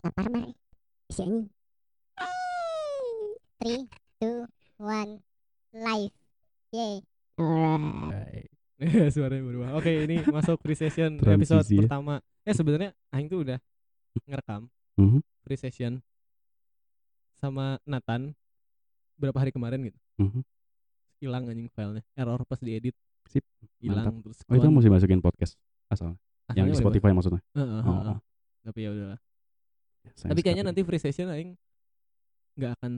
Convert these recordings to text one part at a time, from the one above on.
lapar bar si anjing three two one live yay alright Suaranya berubah. Oke, ini masuk free session episode Transisi ya. pertama. Eh sebenarnya aing tuh udah ngerekam Mhm, free session sama Nathan berapa hari kemarin gitu. mhm. Hilang anjing filenya. Error pas diedit. Sip, Hilang terus. Oh itu mesti masukin podcast asal Asalnya yang di Spotify maksudnya. Heeh, heeh, Oh, heeh. oh. Tapi ya udahlah. Sayang Tapi kayaknya nanti free session aing nggak akan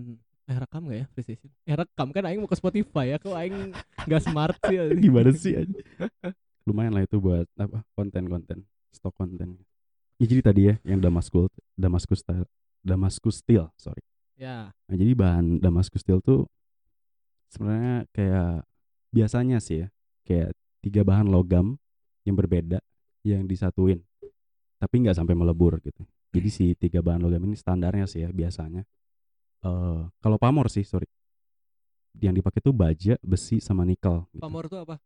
eh rekam gak ya free session? Eh rekam kan aing mau ke Spotify ya. Kok aing nggak smart sih? gimana sih anjing? lumayan lah itu buat apa konten-konten stok konten ya jadi tadi ya yang Damascus Damascus style Damascus steel sorry ya. nah, jadi bahan Damascus steel tuh sebenarnya kayak biasanya sih ya kayak tiga bahan logam yang berbeda yang disatuin tapi nggak sampai melebur gitu jadi si tiga bahan logam ini standarnya sih ya biasanya eh kalau pamor sih sorry yang dipakai tuh baja besi sama nikel gitu. Pamor tuh apa?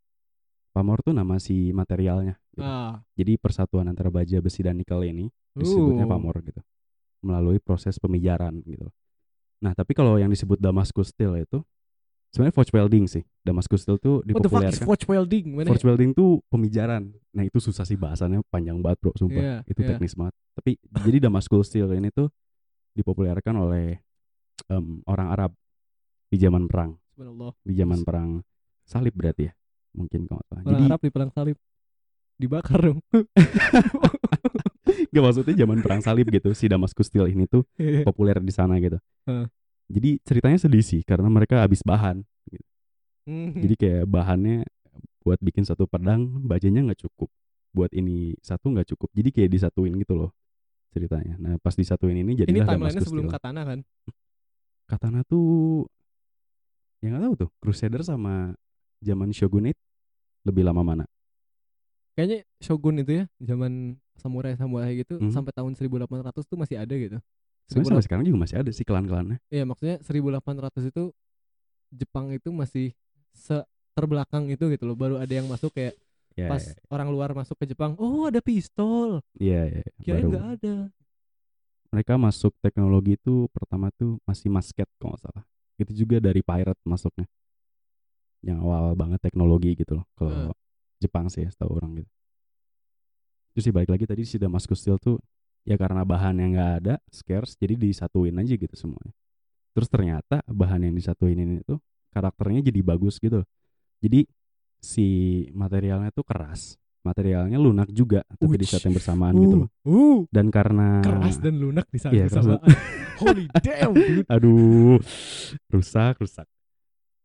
Pamor tuh nama si materialnya. gitu. Ah. Jadi persatuan antara baja, besi dan nikel ini disebutnya Uh. pamor gitu. Melalui proses pemijaran gitu. Nah, tapi kalau yang disebut Damascus steel itu sebenarnya forge welding sih. Damascus steel tuh What the fuck is dipopulerkan. forge welding? Mana? Forge welding tuh pemijaran. Nah, itu susah sih bahasannya panjang banget, Bro, sumpah. Iya, itu iya. teknis banget. Tapi jadi Damascus steel ini tuh dipopulerkan oleh em, orang Arab di zaman perang. Di zaman perang salib berarti ya. Mungkin kalau salah. Orang Jadi Arab di perang salib. Dibakar dong. Gak maksudnya zaman perang salib gitu si Damascus Steel ini tuh populer di sana gitu. Heeh. Jadi ceritanya sedih sih karena mereka habis bahan. Hmm. Jadi kayak bahannya buat bikin satu pedang bajanya nggak cukup. Buat ini satu nggak cukup. Jadi kayak disatuin gitu loh ceritanya. Nah pas disatuin ini ini jadilah timelinenya sebelum Steel. katana kan? Katana tuh yang nggak tahu tuh Crusader sama zaman Shogunate lebih lama mana? Kayaknya Shogun itu ya, zaman samurai samurai gitu Mhm. sampai tahun 1800 tuh masih ada gitu. Sebenarnya sampai sekarang juga masih ada sih klan-klannya. Iya, maksudnya 1800 itu Jepang itu masih se terbelakang itu gitu loh. Baru ada yang masuk kayak Ya, pas orang luar masuk ke Jepang, oh ada pistol. Iya, iya. Kirain baru- nggak ada. mereka masuk teknologi itu pertama tuh masih masket kalau nggak salah itu juga dari pirate masuknya yang awal banget teknologi gitu loh kalau Jepang sih ya setahu orang gitu terus sih balik lagi tadi si Damascus Steel tuh ya karena bahan yang nggak ada scarce jadi disatuin aja gitu semuanya terus ternyata bahan yang disatuin ini tuh karakternya jadi bagus gitu jadi si materialnya tuh keras materialnya lunak juga tapi di Uch. saat yang bersamaan gitu loh Uh, dan karena keras dan lunak di saat Iya, keras bersamaan. Holy damn, dude. aduh rusak rusak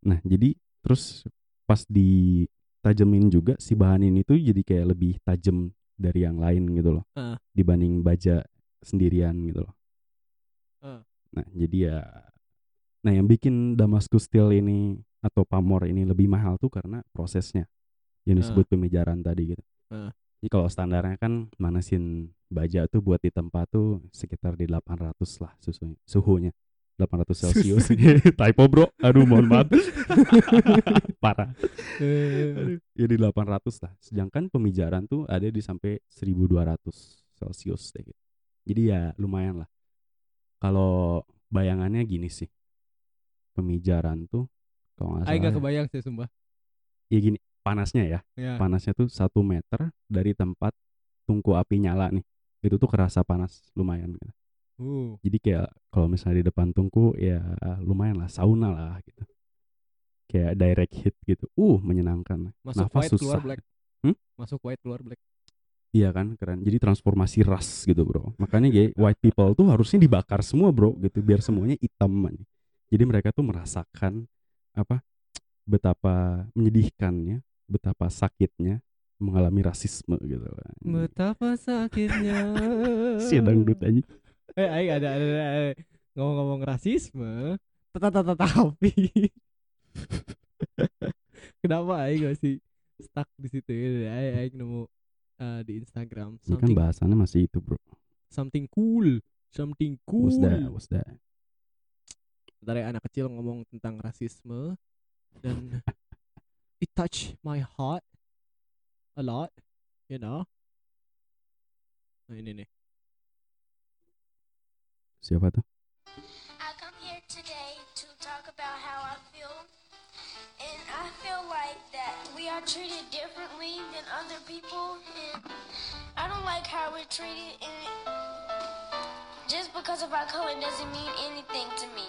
nah jadi terus pas ditajemin juga si bahan ini tuh jadi kayak lebih tajam dari yang lain gitu loh Ah. dibanding baja sendirian gitu loh Ah. nah jadi ya nah yang bikin Damascus Steel ini atau pamor ini lebih mahal tuh karena prosesnya yang disebut pemijaran tadi gitu Ah. jadi kalau standarnya kan manasin baja tuh buat di tempat tuh sekitar di 800 lah susunya, suhunya 800 Celcius. Typo bro. Aduh mohon maaf. Parah. Ya di 800 lah. Sedangkan pemijaran tuh ada di sampai 1200 Celcius deh gitu. jadi ya lumayan lah. Kalau bayangannya gini sih. Pemijaran tuh kalau nggak salah gak ya, kebayang sih sumpah. ya gini panasnya ya. Ya. panasnya tuh satu meter dari tempat tungku api nyala nih. Itu tuh kerasa panas lumayan gitu. Uh. jadi kayak kalau misalnya di depan tungku ya lumayan lah sauna lah gitu kayak direct hit gitu uh menyenangkan Masuk Nafas white keluar susah. black. Hmm? Masuk white keluar black. iya kan keren jadi transformasi ras gitu bro makanya kayak white people tuh harusnya dibakar semua bro gitu biar semuanya hitam man. jadi mereka tuh merasakan apa betapa menyedihkannya betapa sakitnya mengalami rasisme gitu Betapa sakitnya. si dangdut aja Eh, aing ada ada, ngomong-ngomong rasisme. Tata tapi kenapa aing masih stuck di situ ya? Aing, aing nemu eh, di Instagram ini kan bahasannya masih itu bro something cool, something cool. what's that what's that Dari anak kecil ngomong tentang rasisme dan it touch my heart a lot, you know. Nah ini nih. We are treated differently than other people. And I don't like how we're treated. And just because of our color doesn't mean anything to me.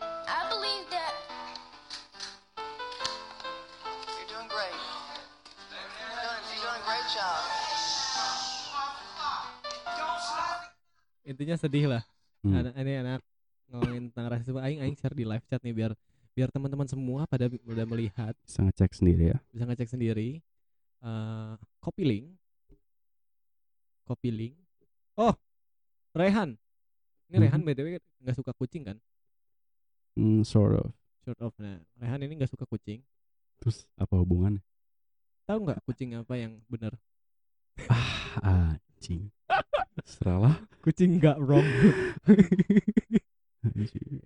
I believe that intinya sedih lah Hmm. anak ini anak ngomongin tentang rasisme aing aing share di live chat nih biar biar teman-teman semua pada udah melihat Bisa ngecek sendiri ya. bisa ngecek sendiri eh copy link copy link oh Rehan ini Mhm. Rehan btw nggak suka kucing kan Hmm, sort of. short of nah Rehan ini nggak suka kucing Terus apa hubungannya? tahu nggak kucing apa yang benar Ah, anjing. Seralah. kucing nggak wrong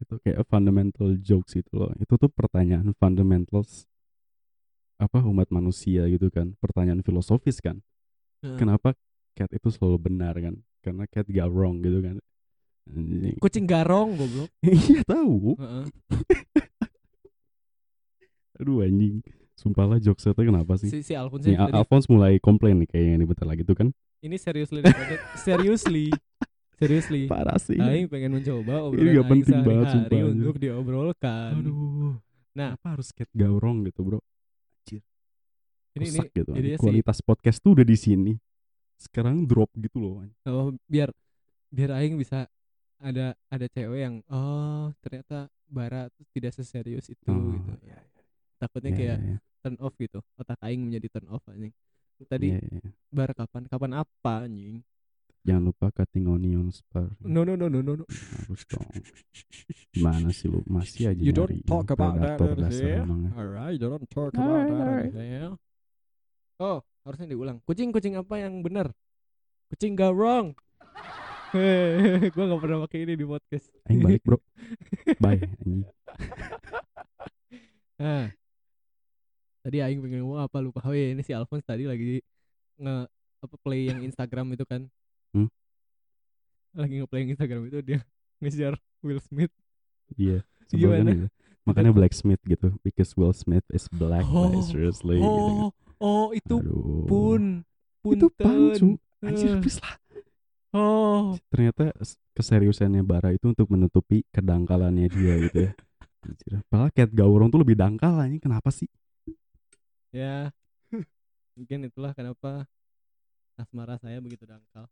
itu kayak fundamental jokes itu loh. Itu tuh pertanyaan fundamentals apa umat manusia gitu kan. Pertanyaan filosofis kan. Heeh. Kenapa cat itu selalu benar kan? Karena cat gak wrong gitu kan. Anjing. kucing garong goblok Iya tahu. Heeh. Aduh anjing. Sumpah lah jokes itu kenapa sih? si si Alphonse Nih, Al- Alphonse mulai komplain nih kayaknya ini bentar lagi tuh kan. Ini seriously recorded. seriously seriously Parah sih. Aing pengen mencoba Ini obrolan nggak Aing penting banget, anjir. untuk diobrolkan. Aduh. Nah. Kenapa harus cat gak wrong gitu bro? Ini ini Rusak gitu. ini sih. Kualitas podcast tuh udah di sini. Sekarang drop gitu loh. oh, biar biar Aing bisa ada ada cewek yang oh ternyata Bara tuh tidak seserius itu Oh, gitu. iya, Takutnya iya, kayak iya, turn off gitu. Otak Aing menjadi turn off anjing. Tadi iya, iya. Bara kapan kapan apa anjing? Jangan lupa cutting onions per No no no no no no. harus dong. Gimana sih lu masih aja You don't nyari talk about that here. emangnya. Alright, you don't talk about that here. Oh, harusnya diulang. Kucing kucing apa yang benar? Kucing gak wrong. Hehehe, gua gak pernah pakai ini di podcast. Aing balik bro. Bye anjing. Tadi Aing pengen ngomong apa lupa. Oh iya, ini si Alphonse tadi lagi nge apa play yang Instagram itu kan. Hmm? Lagi nge-play yang Instagram itu dia ngejar Will Smith. Iya. sebel kan Gimana? itu. Makanya blacksmith gitu because Will Smith is black Oh, like, seriously gitu. Oh, oh itu Aduh. pun itu pancu punten. anjir Eh. please lah Oh, ternyata keseriusannya Bara itu untuk menutupi kedangkalannya dia gitu ya Anjir. Padahal Cat Gaurong tuh lebih dangkal anjing kenapa sih ya. Mungkin itulah kenapa asmara saya begitu dangkal.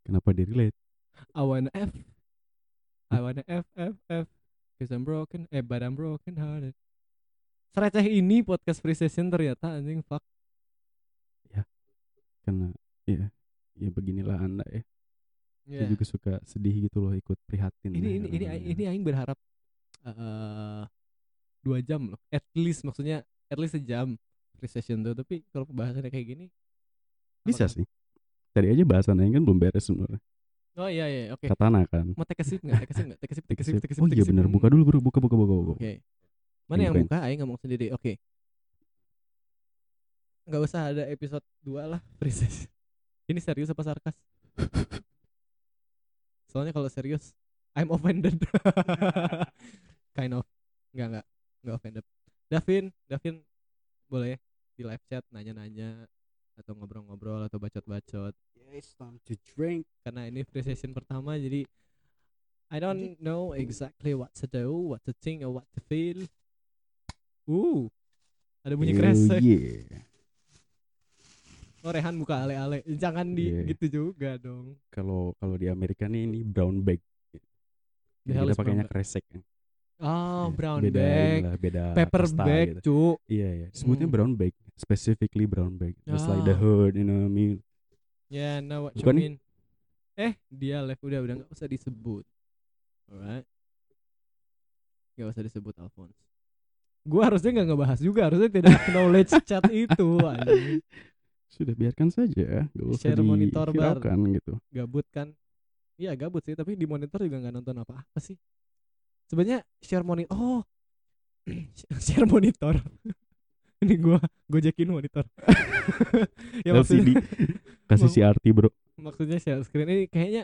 kenapa di relate I wanna F. I wanna F F F. Cause I'm broken, eh but I'm broken hearted. Sereceh ini podcast free session ternyata anjing fuck. karena ya ya beginilah anda ya Ya. Saya juga suka sedih gitu loh ikut prihatin Ini ya, ini ini ini aing berharap eh dua jam loh. At least maksudnya at least sejam free session tuh. Tapi kalau pembahasannya kayak gini bisa apakah- sih tadi aja bahasannya kan belum beres sebenarnya Oh iya iya oke. katana kan Mau take a sip enggak? Take a sip enggak? Take a sip, take a sip, take a sip. oh iya bener buka dulu bro buka buka buka buka Oke. Mana yang Bukain. buka? Aing ngomong sendiri. Oke. Nggak usah ada episode 2 lah free session. Ini serius apa sarkas? Soalnya kalau serius I'm offended. kind of. Enggak enggak. Enggak offended. Davin, Davin boleh di live chat nanya-nanya atau ngobrol-ngobrol atau bacot-bacot yeah, it's time to drink karena ini free session pertama jadi I don't know exactly what to do, what to think, or what to feel. Uh, ada bunyi Oh, kresek. yeah. Oh Rehan buka ale-ale, jangan di Iya. gitu juga dong. kalau kalau di Amerika nih ini brown bag The kita pakainya kresek Oh Ya, brown beda bag, inilah, beda paper bag, gitu. cu. iya iya disebutnya Hmm. brown bag specifically brown bag just like the Ah. hood you know what I mean Yeah, know what Bukan you nih? mean. Eh, dia live udah udah nggak usah disebut. Alright. Gak usah disebut Alphonse. Gua harusnya nggak ngebahas juga, harusnya tidak knowledge chat itu anjing. sudah biarkan saja gak usah Share monitor bar. gitu gabut kan iya gabut sih tapi di monitor juga nggak nonton apa-apa sih sebenarnya share monitor oh share monitor. Ini gua gojekin monitor. Ya LCD maksudnya kasih si Arti bro. Maksudnya share screen. Ini kayaknya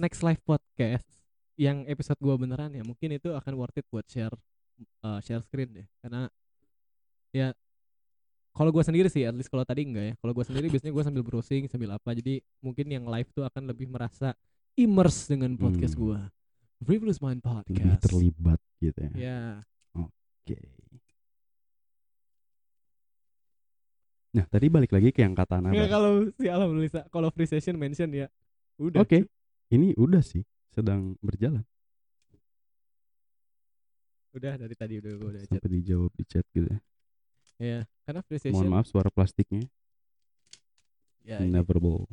next live podcast yang episode gua beneran ya mungkin itu akan worth it buat share uh, share screen deh. Karena ya kalau gua sendiri sih at least kalau tadi enggak ya. Kalau gua sendiri biasanya gua sambil browsing sambil apa. Jadi mungkin yang live tuh akan lebih merasa immerse dengan podcast Hmm. gua Frivolous Mind lebih Podcast. terlibat gitu ya. Ya. Oke. Nah tadi balik lagi ke yang kata Nggak, Naba kalau si Alam Lisa kalau free session mention ya udah oke. ini udah sih sedang berjalan. Udah dari tadi udah gua udah chat sampai dijawab di chat gitu ya. Ya karena free session. mohon maaf suara plastiknya. Ya ini Neverable.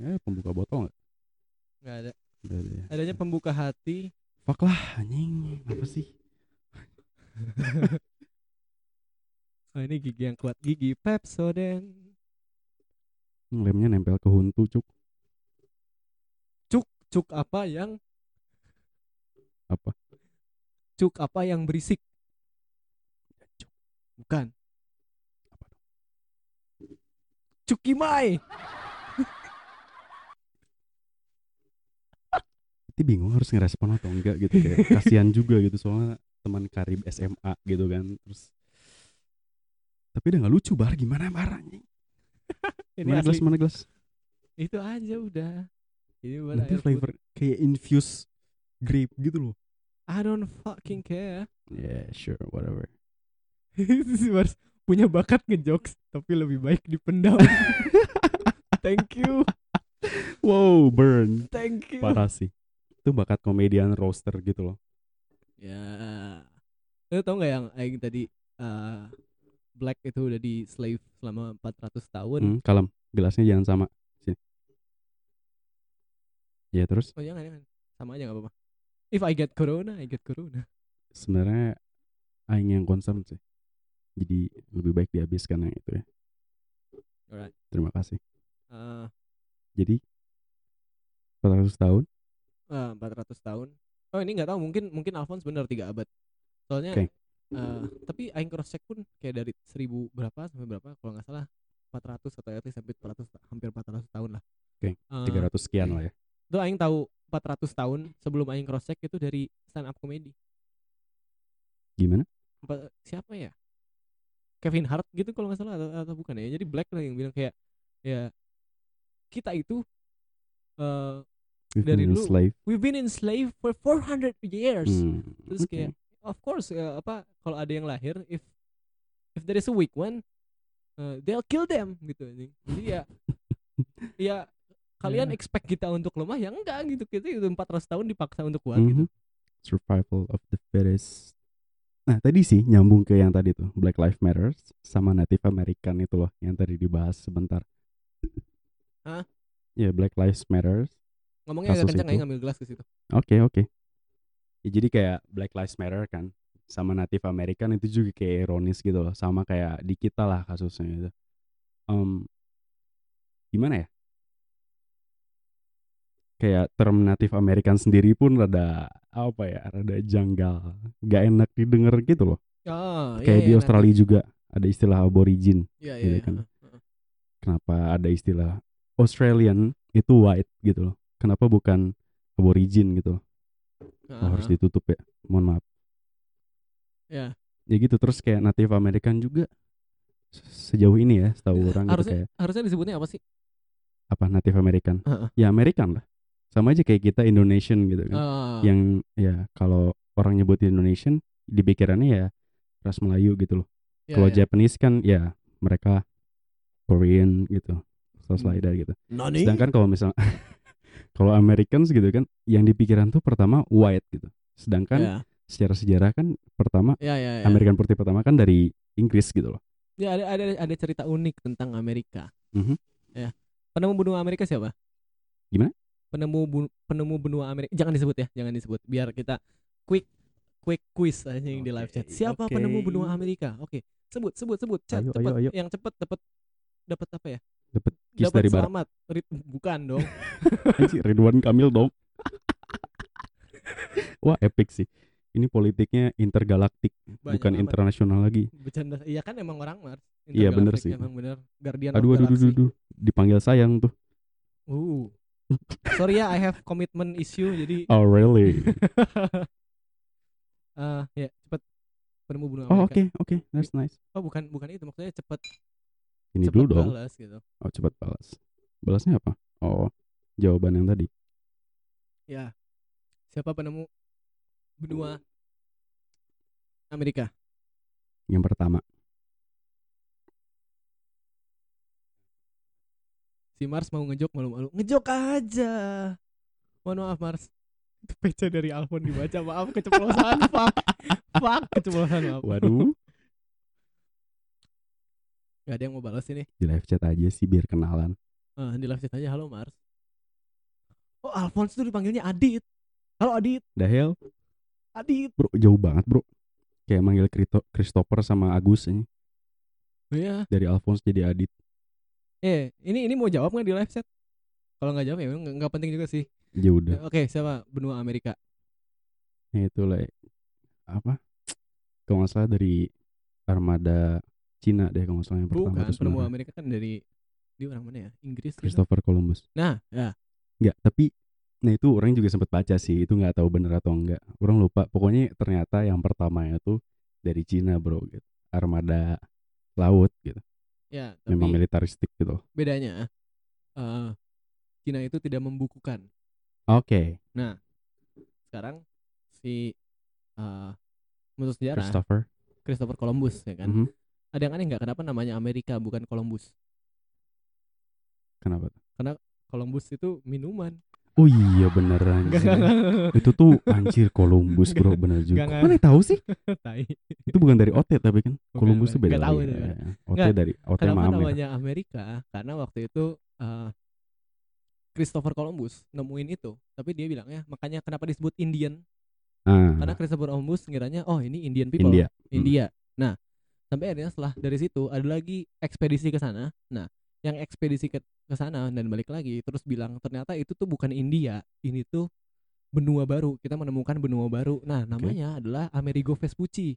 Ya, pembuka botol nggak? nggak ada Ya. adanya pembuka hati Fuck lah, anjing. Apa sih? oh ini gigi yang kuat gigi Pepsodent Lemnya nempel ke huntu, cuk. cuk apa yang Apa? cuk apa yang berisik bukan Cukimai Bingung harus ngerespon atau enggak gitu kayak kasihan juga gitu soalnya teman karib SMA gitu kan. Terus tapi udah nggak lucu bar gimana ini Mana gelas asli mana gelas? itu aja udah ini Nanti flavor kayak infuse grape gitu loh. putih. I don't fucking care Yeah, sure, whatever. Mars punya bakat ngejokes tapi lebih baik dipendam thank you Wow, burn. thank you Parah sih. Itu bakat komedian roaster gitu loh. Ya. Lu tau gak yang aing tadi eh, Black itu udah di slave selama 400 tahun. Hmm, kalem. Gelasnya jangan sama. Sini. Ya terus Oh jangan jangan. Sama aja gak apa-apa. If I get corona, I get corona. sebenarnya aing yang concern sih. Jadi lebih baik dihabiskan yang itu ya. Alright. Terima kasih. Eh, Jadi 400 tahun. Eh, 400 tahun. Oh ini nggak tahu mungkin mungkin Alphonse bener 3 abad. Soalnya Oke. eh, tapi aing cross check pun kayak dari 1000 berapa sampai berapa kalau nggak salah 400 atau at least sampai 400 hampir 400 tahun lah. Oke, Eh, 300 sekian lah ya. Itu aing tahu 400 tahun sebelum aing cross check itu dari stand up comedy. Gimana? Empat- siapa ya Kevin Hart gitu kalau nggak salah atau, atau bukan ya jadi Black lah yang bilang kayak ya kita itu eh We've Dari been dulu. slave. we've been in slave for 400 years Hmm, terus kayak of course eh, apa kalau ada yang lahir if if there is a weak one eh, they'll kill them gitu anjing. jadi ya ya kalian Ya. expect kita untuk lemah ya enggak gitu kita itu 400 tahun dipaksa untuk kuat gitu Mhm. Survival of the fittest. Nah tadi sih nyambung ke yang tadi tuh Black Lives Matter sama Native American itu loh yang tadi dibahas sebentar. Hah? Ya Black Lives Matter. Ngomongnya agak kencang itu. ya ngambil gelas ke situ Oke oke. Ya, jadi kayak Black Lives Matter kan sama Native American itu juga kayak ironis gitu loh sama kayak di kita lah kasusnya gitu. Em, gimana ya? Kayak term Native American sendiri pun rada apa ya, rada janggal, gak enak didengar gitu loh. oh, kayak di Australia juga ada istilah aborigin. iya, gitu iya, kan. iya. Heeh. Kenapa ada istilah Australian itu white gitu loh? Kenapa bukan aborigin gitu loh? Oh, harus Heeh. ditutup ya. Mohon maaf. ya Ya gitu terus kayak Native American juga se- sejauh ini ya, setahu orang gitu harusnya kayak harusnya disebutnya apa sih apa Native American? Heeh. Ya American lah. Sama aja kayak kita Indonesian gitu kan. Ah, Yang ya kalau orang nyebut Indonesian di pikirannya ya ras Melayu gitu loh. iya, Kalau iya. Japanese kan ya mereka Korean gitu. Terus Hmm. gitu. Nani? Sedangkan kalau misal kalau Americans gitu kan yang di pikiran tuh pertama white gitu. Sedangkan ya, secara sejarah kan pertama ya, ya, ya. American putih pertama kan dari Inggris gitu loh. Ya, ada ada ada cerita unik tentang Amerika. Mhm. Ya. Penemu benua Amerika siapa? Gimana? Penemu bu- penemu benua Amerika. Jangan disebut ya, jangan disebut. Biar kita quick quick quiz aja yang di live chat. Siapa oke. penemu benua Amerika? Oke. Sebut, sebut, sebut. Chat Ayo, cepet. ayo, ayo. Yang cepet dapat dapat apa ya? Dapat kiss Dapat dari barat. selamat. Rit- bukan dong. Anjir, Ridwan Kamil dong. Wah, epic sih. Ini politiknya intergalaktik, Banyak bukan amat. internasional lagi. Bercanda. Iya kan emang orang Mars. Iya, bener sih. Emang bener. Guardian Aduh, aduh, aduh, aduh, dipanggil sayang tuh. Uh. Sorry ya, I have commitment issue jadi Oh really? eh ya cepet penemu benua Oh Amerika. oke oke, that's nice. Oh bukan bukan itu maksudnya cepet Ini cepet dulu dong. balas gitu. Oh cepat balas. Balasnya apa? Oh jawaban yang tadi. Ya. Siapa penemu benua Amerika? Yang pertama. Si Mars mau ngejok malu-malu. Ngejok aja. Mohon maaf Mars. Itu PC dari Alfon dibaca. Maaf keceplosan. Fuck. Fuck keceplosan maaf. Waduh. Gak ada yang mau balas ini. Di live chat aja sih biar kenalan. Eh, di live chat aja halo Mars. Oh Alphonse tuh dipanggilnya Adit. Halo Adit. The hell? Adit. Bro jauh banget bro. Kayak manggil Krito- Christopher sama Agus ini. Iya. Dari Alphonse jadi Adit. Eh, ini ini mau jawab nggak di live chat? Kalau nggak jawab ya nggak nggak penting juga sih. Ya udah. Oke, siapa benua Amerika? Nah, itu lah apa? Kalau nggak salah dari armada Cina deh kalau nggak salah yang pertama Bukan, sebenarnya. Amerika kan dari di orang mana ya? Inggris gitu. Christopher Columbus. Nah, ya. Enggak, tapi nah itu orang juga sempat baca sih, itu nggak tahu bener atau enggak. Orang lupa. Pokoknya ternyata yang pertamanya tuh dari Cina, Bro, gitu. Armada laut gitu. Ya, tapi Memang militaristik gitu. bedanya eh Cina itu tidak membukukan. Oke, Sekarang si eh menurut sejarah Christopher. Christopher Columbus ya kan. Mhm. Ada yang aneh nggak kenapa namanya Amerika bukan Columbus? Kenapa? tuh? Columbus itu minuman. Oh iya beneran. Sih. enggak, enggak. itu tuh anjir Columbus, Bro, bener juga. Enggak, Kok Mana tahu sih? Itu bukan dari OT tapi kan Columbus tuh bukan. beda tahu lagi. itu, Ya, ya. OT Nggak, dari OT Kenapa sama Amer. namanya Amerika? Karena waktu itu eh, Christopher Columbus nemuin itu, tapi dia bilangnya makanya kenapa disebut Indian? Ah, Karena Christopher Columbus ngiranya oh ini Indian people, India. Hmm. India. Nah, sampai akhirnya setelah dari situ ada lagi ekspedisi ke sana. Nah, yang ekspedisi ke ke sana dan balik lagi terus bilang ternyata itu tuh bukan India, ini tuh benua baru. Kita menemukan benua baru. Nah, namanya adalah Amerigo Vespucci.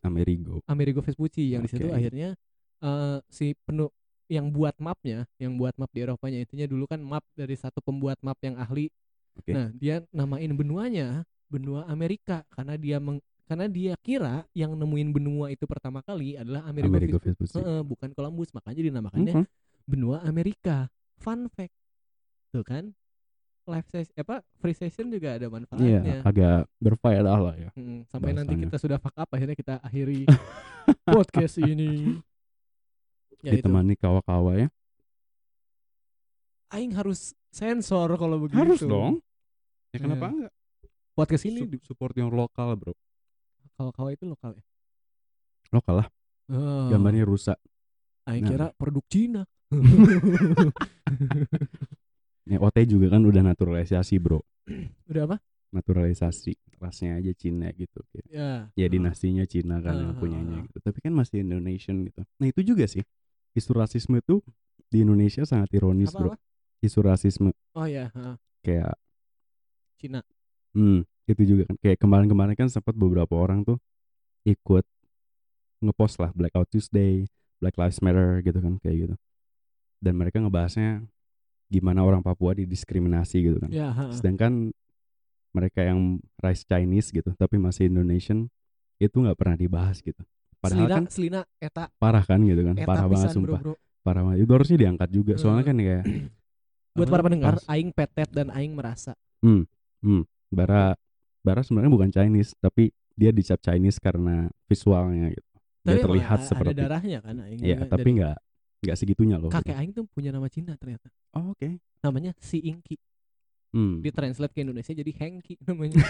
Amerigo. Amerigo Vespucci yang di situ akhirnya eh si penu yang buat mapnya, yang buat map di Eropanya intinya dulu kan map dari satu pembuat map yang ahli. Oke. Nah, dia namain benuanya benua Amerika karena dia meng, karena dia kira yang nemuin benua itu pertama kali adalah Amerigo Vespucci. Vespucci. Heeh, bukan Columbus, makanya dinamakannya Mhm. benua Amerika. Fun fact. Tuh kan? Live session apa free session juga ada Iya, manfaatnya. agak berfaedah lah ya. Mm, sampai nanti bahasanya. kita sudah fuck up akhirnya kita akhiri podcast ini. Ya. Ditemani kawa-kawa ya. Aing harus sensor kalau begitu. Harus dong. Ya kenapa Iya. enggak? Podcast ini Su- support yang lokal, Bro. Kawa-kawa itu lokal ya. Lokal lah, Oh, gambarnya rusak. Aing Nah. kira produk Cina. Ya OT juga kan udah naturalisasi, Bro. Udah apa? Naturalisasi. Rasnya aja Cina gitu. Ya. Ya dinastinya Cina kan yang Ah. punyanya gitu. Tapi kan masih Indonesian gitu. Nah, itu juga sih. Isu rasisme itu di Indonesia sangat ironis, Apa, Bro. apa? Isu rasisme Oh ya, ha, kayak Cina. Hmm, itu juga kan kayak kemarin-kemarin kan sempat beberapa orang tuh ikut ngepost lah Blackout Tuesday, Black Lives Matter gitu kan kayak gitu. Dan mereka ngebahasnya gimana orang Papua didiskriminasi gitu kan. Ya, ha. Sedangkan mereka yang rice Chinese gitu tapi masih Indonesian itu nggak pernah dibahas gitu. Padahal Selina, kan Selina eta parah kan gitu kan, eta parah banget sumpah. Bro, bro. Parah banget. Itu harusnya diangkat juga. Soalnya kan kayak Buat para pendengar, aing petet dan aing merasa. Bara Bara sebenarnya bukan Chinese tapi dia dicap Chinese karena visualnya gitu. Dia Tapi emang terlihat seperti ada darahnya kan aing. Iya, tapi nggak nggak segitunya loh. kakek aing tuh punya nama Cina ternyata. Oh, oke. Namanya Si Inki. Hmm. Ditranslate ke Indonesia jadi Hengki namanya.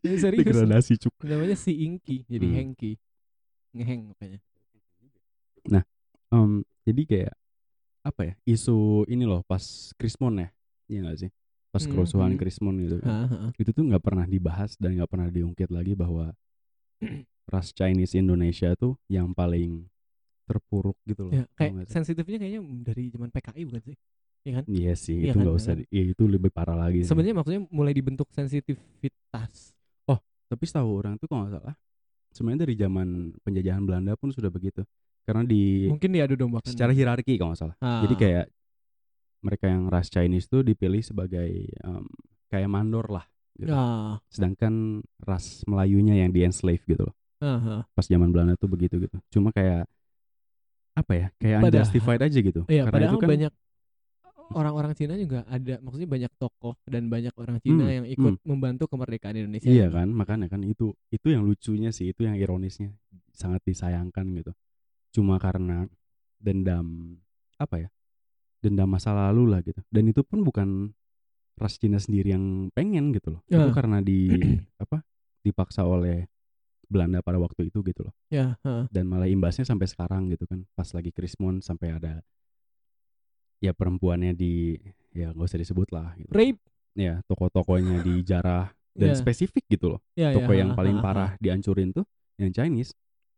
Ya, serius. Degradasi cuk. Namanya Si Inki, jadi Hmm. Hengki. Ngeheng makanya. Em, jadi kayak apa ya? Isu ini loh pas Krismon ya. Iya nggak sih? Pas Hmm, kerusuhan hmm. Krismon gitu kan. Ha. Itu tuh nggak pernah dibahas dan nggak pernah diungkit lagi bahwa ras Chinese Indonesia tuh yang paling terpuruk gitu loh. Ya, kayak sensitifnya kayaknya dari zaman PKI bukan sih? Iya kan? Iya sih, Iya itu kan, nggak iya usah. kan? Iya itu lebih parah lagi. Sebenarnya maksudnya mulai dibentuk sensitivitas. Tapi setahu orang tuh kalau nggak salah, sebenarnya dari zaman penjajahan Belanda pun sudah begitu. karena di Mungkin diadu dombakan. secara hierarki kalau nggak salah. Jadi Ah. kayak mereka yang ras Chinese tuh dipilih sebagai em, kayak mandor lah. gitu. Ah, Sedangkan ras Melayunya yang di enslave gitu loh. ah. Pas zaman Belanda tuh begitu gitu. Cuma kayak apa ya? Kayak Padahal- unjustified aja gitu. Iya, Karena padahal itu kan banyak orang-orang Cina juga ada, maksudnya banyak tokoh dan banyak orang Cina Hmm, yang ikut membantu kemerdekaan Indonesia. Iya gitu. kan, makanya kan itu itu yang lucunya sih, itu yang ironisnya sangat disayangkan gitu. Cuma karena dendam apa ya? Dendam masa lalu lah gitu. Dan itu pun bukan ras Cina sendiri yang pengen gitu loh. Itu Ah. karena di apa? dipaksa oleh Belanda pada waktu itu gitu loh. Ya, ah. Dan malah imbasnya sampai sekarang gitu kan. Pas lagi Krismon sampai ada ya perempuannya di ya nggak usah disebut lah gitu. rape. Ya, toko-tokonya dijarah dan Ya, spesifik gitu loh ya, toko ya, yang ah, paling ah. parah dihancurin tuh yang Chinese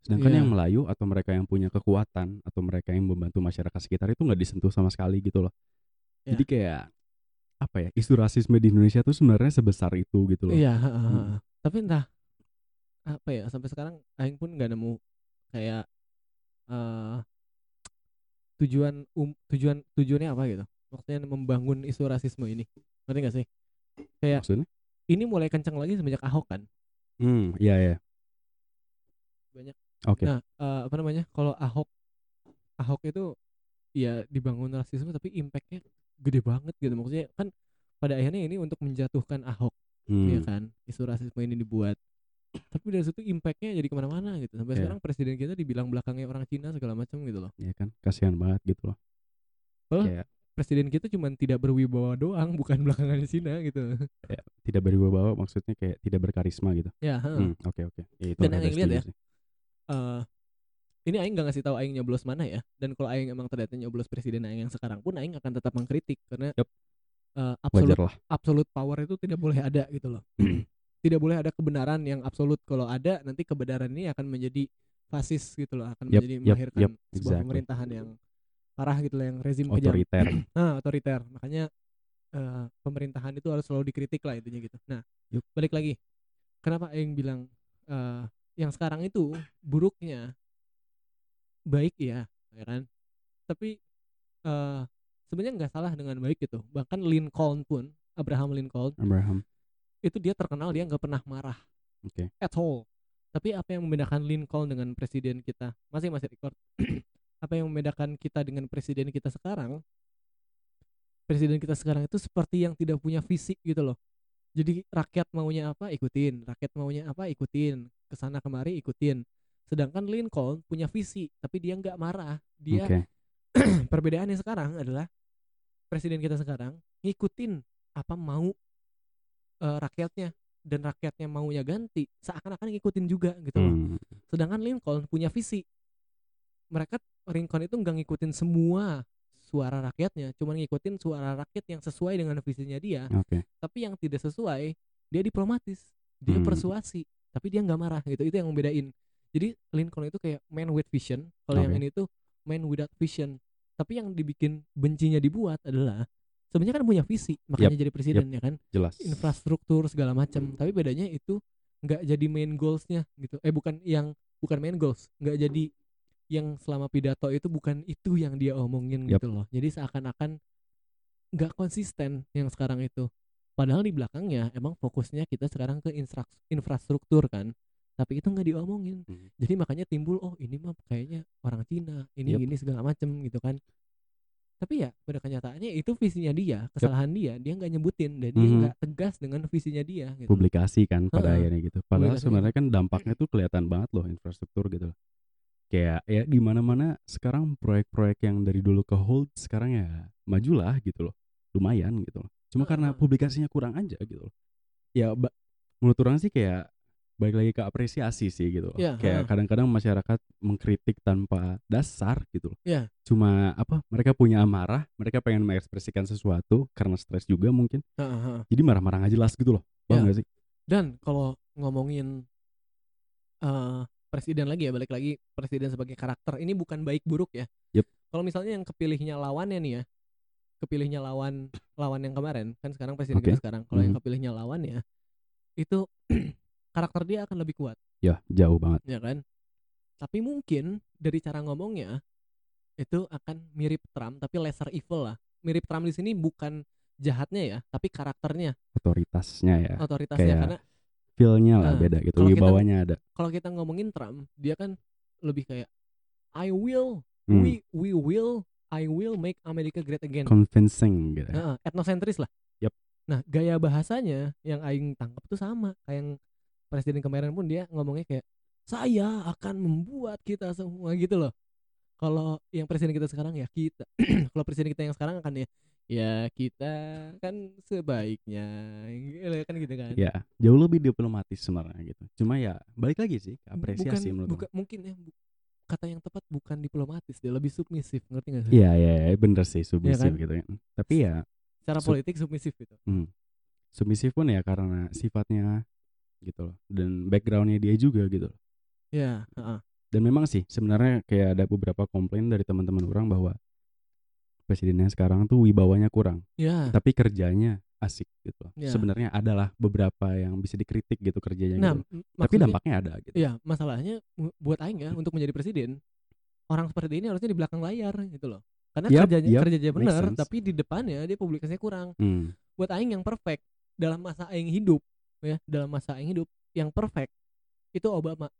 sedangkan Iya. yang Melayu atau mereka yang punya kekuatan atau mereka yang membantu masyarakat sekitar itu nggak disentuh sama sekali gitu loh Iya. jadi kayak apa ya isu rasisme di Indonesia tuh sebenarnya sebesar itu gitu loh Iya, ah, ah, Hmm. tapi entah apa ya sampai sekarang aing pun nggak nemu kayak eh tujuan um, tujuan tujuannya apa gitu. Maksudnya membangun isu rasisme ini. Ngerti gak sih? Kayak maksudnya ini mulai kencang lagi semenjak Ahok kan. hmm iya iya Banyak. Oke Nah, eh, apa namanya? Kalau Ahok Ahok itu ya dibangun rasisme tapi impactnya gede banget gitu. Maksudnya kan pada akhirnya ini untuk menjatuhkan Ahok Hmm, ya kan isu rasisme ini dibuat tapi dari situ impactnya jadi ke mana-mana gitu sampai Iya. sekarang presiden kita dibilang belakangnya orang Cina segala macam gitu loh Iya kan kasihan banget gitu loh Padahal kayak presiden kita cuma tidak berwibawa doang bukan belakangan Cina gitu tidak berwibawa maksudnya kayak tidak berkarisma gitu ya heeh. Hmm, oke oke Ya, itu Dan yang lihat ya, sih. Eh, ini Aing gak ngasih tahu Aing nyoblos mana ya. Dan kalau Aing emang ternyata nyoblos presiden Aing yang sekarang pun Aing akan tetap mengkritik. Karena Yup. eh, wajar absolute lah. absolute power itu tidak boleh ada gitu loh. Tidak boleh ada kebenaran yang absolut. Kalau ada nanti kebenaran ini akan menjadi fasis gitu loh. Akan Yup, menjadi yup, melahirkan sebuah exactly. pemerintahan yang parah gitu loh yang rezim kejam. Otoriter. Nah otoriter. Makanya eh, pemerintahan itu harus selalu dikritik lah intinya gitu. Nah Yup. balik lagi. Kenapa Aing bilang eh, yang sekarang itu buruknya. Baik ya ya kan? Tapi eh sebenarnya nggak salah dengan baik gitu. Bahkan Lincoln pun Abraham Lincoln Abraham. itu dia terkenal dia nggak pernah marah Oke. at all. Tapi apa yang membedakan Lincoln dengan presiden kita? Masih masih record. Apa yang membedakan kita dengan presiden kita sekarang? Presiden kita sekarang itu seperti yang tidak punya visi gitu loh. Jadi rakyat maunya apa ikutin. Rakyat maunya apa ikutin ke sana kemari ikutin sedangkan Lincoln punya visi tapi dia nggak marah dia oke perbedaannya sekarang adalah presiden kita sekarang ngikutin apa mau eh, rakyatnya dan rakyatnya maunya ganti seakan-akan ngikutin juga gitu loh. Hmm, Sedangkan Lincoln punya visi. Mereka Lincoln itu nggak ngikutin semua suara rakyatnya, cuma ngikutin suara rakyat yang sesuai dengan visinya dia. oke Tapi yang tidak sesuai, dia diplomatis, dia Hmm. persuasi, tapi dia nggak marah gitu. Itu yang membedain. Jadi Lincoln itu kayak man with vision, kalau yang Oke. ini tuh man without vision. Tapi yang dibikin bencinya dibuat adalah sebenarnya kan punya visi, makanya jadi presiden ya kan jelas infrastruktur segala macam tapi bedanya itu nggak jadi main goalsnya gitu eh bukan yang bukan main goals nggak jadi yang selama pidato itu bukan itu yang dia omongin Yap. gitu loh jadi seakan-akan nggak konsisten yang sekarang itu padahal di belakangnya emang fokusnya kita sekarang ke infra- infrastruktur kan tapi itu nggak diomongin Mhm. jadi makanya timbul oh ini mah kayaknya orang Cina ini Yap. ini segala macem gitu kan tapi ya pada kenyataannya itu visinya dia kesalahan dia dia nggak nyebutin dan dia Mhm. nggak tegas dengan visinya dia gitu publikasi kan pada Heeh. akhirnya gitu. Padahal Publikasi. sebenarnya kan dampaknya tuh kelihatan banget loh infrastruktur gitu. loh. Kayak ya di mana-mana sekarang proyek-proyek yang dari dulu ke hold sekarang ya majulah gitu loh. Lumayan gitu loh. Cuma karena publikasinya kurang aja gitu loh. Ya menurut orang sih kayak balik lagi ke apresiasi sih gitu loh. Ya, kayak kadang-kadang masyarakat mengkritik tanpa dasar gitu loh. Ya. Cuma apa mereka punya amarah, mereka pengen mengekspresikan sesuatu karena stres juga mungkin. Heeh, heeh. Jadi marah-marah nggak jelas gitu loh. Paham Ya. nggak sih? dan kalau ngomongin eh presiden lagi ya balik lagi presiden sebagai karakter ini bukan baik buruk ya Yup. kalau misalnya yang kepilihnya lawannya nih ya kepilihnya lawan lawan yang kemarin kan sekarang presiden Oke. kita sekarang. Kalau yang Mhm. kepilihnya lawannya itu karakter dia akan lebih kuat. Ya, jauh banget. ya kan? Tapi mungkin dari cara ngomongnya itu akan mirip Trump tapi lesser evil lah. Mirip Trump di sini bukan jahatnya ya tapi karakternya. Otoritasnya ya. Otoritasnya kayak karena feel-nya lah Ah, beda gitu kalau kita- wibawanya ada. kalau kita ngomongin Trump dia kan lebih kayak I will Hmm, we we will I will make America great again convincing gitu. Heeh, etnosentris lah. Yep. Nah, gaya bahasanya yang aing tangkap tuh sama kayak yang presiden kemarin pun dia ngomongnya kayak saya akan membuat kita semua gitu loh. Kalau yang presiden kita sekarang ya kita. Kalau presiden kita yang sekarang akan ya ya kita kan sebaiknya Gitu kan gitu kan. ya jauh lebih diplomatis sebenarnya gitu cuma ya balik lagi sih apresiasi bukan, menurut bukan mungkin ya bu- kata yang tepat bukan diplomatis dia lebih submisif ngerti gak sih? Iya iya iya, bener sih submisif kan? gitu kan. Tapi ya Secara sub- politik submisif gitu. hmm, submisif pun ya karena sifatnya gitu loh dan backgroundnya dia juga gitu loh. Ya, heeh. Dan memang sih sebenarnya kayak ada beberapa komplain dari teman-teman orang bahwa presidennya sekarang tuh wibawanya kurang, Ya. tapi kerjanya asik gitu. loh. Ya. Sebenarnya adalah beberapa yang bisa dikritik gitu kerjanya Nah, gitu. Tapi dampaknya ada gitu. Iya, masalahnya buat aing ya untuk menjadi presiden orang seperti ini harusnya di belakang layar gitu loh. Karena Yap, kerjanya yap, kerjanya benar, tapi di depannya dia publikasinya kurang. Hmm. Buat aing yang perfect dalam masa aing hidup ya, dalam masa aing hidup yang perfect itu Obama.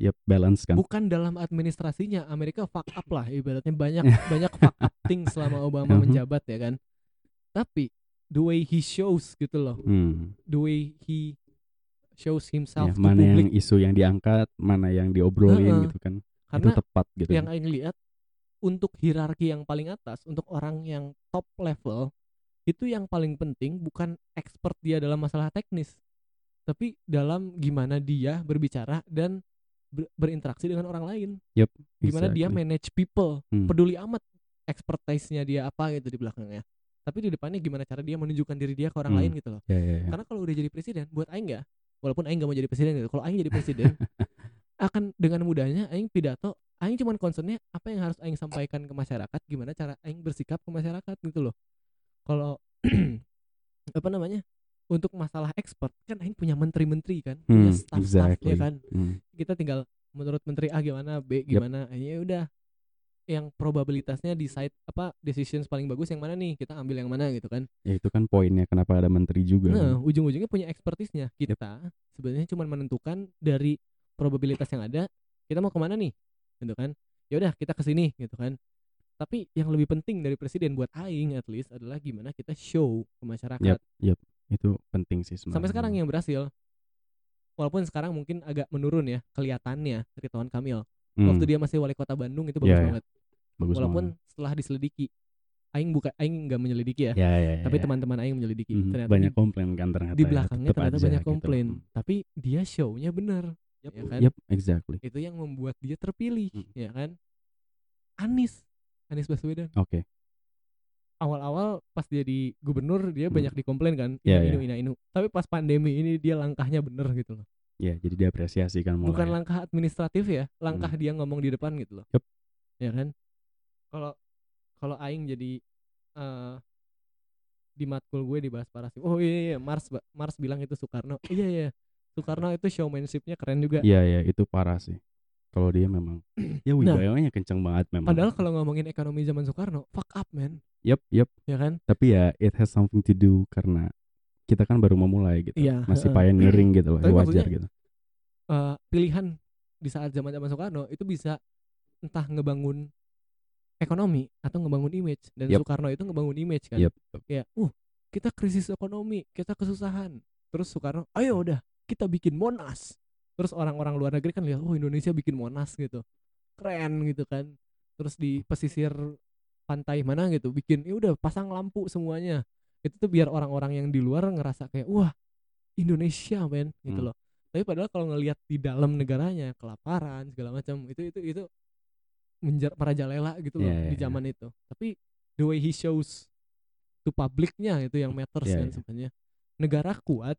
Yep, balance kan. Bukan dalam administrasinya Amerika fuck up lah ibaratnya banyak banyak fuck up thing selama Obama Mhm. menjabat ya kan. Tapi the way he shows gitu loh, Hmm. the way he shows himself Ya, to mana public yang isu yang diangkat, mana yang diobrolin Heeh. gitu kan. karena itu tepat gitu. yang aing lihat untuk hierarki yang paling atas untuk orang yang top level itu yang paling penting bukan expert dia dalam masalah teknis tapi dalam gimana dia berbicara dan ber- berinteraksi dengan orang lain gimana dia Exactly. manage people Hmm. peduli amat expertise-nya dia apa gitu di belakangnya tapi di depannya gimana cara dia menunjukkan diri dia ke orang Hmm. lain gitu loh Ya, ya, ya. karena kalau udah jadi presiden buat aing ya walaupun aing gak mau jadi presiden gitu kalau aing jadi presiden akan dengan mudahnya aing pidato aing cuman concernnya apa yang harus aing sampaikan ke masyarakat gimana cara aing bersikap ke masyarakat gitu loh kalau apa namanya untuk masalah expert kan aing punya menteri-menteri kan punya Hmm, staff-staff exactly. ya kan Hmm. kita tinggal menurut menteri A gimana B gimana ya udah yang probabilitasnya decide apa decisions paling bagus yang mana nih kita ambil yang mana gitu kan Ya itu kan poinnya kenapa ada menteri juga. Nah, kan. ujung-ujungnya punya expertise-nya. Kita sebenarnya cuma menentukan dari probabilitas yang ada, kita mau ke mana nih, gitu kan? Ya udah kita ke sini, gitu kan? Tapi yang lebih penting dari presiden buat aing at least adalah gimana kita show ke masyarakat. Yap, yap. Itu penting sih sebenarnya. Sampai sekarang yang berhasil, walaupun sekarang mungkin agak menurun ya kelihatannya Ridwan Kamil. Hmm, Waktu dia masih wali kota Bandung itu bagus Iya, iya. banget. Bagus walaupun banget. setelah diselidiki, aing buka aing nggak menyelidiki ya, ya, ya, ya, tapi ya. teman-teman aing menyelidiki. Mhm, Ternyata banyak di- komplain kan ternyata. di ya, belakangnya ternyata aja banyak gitu. komplain Hmm. tapi dia show-nya bener ya kan Yep, exactly. itu yang membuat dia terpilih Hmm. ya kan Anis Anis Baswedan Oke. awal-awal pas dia di gubernur dia Hmm. banyak dikomplain kan ina inu iya. ina inu tapi pas pandemi ini dia langkahnya bener gitu loh Ya, jadi diapresiasi kan mulai. bukan langkah administratif ya langkah dia ngomong di depan gitu loh Yup. ya kan kalau kalau aing jadi eh di matkul gue dibahas parasi oh iya, iya Mars Mars bilang itu Soekarno iya iya Soekarno itu showmanshipnya keren juga Iya, ya, itu parah sih. Kalau dia memang ya wibawanya kenceng banget memang. Nah. padahal kalau ngomongin ekonomi zaman Soekarno fuck up man Yep, yep. ya kan Tapi ya it has something to do karena kita kan baru memulai gitu. Iya, Masih heeh. pioneering gitu loh, Tapi ya wajar gitu. Eh, pilihan di saat zaman zaman Soekarno itu bisa entah ngebangun ekonomi atau ngebangun image. Dan Yep. Soekarno itu ngebangun image kan. Yep. kayak uh kita krisis ekonomi kita kesusahan. Terus Soekarno ayo udah kita bikin monas. Terus orang-orang luar negeri kan lihat oh Indonesia bikin monas gitu. Keren gitu kan. Terus di pesisir pantai mana gitu bikin ya udah pasang lampu semuanya. Itu tuh biar orang-orang yang di luar ngerasa kayak wah Indonesia men gitu Hmm. loh. Tapi padahal kalau ngelihat di dalam negaranya kelaparan segala macam itu itu itu menjar merajalela gitu loh Iya, iya, di iya. zaman itu tapi the way he shows to publicnya itu yang matters Iya, kan iya. sebenarnya negara kuat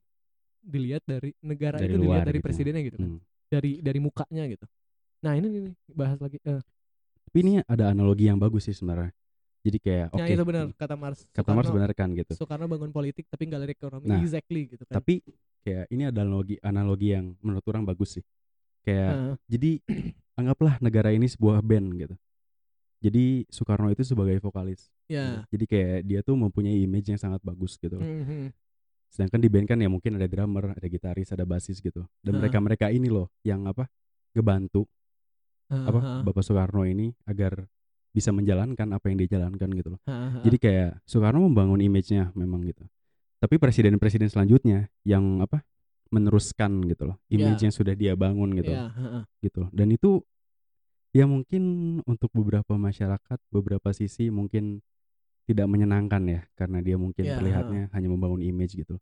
dilihat dari negara Dari itu dilihat luar dari gitu. presidennya gitu kan Hmm. dari dari mukanya gitu nah ini nih bahas lagi eh, Tapi ini ada analogi yang bagus sih sebenarnya. Jadi kayak oke. yang itu benar kata Mars Kata Mars benar kan gitu. Soekarno bangun politik tapi nggak dari ekonomi Nah, exactly gitu kan Tapi kayak ini ada analogi analogi yang menurut orang bagus sih. Kayak Heeh. jadi anggaplah negara ini sebuah band gitu jadi Soekarno itu sebagai vokalis ya jadi kayak dia tuh mempunyai image yang sangat bagus gitu loh. Mhm. sedangkan di band kan ya mungkin ada drummer ada gitaris ada basis gitu dan mereka mereka ini loh yang apa ngebantu apa Heeh. Bapak Soekarno ini agar bisa menjalankan apa yang dia jalankan gitu loh Heeh. jadi kayak Soekarno membangun image-nya memang gitu tapi presiden-presiden selanjutnya yang apa meneruskan gitu loh image Ya. yang sudah dia bangun gitu ya heeh. gitu loh. dan itu ya mungkin untuk beberapa masyarakat beberapa sisi mungkin tidak menyenangkan ya karena dia mungkin Ya, terlihatnya hanya membangun image gitu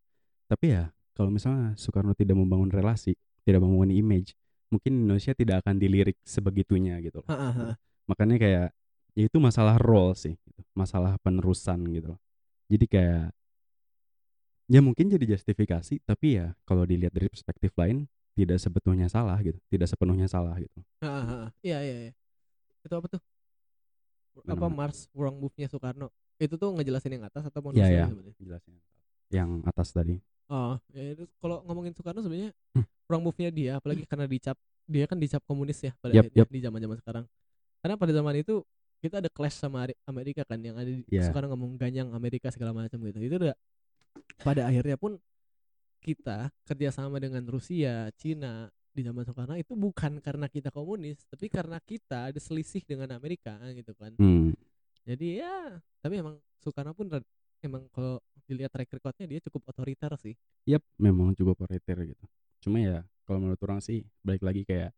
tapi ya kalau misalnya Soekarno tidak membangun relasi tidak membangun image mungkin Indonesia tidak akan dilirik sebegitunya gitu loh. Makanya kayak ya itu masalah role sih gitu. masalah penerusan gitu loh. jadi kayak ya mungkin jadi justifikasi tapi ya kalau dilihat dari perspektif lain tidak sebetulnya salah gitu tidak sepenuhnya salah gitu. Iya iya iya. Itu apa tuh? Mana, Apa mana? Mars Wrong Move-nya Soekarno? Itu tuh ngejelasin yang atas atau Iya, manusia iya. sebenarnya? jelasnya yang atas tadi Oh, ya itu kalau ngomongin Soekarno sebenarnya Hmm. wrong move-nya dia apalagi karena dicap dia kan dicap komunis ya pada akhirnya yap. di zaman-zaman sekarang. Karena pada zaman itu kita ada clash sama Amerika kan yang ada Iya. sekarang ngomong ganyang Amerika segala macam gitu. Itu udah pada akhirnya pun kita kerjasama dengan Rusia, Cina di zaman Soekarno itu bukan karena kita komunis, tapi karena kita ada selisih dengan Amerika gitu kan. hmm. Jadi ya, tapi emang Soekarno pun emang kalau dilihat track recordnya dia cukup otoriter sih. Yap, memang cukup otoriter gitu. Cuma ya kalau menurut orang sih balik lagi kayak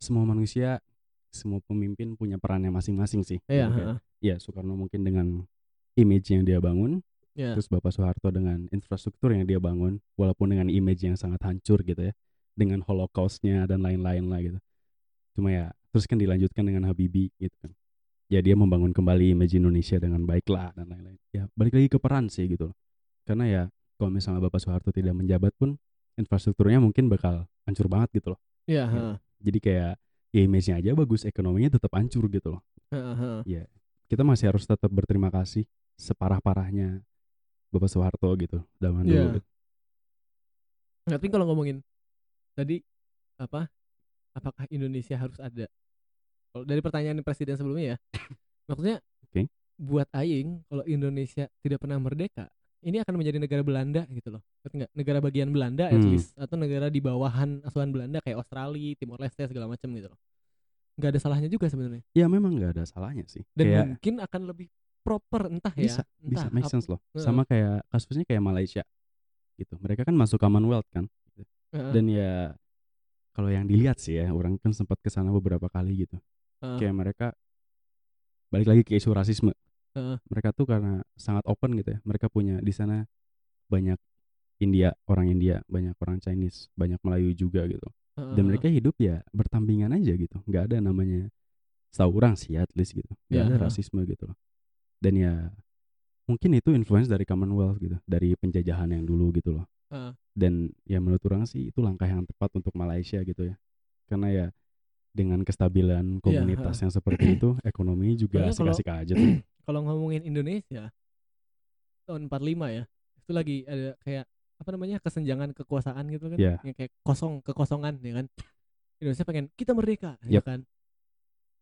semua manusia, semua pemimpin punya perannya masing-masing sih. Iya, Gitu, kayak, heeh. ya Soekarno mungkin dengan image yang dia bangun, Ya. terus Bapak Soeharto dengan infrastruktur yang dia bangun, walaupun dengan image yang sangat hancur gitu ya, dengan holocaustnya dan lain-lain lah gitu. Cuma ya terus kan dilanjutkan dengan Habibie gitu kan. Ya dia membangun kembali image Indonesia dengan baik lah dan lain-lain. Ya balik lagi ke peran sih gitu loh. Karena ya kalau misalnya Bapak Soeharto tidak menjabat pun infrastrukturnya mungkin bakal hancur banget gitu loh. Iya, Ya. heeh. Jadi kayak ya image-nya aja bagus, ekonominya tetap hancur gitu loh. Heeh, heeh. Kita masih harus tetap berterima kasih separah-parahnya Bapak Soeharto gitu zaman Iya. dulu. gitu. Tapi kalau ngomongin tadi apa? Apakah Indonesia harus ada? Kalau dari pertanyaan presiden sebelumnya ya, maksudnya Oke. buat Aing kalau Indonesia tidak pernah merdeka, ini akan menjadi negara Belanda gitu loh. Ngerti nggak? Negara bagian Belanda at Hmm. least atau negara di bawahan asuhan Belanda kayak Australia, Timor Leste segala macam gitu loh. Nggak ada salahnya juga sebenarnya. Ya memang nggak ada salahnya sih. Dan kayak mungkin akan lebih proper entah ya. bisa bisa entah make sense loh. Sama kayak kasusnya kayak Malaysia gitu. Mereka kan masuk Commonwealth kan. gitu. Dan ya kalau yang dilihat sih ya, orang kan sempat ke sana beberapa kali gitu. Kayak mereka balik lagi ke isu rasisme. Mereka tuh karena sangat open gitu ya. Mereka punya di sana banyak India, orang India, banyak orang Chinese, banyak Melayu juga gitu. Dan mereka hidup ya bertampingan aja gitu. nggak ada namanya setahu orang sih at least gitu. nggak Ya, ada rasisme gitu loh. Dan ya mungkin itu influence dari Commonwealth gitu, dari penjajahan yang dulu gitu loh. Heeh. Dan ya menurut orang sih itu langkah yang tepat untuk Malaysia gitu ya. Karena ya dengan kestabilan komunitas yang seperti itu, ekonomi juga asik-asik aja tuh. kalau ngomongin Indonesia tahun 45 ya itu lagi ada kayak apa namanya kesenjangan kekuasaan gitu kan Iya. yang kayak kosong kekosongan ya kan Indonesia pengen kita merdeka ya Yap. kan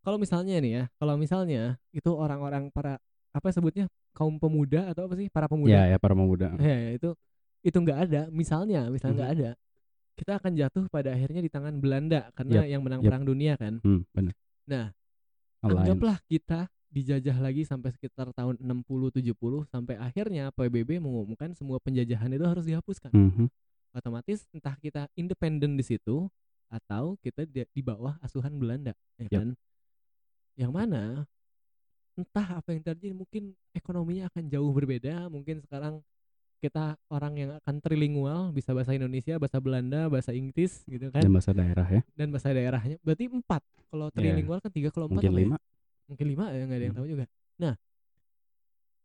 kalau misalnya nih ya kalau misalnya itu orang-orang para apa sebutnya kaum pemuda atau apa sih para pemuda Ya ya para pemuda. ya, ya, itu itu nggak ada misalnya misalnya nggak ada kita akan jatuh pada akhirnya di tangan Belanda karena Yap, yang menang yap. perang dunia kan Hmm, benar. Nah, Alliance. Anggaplah kita dijajah lagi sampai sekitar tahun 60-70 sampai akhirnya PBB mengumumkan semua penjajahan itu harus dihapuskan. Mhm. Otomatis entah kita independen di situ atau kita di, di bawah asuhan Belanda, ya Yap. kan? Yang mana entah apa yang terjadi mungkin ekonominya akan jauh berbeda, mungkin sekarang kita orang yang akan trilingual bisa bahasa Indonesia, bahasa Belanda, bahasa Inggris gitu kan Dan bahasa daerah ya. dan bahasa daerahnya berarti empat kalau trilingual kan tiga kalau empat Mungkin ya? lima. mungkin lima ya nggak ada yang Hmm. tahu juga nah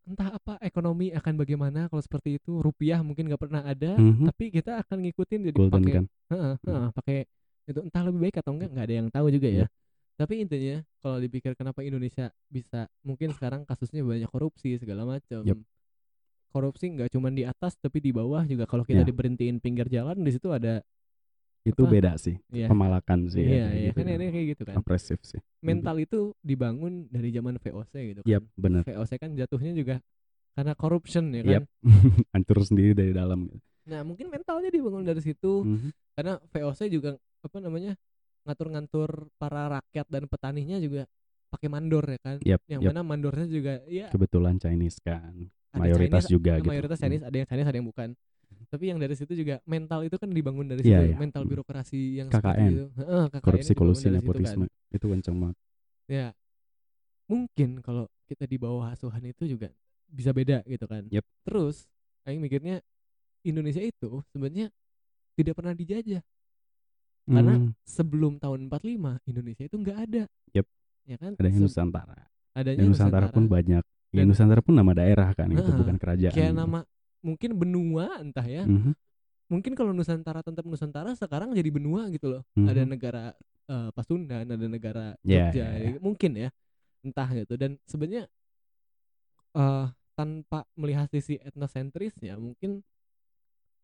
entah apa ekonomi akan bagaimana kalau seperti itu rupiah mungkin nggak pernah ada Mhm. tapi kita akan ngikutin jadi pakai kan. Heeh, heeh, pakai itu entah lebih baik atau enggak nggak ada yang tahu juga ya Iya. Tapi intinya kalau dipikir kenapa Indonesia bisa mungkin sekarang kasusnya banyak korupsi segala macam Yap. korupsi nggak cuma di atas tapi di bawah juga kalau kita Ya. diberhentiin pinggir jalan di situ ada Itu apa, beda sih. Iya. Pemalakan sih. Iya, kayak iya gitu kan kan. ini kayak gitu kan. Opresif sih. Mental itu dibangun dari zaman VOC gitu kan. Yap, bener. VOC kan jatuhnya juga karena corruption ya kan. Yap. Hancur sendiri dari dalam. Nah, mungkin mentalnya dibangun dari situ Mhm. karena VOC juga apa namanya? Ngatur-ngatur para rakyat dan petaninya juga pakai mandor ya kan. Yap, Yang yap. mana mandornya juga ya Kebetulan Chinese kan. ada Mayoritas Chinese, juga gitu. mayoritas Hmm. Chinese ada yang Chinese ada yang bukan. Tapi yang dari situ juga mental itu kan dibangun dari Iya, situ, iya. mental Hmm. birokrasi yang KKN. itu. Heeh, KKN Korupsi, kolusi, kan. nepotisme. Itu kenceng banget. Ya. Mungkin kalau kita di bawah asuhan itu juga bisa beda gitu kan. Yep. Terus aing mikirnya Indonesia itu sebenarnya tidak pernah dijajah. Karena Hmm, sebelum tahun 45 Indonesia itu nggak ada. Yep. Ya kan? adanya Se- Nusantara. adanya Dan Nusantara pun banyak. Ya Dan- Nusantara pun nama daerah kan, itu bukan kerajaan. kayak gitu. nama mungkin benua entah ya. Mhm, Mungkin kalau Nusantara tetap Nusantara sekarang jadi benua gitu loh. mhm. Ada negara eh, Pasundan, ada negara Ya, Jogja. ya, ya. ya, Mungkin ya. Entah gitu dan sebenarnya eh tanpa melihat sisi etnosentrisnya mungkin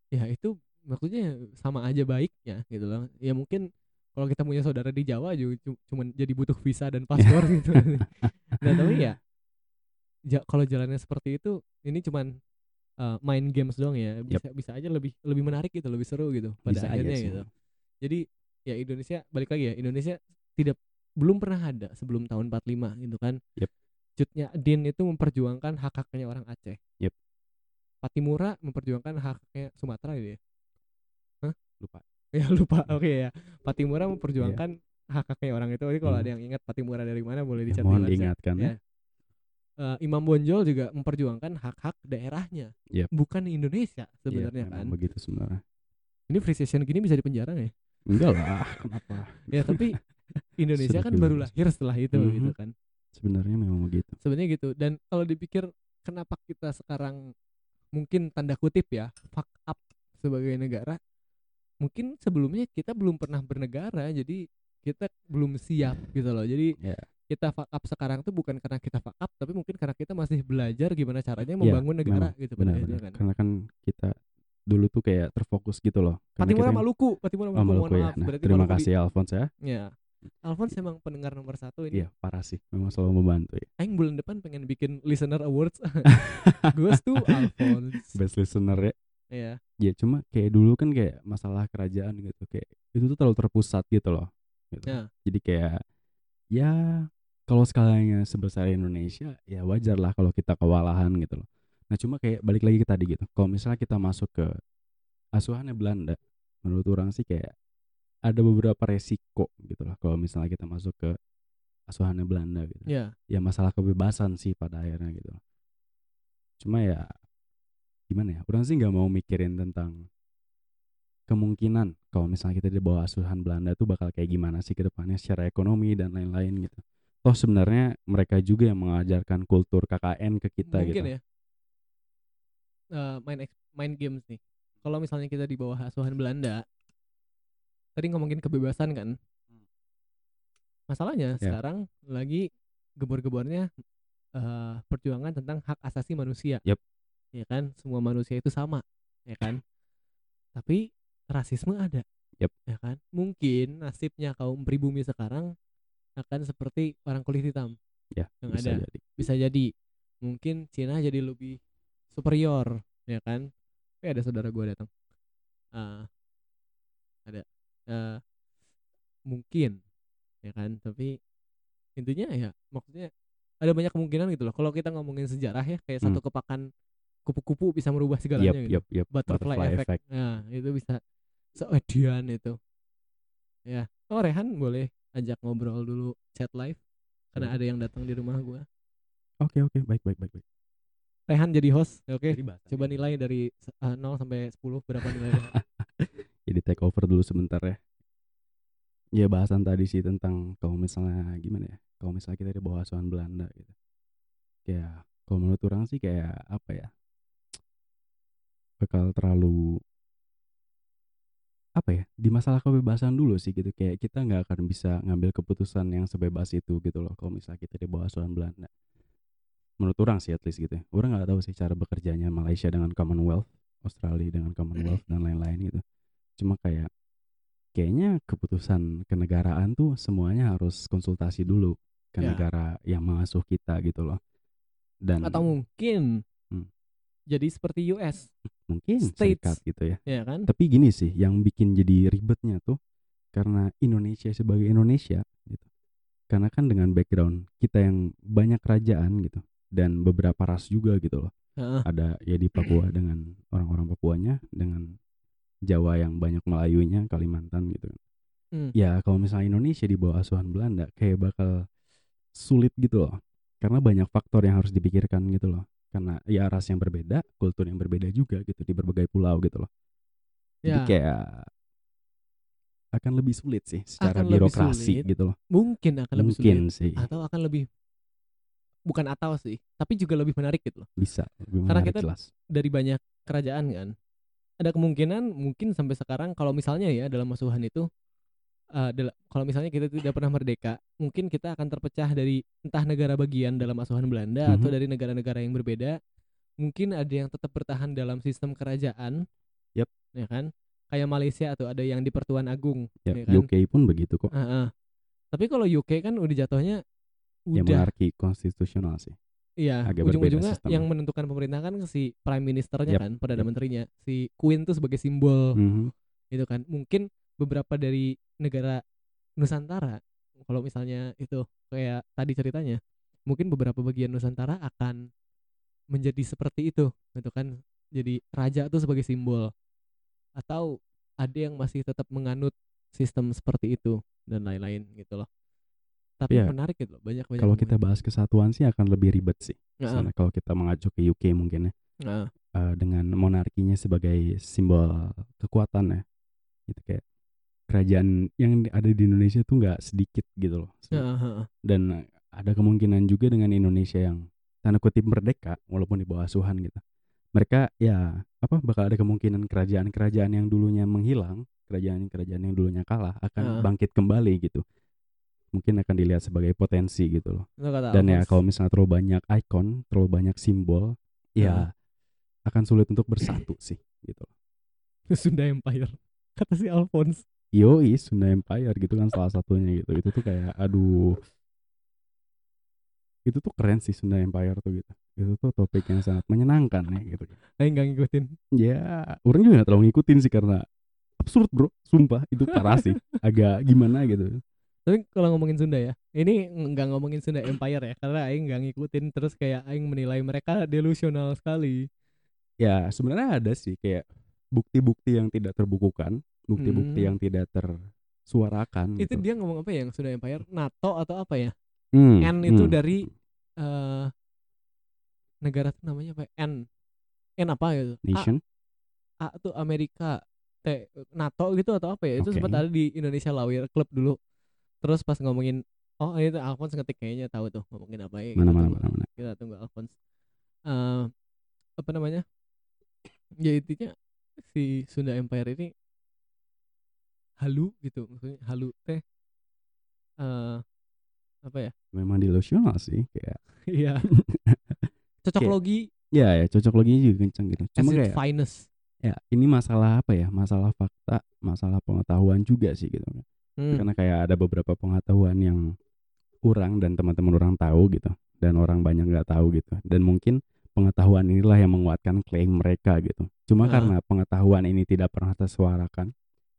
ya itu maksudnya sama aja baiknya gitu loh. Ya mungkin kalau kita punya saudara di Jawa juga cu- cuman jadi butuh visa dan paspor gitu. Nah, tapi ya ja- kalau jalannya seperti itu ini cuman eh, main games doang ya. Bisa bisa aja lebih lebih menarik gitu, lebih seru gitu pada Bisa aja akhirnya sih. gitu. Jadi ya Indonesia balik lagi ya Indonesia tidak belum pernah ada sebelum tahun 45 gitu kan. Yep. Cutnya Din itu memperjuangkan hak haknya orang Aceh. Yep. Patimura memperjuangkan hak haknya Sumatera gitu ya. Lupa. Ya lupa. Oke ya. Patimura memperjuangkan hak haknya orang itu. Jadi kalau Hmm. ada yang ingat Patimura dari mana boleh Ya, dicat mohon diingatkan ya. Ya. Eh, Imam Bonjol juga memperjuangkan hak-hak daerahnya, Yep. bukan Indonesia Iya, sebenarnya memang kan. begitu sebenarnya. Ini free session gini bisa dipenjara nggak ya? Enggak lah, kenapa? Ya tapi Indonesia kan baru lahir setelah itu Mhm. gitu kan. Sebenarnya memang begitu. Sebenarnya gitu. Dan kalau dipikir kenapa kita sekarang mungkin tanda kutip ya fuck up sebagai negara, mungkin sebelumnya kita belum pernah bernegara, jadi kita belum siap gitu loh. Jadi Ya. kita fuck up sekarang tuh bukan karena kita fuck up, tapi mungkin karena kita masih belajar gimana caranya Ya, membangun negara memang. gitu pada akhirnya Benar-benar. kan. Karena kan kita dulu tuh kayak terfokus gitu loh. Patimura kita- Maluku, Patimura Oh, Maluku, Maluku mohon ya. maaf. Nah, Berarti terima Maluku di- kasih Alphonse ya. Ya. Alphonse emang pendengar nomor satu ini. Iya, parah sih. Memang selalu membantu ya. Aing bulan depan pengen bikin listener awards. Gue tuh Alphonse. Best listener ya. Iya. Ya cuma kayak dulu kan kayak masalah kerajaan gitu kayak itu tuh terlalu terpusat gitu loh. Gitu. Ya. Jadi kayak ya kalau skalanya sebesar Indonesia ya wajar lah kalau kita kewalahan gitu loh. Nah cuma kayak balik lagi ke tadi gitu. Kalau misalnya kita masuk ke asuhannya Belanda, menurut orang sih kayak ada beberapa resiko gitu loh. Kalau misalnya kita masuk ke asuhannya Belanda gitu. Ya. Ya masalah kebebasan sih pada akhirnya gitu. Cuma ya gimana ya? Orang sih nggak mau mikirin tentang kemungkinan kalau misalnya kita di bawah asuhan Belanda tuh bakal kayak gimana sih ke depannya secara ekonomi dan lain-lain gitu. Toh sebenarnya mereka juga yang mengajarkan kultur KKN ke kita Mungkin gitu. ya. Eh, main main games nih. Kalau misalnya kita di bawah asuhan Belanda, tadi ngomongin kebebasan kan. Masalahnya Ya. sekarang lagi gebor-gebornya eh, perjuangan tentang hak asasi manusia. Yep. Ya kan, semua manusia itu sama, ya kan. Tapi rasisme ada. Yep. Ya kan? Mungkin nasibnya kaum pribumi sekarang akan seperti orang kulit hitam Ya, yang bisa ada jadi. bisa jadi mungkin Cina jadi lebih superior ya kan tapi ada saudara gua datang Ah, ada Eh, mungkin ya kan tapi intinya ya maksudnya ada banyak kemungkinan gitu loh kalau kita ngomongin sejarah ya kayak satu kepakan kupu-kupu bisa merubah segalanya Yep, gitu yep, yep. butterfly, effect. Nah, itu bisa seedian itu. Ya. Oh, Rehan boleh ajak ngobrol dulu chat live karena Boleh. ada yang datang di rumah gua. Oke, oke, baik, baik, baik, baik. Rehan jadi host, oke. Jadi bahasannya- Coba nilai dari eh, 0 sampai 10 berapa nilainya? Jadi take over dulu sebentar ya. Ya bahasan tadi sih tentang kalau misalnya gimana ya? Kalau misalnya kita di bawah asuhan Belanda gitu. Kayak kalau menurut orang sih kayak apa ya? Bakal terlalu apa ya? Di masalah kebebasan dulu sih gitu kayak kita nggak akan bisa ngambil keputusan yang sebebas itu gitu loh kalau misalnya kita di bawah asuhan Belanda. Menurut orang sih at least gitu. ya. Orang nggak tahu sih cara bekerjanya Malaysia dengan Commonwealth, Australia dengan Commonwealth dan lain-lain gitu. Cuma kayak kayaknya keputusan kenegaraan tuh semuanya harus konsultasi dulu ke Ya. negara yang mengasuh kita gitu loh. Dan Atau mungkin Hmm. jadi seperti US, mungkin States. serikat gitu ya. ya kan? Tapi gini sih, yang bikin jadi ribetnya tuh karena Indonesia sebagai Indonesia gitu. Karena kan dengan background kita yang banyak kerajaan gitu dan beberapa ras juga gitu loh. Heeh. Ada ya di Papua dengan orang-orang Papuanya, dengan Jawa yang banyak Melayunya, Kalimantan gitu. Hmm. Ya kalau misalnya Indonesia di bawah asuhan Belanda kayak bakal sulit gitu loh. Karena banyak faktor yang harus dipikirkan gitu loh. Karena ya ras yang berbeda, kultur yang berbeda juga gitu di berbagai pulau gitu loh. Jadi Ya, kayak akan lebih sulit sih secara Akan birokrasi sulit. gitu loh. mungkin akan lebih Mungkin sulit sih atau akan lebih bukan atau sih, tapi juga lebih menarik gitu loh. bisa lebih Karena menarik kita- jelas. Dari banyak kerajaan kan. Ada kemungkinan mungkin sampai sekarang kalau misalnya ya dalam asuhan itu dala- kalau misalnya kita tidak pernah merdeka, mungkin kita akan terpecah dari entah negara bagian dalam asuhan Belanda atau Mhm. dari negara-negara yang berbeda. Mungkin ada yang tetap bertahan dalam sistem kerajaan. Yap. Ya kan? Kayak Malaysia atau ada yang di Pertuan Agung, Ya, ya kan? UK pun begitu kok. Heeh. Tapi kalau UK kan udah jatuhnya Ya udah monarki konstitusional sih. iya ujung-ujungnya yang menentukan pemerintahan kan si prime ministernya Yap, kan perdana yap. menterinya si queen tuh sebagai simbol Mhm. gitu kan mungkin beberapa dari negara Nusantara. Kalau misalnya itu kayak tadi ceritanya mungkin beberapa bagian Nusantara akan menjadi seperti itu gitu kan. Jadi raja tuh sebagai simbol. Atau ada yang masih tetap menganut sistem seperti itu dan lain-lain gitu loh. Tapi Iya. menarik gitu loh banyak banyak Kalau kita bahas kesatuan sih akan lebih ribet sih. Misalnya kalau kita mengacu ke UK mungkin ya. Eh, dengan monarkinya sebagai simbol kekuatan ya. Itu kayak kerajaan yang ada di Indonesia tuh nggak sedikit gitu loh. Dan ada kemungkinan juga dengan Indonesia yang tanda kutip merdeka walaupun di bawah asuhan gitu. Mereka ya apa bakal ada kemungkinan kerajaan-kerajaan yang dulunya menghilang, kerajaan-kerajaan yang dulunya kalah akan Heeh. bangkit kembali gitu. Mungkin akan dilihat sebagai potensi gitu loh. Kata Dan ya kalau misalnya terlalu banyak icon, terlalu banyak simbol, ya akan sulit untuk bersatu sih gitu. Sunda Empire kata si Alphonse Yoi, Sunda Empire gitu kan salah satunya gitu. Itu tuh kayak aduh. Itu tuh keren sih Sunda Empire tuh gitu. Itu tuh topik yang sangat menyenangkan ya gitu. Aing gak ngikutin Ya, orang juga gak terlalu ngikutin sih karena absurd bro, sumpah itu parah sih. Agak gimana gitu. tapi kalau ngomongin Sunda ya ini nggak ngomongin Sunda Empire ya karena Aing nggak ngikutin terus kayak Aing menilai mereka delusional sekali Ya sebenarnya ada sih kayak bukti-bukti yang tidak terbukukan, bukti-bukti Hmm. yang tidak tersuarakan. itu gitu. dia ngomong apa ya yang Sunda Empire NATO atau apa ya Hmm, N itu hmm. dari eh negara tuh namanya apa ya? N N apa gitu A, nation. A tuh Amerika T NATO gitu atau apa ya itu Oke. sempat ada di Indonesia Lawyer Club dulu terus pas ngomongin oh itu Alphonse ngetik kayaknya tahu tuh ngomongin apa ya Mana kita mana tunggu. mana mana. kita tunggu Alphonse Eh, apa namanya ya intinya si Sunda Empire ini halu gitu maksudnya halu teh eh apa ya Memang delusional sih kayak. iya cocok Kayak- logi Ya ya cocok loginya juga kenceng gitu. Cuma kayak finest ya ini masalah apa ya? Masalah fakta, masalah pengetahuan juga sih gitu. Hmm, Karena kayak ada beberapa pengetahuan yang orang dan teman-teman orang tahu gitu dan orang banyak nggak tahu gitu. Dan mungkin pengetahuan inilah yang menguatkan klaim mereka gitu. Cuma Ah. karena pengetahuan ini tidak pernah tersuarakan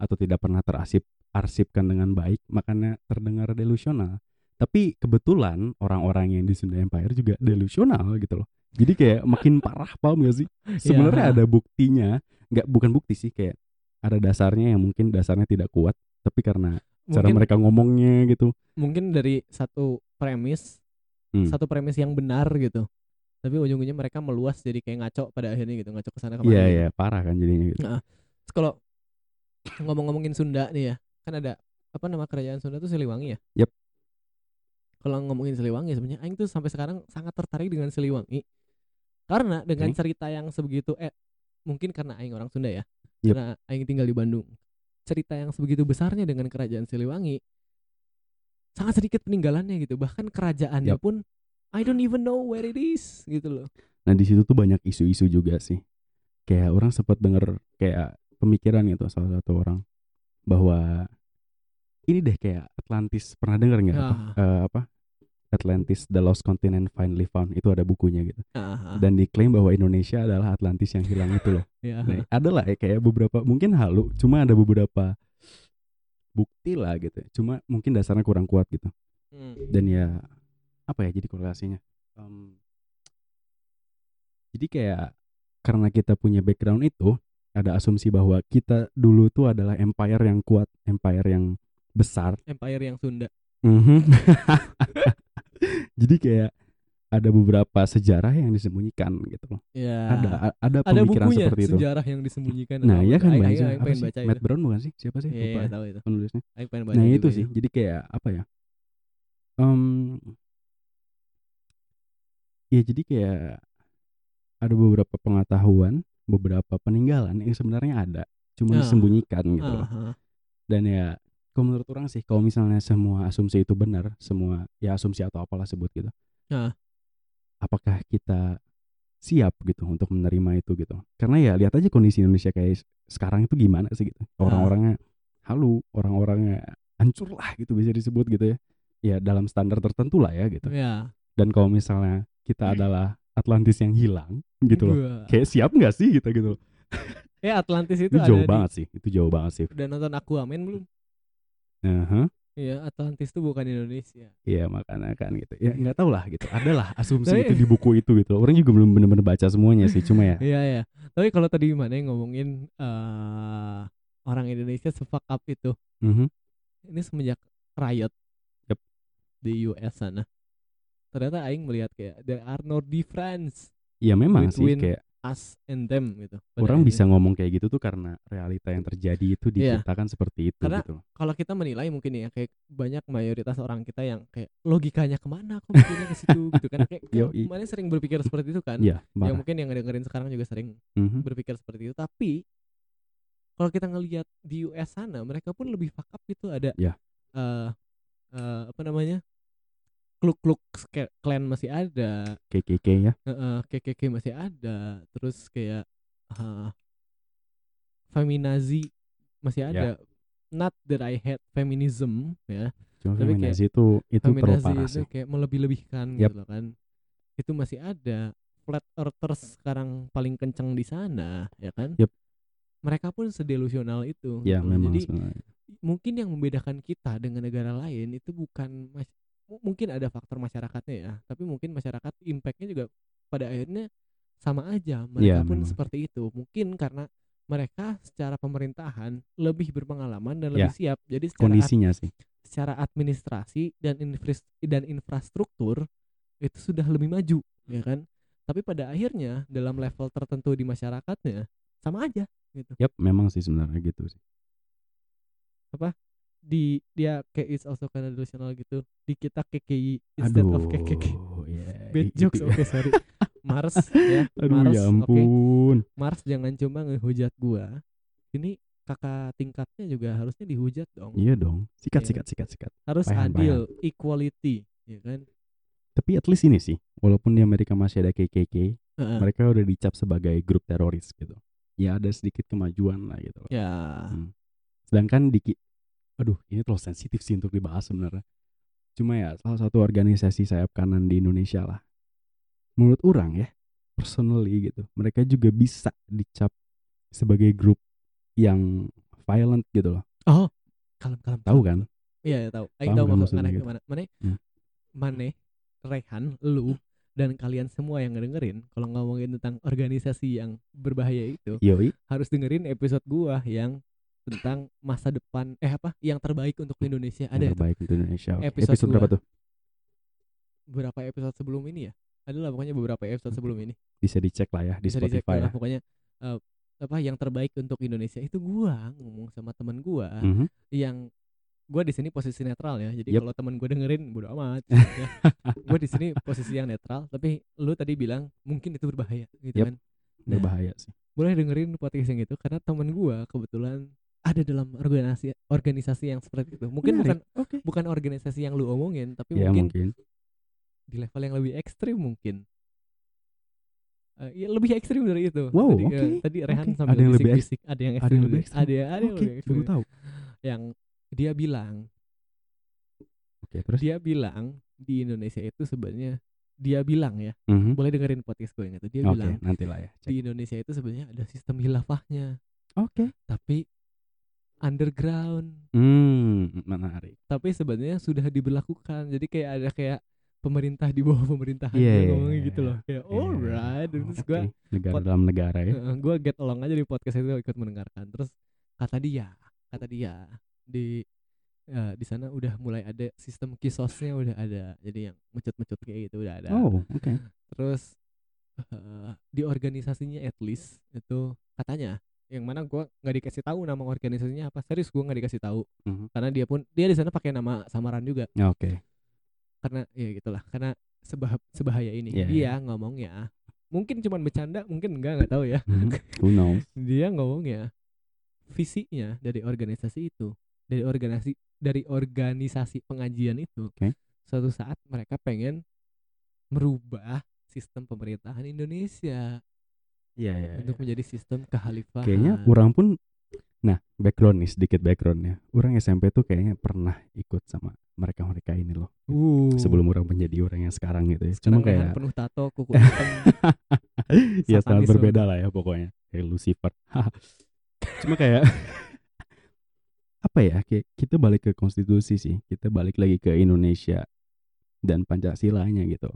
atau tidak pernah terarsip arsipkan dengan baik, makanya terdengar delusional. Tapi kebetulan orang-orang yang di Sunda Empire juga delusional gitu loh. Jadi kayak makin parah paham gak sih? Sebenarnya Ya. ada buktinya, nggak bukan bukti sih kayak ada dasarnya yang mungkin dasarnya tidak kuat, tapi karena cara mungkin mereka ngomongnya gitu. mungkin dari satu premis Hmm. satu premis yang benar gitu tapi ujung-ujungnya mereka meluas jadi kayak ngaco pada akhirnya gitu ngaco ke sana kemari Iya gitu. iya parah kan jadinya gitu. Terus kalau ngomong-ngomongin Sunda nih ya kan ada apa nama kerajaan Sunda tuh Siliwangi ya Yep. kalau ngomongin Siliwangi sebenarnya Aing tuh sampai sekarang sangat tertarik dengan Siliwangi karena dengan Oke. cerita yang sebegitu eh mungkin karena Aing orang Sunda ya Yep. karena Aing tinggal di Bandung cerita yang sebegitu besarnya dengan kerajaan Siliwangi sangat sedikit peninggalannya gitu bahkan kerajaannya Yap. pun I don't even know where it is gitu loh Nah di situ tuh banyak isu-isu juga sih. Kayak orang sempat denger kayak pemikiran gitu salah satu orang bahwa ini deh kayak Atlantis pernah dengar nggak apa, Ah. eh, apa Atlantis The Lost Continent Finally Found itu ada bukunya gitu Ah, dan diklaim bahwa Indonesia adalah Atlantis yang hilang itu loh ya. Nah, ada lah ya kayak beberapa mungkin halu, cuma ada beberapa bukti lah gitu. Cuma mungkin dasarnya kurang kuat gitu. Hmm. Dan ya apa ya jadi korelasinya? Em, jadi kayak karena kita punya background itu ada asumsi bahwa kita dulu tuh adalah empire yang kuat, empire yang besar. Empire yang Sunda. Mhm. jadi kayak ada beberapa sejarah yang disembunyikan gitu loh. Ya. Ada ada Ada pemikiran bukunya seperti itu. sejarah yang disembunyikan. Nah, iya kan Aing Apa pengen sih? baca Matt itu. Brown bukan sih? Siapa sih? Iya, ya tahu itu. penulisnya. Aing pengen baca Nah, itu sih. Jadi kayak apa ya? Em ya jadi kayak ada beberapa pengetahuan, beberapa peninggalan yang sebenarnya ada, cuma Ah. disembunyikan gitu loh. Aha. Dan ya kalau menurut orang sih kalau misalnya semua asumsi itu benar, semua ya asumsi atau apalah sebut gitu. Ah. Apakah kita siap gitu untuk menerima itu gitu? Karena ya lihat aja kondisi Indonesia kayak sekarang itu gimana sih gitu. Orang-orangnya halu, orang-orangnya hancur lah gitu bisa disebut gitu ya. Ya dalam standar tertentu lah ya gitu. Ya. Dan kalau misalnya kita adalah Atlantis yang hilang gitu loh. Gua. Kayak siap nggak sih gitu gitu. Eh Atlantis itu, Itu, ada jauh di- banget sih. Itu jauh banget sih. Udah nonton Aquaman belum? Aha. Iya, Atlantis itu bukan Indonesia. Iya makanya kan gitu. Ya nggak tahu lah gitu. Adalah asumsi Tapi- itu di buku itu gitu. Orang juga belum benar-benar baca semuanya sih. Cuma ya. Iya, iya. Tapi kalau tadi mana yang ngomongin eh orang Indonesia se-fuck up itu. mhm. Ini semenjak riot Yep. di US sana. Ternyata aing melihat kayak there are no difference Ya memang sih kayak us and them gitu. Orang akhirnya. bisa ngomong kayak gitu tuh karena realita yang terjadi itu Iya. diciptakan seperti itu Karena gitu. kalau kita menilai mungkin ya kayak banyak mayoritas orang kita yang kayak logikanya ke mana kok mikirnya ke situ gitu kan kayak Yoi. mana sering berpikir seperti itu kan Iya, ya mungkin yang ngedengerin sekarang juga sering Mhm. berpikir seperti itu tapi kalau kita ngelihat di US sana mereka pun lebih fuck up gitu ada Ya. eh eh, apa namanya kluk-kluk clan masih ada KKK ya. Heeh, KKK masih ada terus kayak eh, feminazi masih Ya. ada not that I hate feminism ya Cuma Tapi kayak feminazi itu itu terlalu feminazi itu kayak melebih-lebihkan Yap. gitu kan itu masih ada flat earthers sekarang paling kenceng di sana ya kan Yap. mereka pun sedelusional itu Ya gitu memang jadi sebenarnya. mungkin yang membedakan kita dengan negara lain itu bukan mungkin ada faktor masyarakatnya ya tapi mungkin masyarakat impactnya juga pada akhirnya sama aja mereka Iya, pun memang. seperti itu mungkin karena mereka secara pemerintahan lebih berpengalaman dan Ya. lebih siap jadi secara Kondisinya sih. secara administrasi dan infras dan infrastruktur itu sudah lebih maju ya kan tapi pada akhirnya dalam level tertentu di masyarakatnya sama aja gitu Yap, memang sih sebenarnya gitu sih. Di dia kayak it's also kind of delusional gitu di kita KKI instead Aduh. of KKK ya, bad itu jokes oke sorry Mars ya Aduh Mars ya ampun. Mars jangan cuma ngehujat gua ini kakak tingkatnya juga harusnya dihujat dong Iya dong. Sikat Iya. sikat sikat sikat. harus Payan, adil equality ya kan Tapi at least ini sih, walaupun di Amerika masih ada KKK, Heeh. mereka udah dicap sebagai grup teroris gitu. Ya ada sedikit kemajuan lah gitu ya Hmm. Sedangkan di aduh ini terlalu sensitif sih untuk dibahas sebenarnya. Cuma ya salah satu organisasi sayap kanan di Indonesia lah. Menurut orang ya, personally gitu, mereka juga bisa dicap sebagai grup yang violent gitu loh. oh kalem kalem Tahu kan? Iya, ya, tahu. Paham tahu kan maksud maksudnya mana gitu? mana mana Hmm. mana Rehan, lu dan kalian semua yang ngedengerin kalau ngomongin tentang organisasi yang berbahaya itu Yoi, harus dengerin episode gua yang tentang masa depan eh apa yang terbaik untuk Indonesia ada yang terbaik untuk Indonesia. Oke, Episode Episode, berapa tuh? beberapa episode sebelum ini ya adalah pokoknya beberapa episode sebelum ini Bisa dicek lah ya di bisa dicek Spotify lah ya. pokoknya eh, apa yang terbaik untuk Indonesia itu gua ngomong sama teman gua Mhm. yang gue di sini posisi netral ya jadi Yep. kalau teman gue dengerin bodo amat ya. gue di sini posisi yang netral tapi lu tadi bilang mungkin itu berbahaya gitu Yep. kan Nah. Berbahaya sih. boleh dengerin podcast yang itu karena teman gue kebetulan ada dalam organisasi organisasi yang seperti itu mungkin bukan Menarik. Oke. bukan organisasi yang lu omongin tapi Ya mungkin, mungkin. di level yang lebih ekstrim mungkin Eh, ya lebih ekstrim dari itu Wow, tadi, oke, eh, tadi Rehan oke. sambil Ada yang lebih bisik-bisik ada yang Ada ekstrim yang lebih ada ada yang Oke, lebih ekstrim tahu. yang dia bilang Oke, terus dia bilang di Indonesia itu sebenarnya dia bilang ya Mhm. boleh dengerin podcast gue yang itu dia Oke, bilang nantilah ya. cek. di Indonesia itu sebenarnya ada sistem hilafahnya Oke. tapi underground Hmm, menarik. tapi sebenarnya sudah diberlakukan jadi kayak ada kayak pemerintah di bawah pemerintahan Iya, dia iya, ngomongnya iya, gitu loh kayak Iya. alright terus gue negara pot- dalam negara ya. gue get along aja di podcast itu ikut mendengarkan terus kata dia kata dia di eh, di sana udah mulai ada sistem kisosnya udah ada jadi yang mecut-mecut kayak gitu udah ada Oh, oke. terus eh, di organisasinya at least itu katanya yang mana gua nggak dikasih tahu nama organisasinya apa serius gua nggak dikasih tahu Mhm. karena dia pun dia di sana pakai nama samaran juga Ya, Oke. karena ya gitulah karena sebah sebahaya ini Iya, dia ngomongnya mungkin cuman bercanda mungkin enggak nggak tahu ya Mhm. Who knows? dia ngomongnya visinya dari organisasi itu dari organisasi dari organisasi pengajian itu Oke. suatu saat mereka pengen merubah sistem pemerintahan Indonesia Iya, iya. untuk menjadi sistem kehalifahan Kayaknya orang pun Nah, background nih sedikit backgroundnya. Orang SMP tuh kayaknya pernah ikut sama mereka-mereka ini loh. uh, Sebelum orang menjadi orang yang sekarang gitu ya. sekarang Cuma kayak penuh tato kuku hitam ya sangat berbeda lah ya pokoknya. Kayak Lucifer. Cuma kayak apa ya? Kayak kita balik ke konstitusi sih. Kita balik lagi ke Indonesia dan Pancasilanya gitu.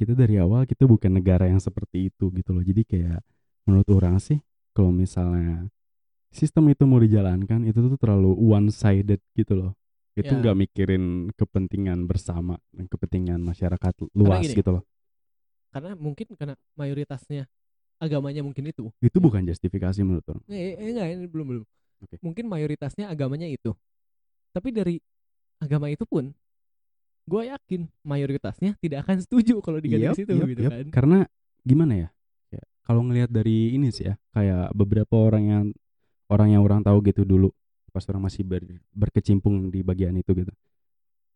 Kita dari awal kita bukan negara yang seperti itu gitu loh. Jadi kayak menurut orang sih kalau misalnya sistem itu mau dijalankan itu tuh terlalu one sided gitu loh. Itu Ya. nggak mikirin kepentingan bersama dan kepentingan masyarakat luas gini, gitu loh. karena mungkin karena mayoritasnya agamanya mungkin itu Itu Ya. bukan justifikasi menurut orang. Eh, eh, enggak ini belum belum. Oke. Mungkin mayoritasnya agamanya itu. Tapi dari agama itu pun gue yakin mayoritasnya tidak akan setuju kalau diganti Yep, situ yep, gitu yep. kan. Karena gimana ya? Ya, kalau ngelihat dari ini sih ya, kayak beberapa orang yang orang yang orang tahu gitu dulu pas orang masih ber- berkecimpung di bagian itu gitu.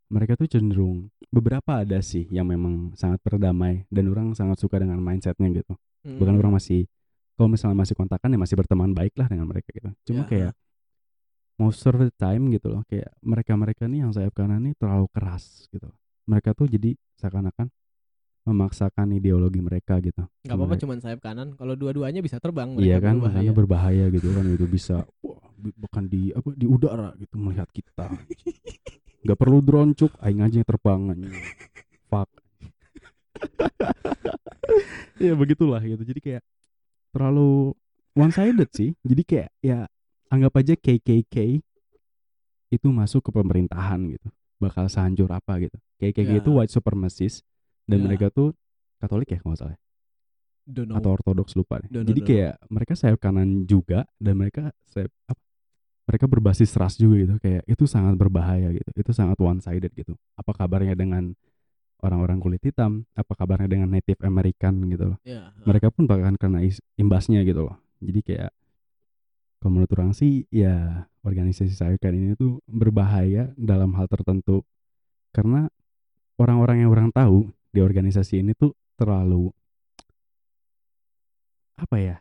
Mereka tuh cenderung beberapa ada sih yang memang sangat berdamai dan orang sangat suka dengan mindsetnya gitu. Mm. Bahkan orang masih kalau misalnya masih kontakan ya masih berteman baik lah dengan mereka gitu. Cuma Ya. kayak most of the time gitu loh kayak mereka-mereka nih yang sayap kanan nih terlalu keras gitu. Mereka tuh jadi seakan-akan memaksakan ideologi mereka gitu. Gak apa-apa cuman sayap kanan. Kalau dua-duanya bisa terbang. Iya kan, berbahaya. makanya berbahaya gitu kan itu bisa wah, bahkan di apa di udara gitu melihat kita. Gak perlu drone cuk, aing aja yang terbang anjing. Fuck. ya begitulah gitu. Jadi kayak terlalu one sided sih. Jadi kayak ya anggap aja KKK itu masuk ke pemerintahan gitu. Bakal sehancur apa gitu. KKK Ya. itu white supremacist dan Ya. mereka tuh Katolik ya kalau salah know. atau ortodoks lupa. Don't know, Jadi don't kayak mereka sayap kanan juga dan mereka sayap apa? Mereka berbasis ras juga gitu. Kayak itu sangat berbahaya gitu. Itu sangat one sided gitu. Apa kabarnya dengan orang-orang kulit hitam? Apa kabarnya dengan Native American gitu loh. Ya, Mereka pun bahkan kena imbasnya gitu loh. Jadi kayak kalau menurut orang sih ya organisasi sayap kanan ini tuh berbahaya dalam hal tertentu. Karena orang-orang yang orang tahu di organisasi ini tuh terlalu apa ya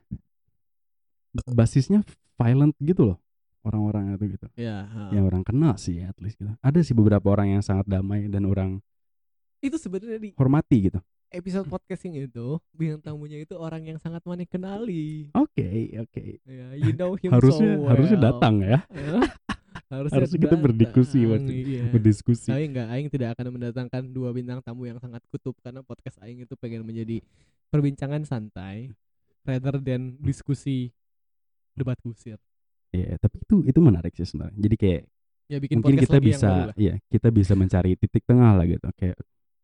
basisnya violent gitu loh orang-orang itu gitu. Ya, ha. yang orang kenal sih at least gitu. Ada sih beberapa orang yang sangat damai dan orang Itu sebenarnya di hormati gitu episode podcasting itu bintang tamunya itu orang yang sangat manik kenali. oke oke. Ya, you know him harusnya so harusnya well. datang ya. Ya, harusnya, Harusnya kita berdiskusi waktu iya. berdiskusi. Tapi enggak, Aing tidak akan mendatangkan dua bintang tamu yang sangat kutub karena podcast Aing itu pengen menjadi perbincangan santai rather than diskusi debat kusir. ya tapi itu itu menarik sih sebenarnya. Jadi kayak Ya bikin mungkin kita bisa ya kita bisa mencari titik tengah lah gitu. Kayak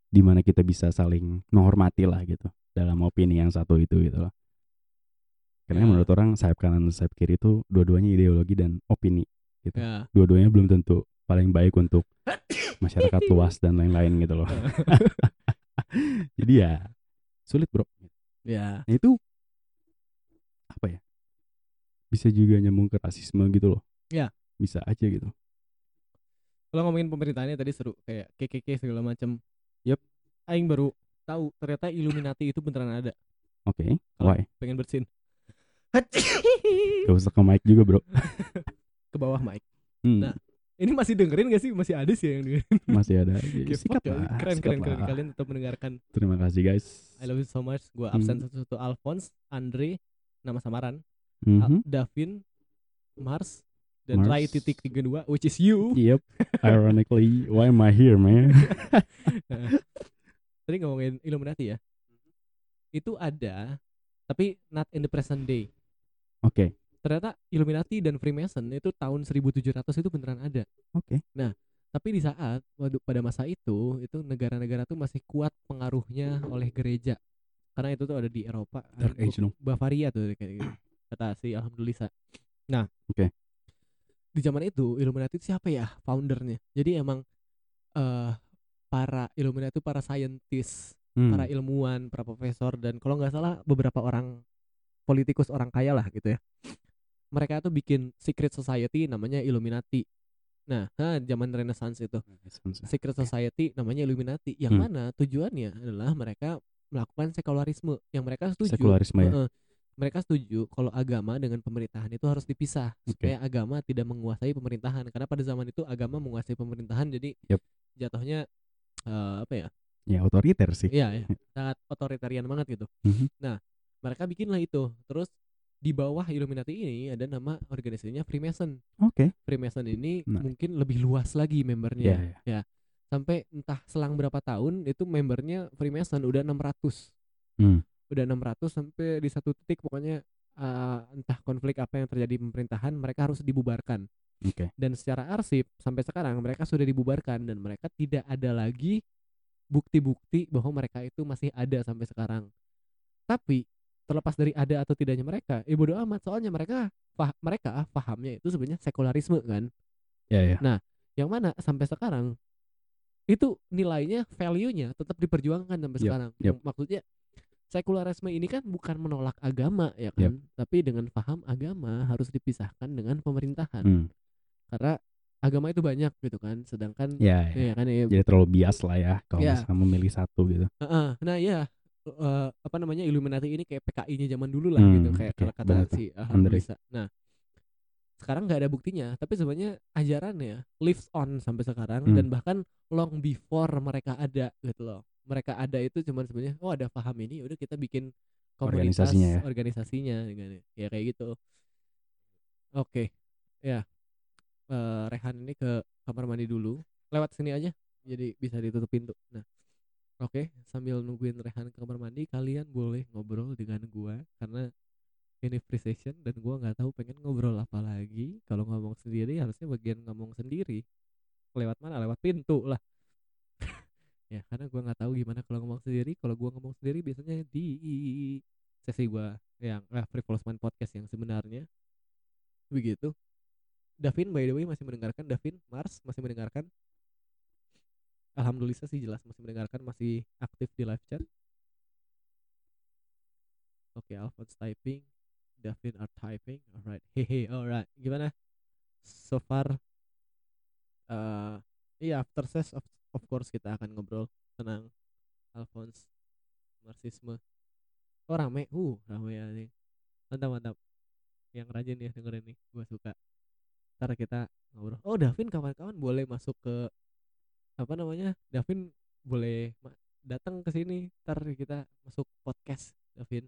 di mana kita bisa saling menghormati lah gitu dalam opini yang satu itu gitu loh karena Ya. menurut orang sayap kanan dan sayap kiri itu dua-duanya ideologi dan opini gitu Ya. dua-duanya belum tentu paling baik untuk masyarakat luas dan lain-lain gitu loh jadi ya sulit bro ya. nah itu apa ya bisa juga nyambung ke rasisme gitu loh Ya. bisa aja gitu Kalau ngomongin pemerintahannya tadi seru kayak KKK segala macam. Aing baru tahu ternyata Illuminati itu beneran ada. oke Kalau- why Pengen bersin. gak usah ke mic juga bro Ke bawah mic. Hmm, Nah, Ini masih dengerin gak sih? Masih ada sih yang dengerin. masih ada Sikat lah, Keren sikat keren keren lah. kalian tetap mendengarkan. Terima kasih guys. I love you so much. Gua Hmm. absen satu-satu Alphonse, Andre, nama samaran, Mhm. Al- Davin, Mars, dan Mars. Rai titik tiga dua, which is you. Yep. Ironically, why am I here, man? Tadi ngomongin Illuminati ya. Itu ada, tapi not in the present day. Oke. Ternyata Illuminati dan Freemason itu tahun 1700 itu beneran ada. Oke. Tapi di saat waduh, pada masa itu itu negara-negara tuh masih kuat pengaruhnya oleh gereja. Karena itu tuh ada di Eropa, Dark Age. Bavaria tuh kayak gitu. Kata si Alhamdulillah. Nah, Oke. Di zaman itu Illuminati itu siapa ya foundernya? Jadi emang eh para Illuminati itu para scientist, Hmm. para ilmuwan, para profesor dan kalau nggak salah beberapa orang politikus orang kaya lah gitu ya. Mereka tuh bikin secret society namanya Illuminati. Nah, nah zaman Renaissance itu secret society namanya Illuminati yang Hmm. mana tujuannya adalah mereka melakukan sekularisme yang mereka setuju Sekularisme ya. Heeh. mereka setuju kalau agama dengan pemerintahan itu harus dipisah Oke. supaya agama tidak menguasai pemerintahan karena pada zaman itu agama menguasai pemerintahan jadi Yep. jatuhnya eh, apa ya Ya otoriter sih. Iya, ya, sangat otoritarian banget gitu. Mhm. Nah, mereka bikinlah itu. Terus di bawah Illuminati ini ada nama organisasinya Freemason. Oke. Freemason ini Nah. mungkin lebih luas lagi membernya. Ya, ya. Sampai entah selang berapa tahun itu membernya Freemason udah 600. Hmm. Udah 600 sampai di satu titik pokoknya eh, entah konflik apa yang terjadi di pemerintahan mereka harus dibubarkan. Oke. Dan secara arsip sampai sekarang mereka sudah dibubarkan dan mereka tidak ada lagi bukti-bukti bahwa mereka itu masih ada sampai sekarang. Tapi terlepas dari ada atau tidaknya mereka, ya bodo amat soalnya mereka pah mereka pahamnya itu sebenarnya sekularisme kan. Ya, ya. Yang mana sampai sekarang itu nilainya value-nya tetap diperjuangkan sampai Yap, sekarang. yap. Maksudnya sekularisme ini kan bukan menolak agama ya kan, tapi dengan paham agama harus dipisahkan dengan pemerintahan. Hmm. Karena agama itu banyak gitu kan, sedangkan Ya, ya. ya kan ya Jadi terlalu bias lah ya kalau Ya. misalnya memilih satu gitu. Heeh, nah iya eh, apa namanya Illuminati ini kayak PKI-nya zaman dulu lah Hmm, gitu kayak kalau kata benar si Alhamdulillah. Nah, sekarang nggak ada buktinya, tapi sebenarnya ajarannya lives on sampai sekarang Hmm. dan bahkan long before mereka ada gitu loh. Mereka ada itu cuman sebenarnya oh ada paham ini udah kita bikin komunitas Organisasinya ya. organisasinya dengan ya kayak gitu. Oke. Ya. Eh, Rehan ini ke kamar mandi dulu. Lewat sini aja. Jadi bisa ditutup pintu. Nah, Oke, sambil nungguin Rehan ke kamar mandi, kalian boleh ngobrol dengan gua karena ini free session dan gua nggak tahu pengen ngobrol apa lagi. Kalau ngomong sendiri harusnya bagian ngomong sendiri. Lewat mana? Lewat pintu lah. ya, karena gua nggak tahu gimana kalau ngomong sendiri. Kalau gua ngomong sendiri biasanya di sesi gua yang eh, Free podcast yang sebenarnya. Begitu. Davin by the way masih mendengarkan Davin Mars masih mendengarkan Alhamdulillah sih jelas masih mendengarkan masih aktif di live chat. Oke, Alphonse typing, Davin are typing. Alright, hehe, alright. Gimana? So far, eh iya after ses of, of course kita akan ngobrol tenang. Alphonse, marxisme. Oh rame, uh rame ya nih. Mantap mantap. Yang rajin ya dengerin nih, gua suka. Ntar kita ngobrol. Oh Davin kawan-kawan boleh masuk ke apa namanya Davin boleh datang ke sini. Ntar kita masuk podcast Davin.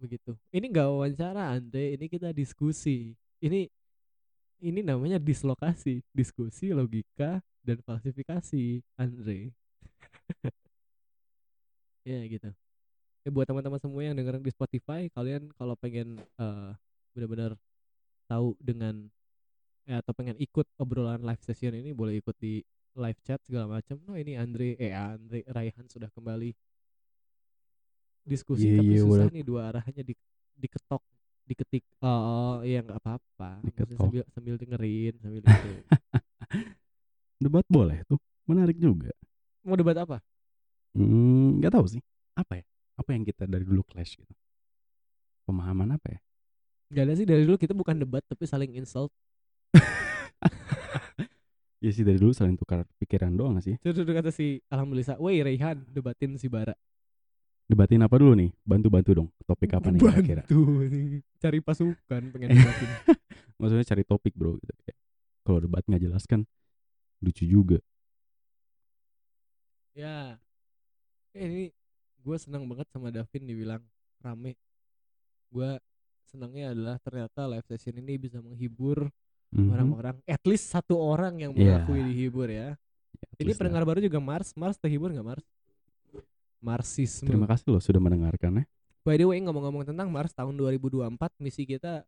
Begitu. Ini nggak wawancara Andre. Ini kita diskusi. Ini ini namanya dislokasi. Diskusi logika dan falsifikasi Andre. Ya gitu. Ya buat teman-teman semua yang dengerin di Spotify kalian kalau pengen eh benar-benar tahu dengan ya, atau pengen ikut obrolan live session ini boleh ikut di live chat segala macam. No ini Andre eh Andre Raihan sudah kembali diskusi Iya, tapi iya, susah what nih dua arahnya di diketok diketik oh iya nggak apa-apa sambil sambil dengerin sambil itu Debat boleh tuh. Menarik juga. mau debat apa Hmm, nggak tahu sih. Apa ya? Apa yang kita dari dulu clash gitu? Pemahaman apa ya? Gak ada sih dari dulu kita bukan debat tapi saling insult Ya sih dari dulu saling tukar pikiran doang sih. itu tuh kata si Alhamdulillah woi Raihan debatin si Bara Debatin apa dulu nih? Bantu-bantu dong. Topik apa nih kira-kira? Bantu nih. Cari pasukan pengen debatin. Maksudnya cari topik bro gitu. Kalau debat nggak jelas kan lucu juga. ya. Eh, ini gue senang banget sama Davin dibilang rame. Gue senangnya adalah ternyata live session ini bisa menghibur Mhm. orang-orang. At least satu orang yang Iya. mengakui dihibur ya. Ya, Ini please lah. pendengar baru juga Mars. Mars terhibur nggak Mars? Marsisme. Terima kasih loh sudah mendengarkan ya. By the way ngomong-ngomong tentang Mars tahun 2024 misi kita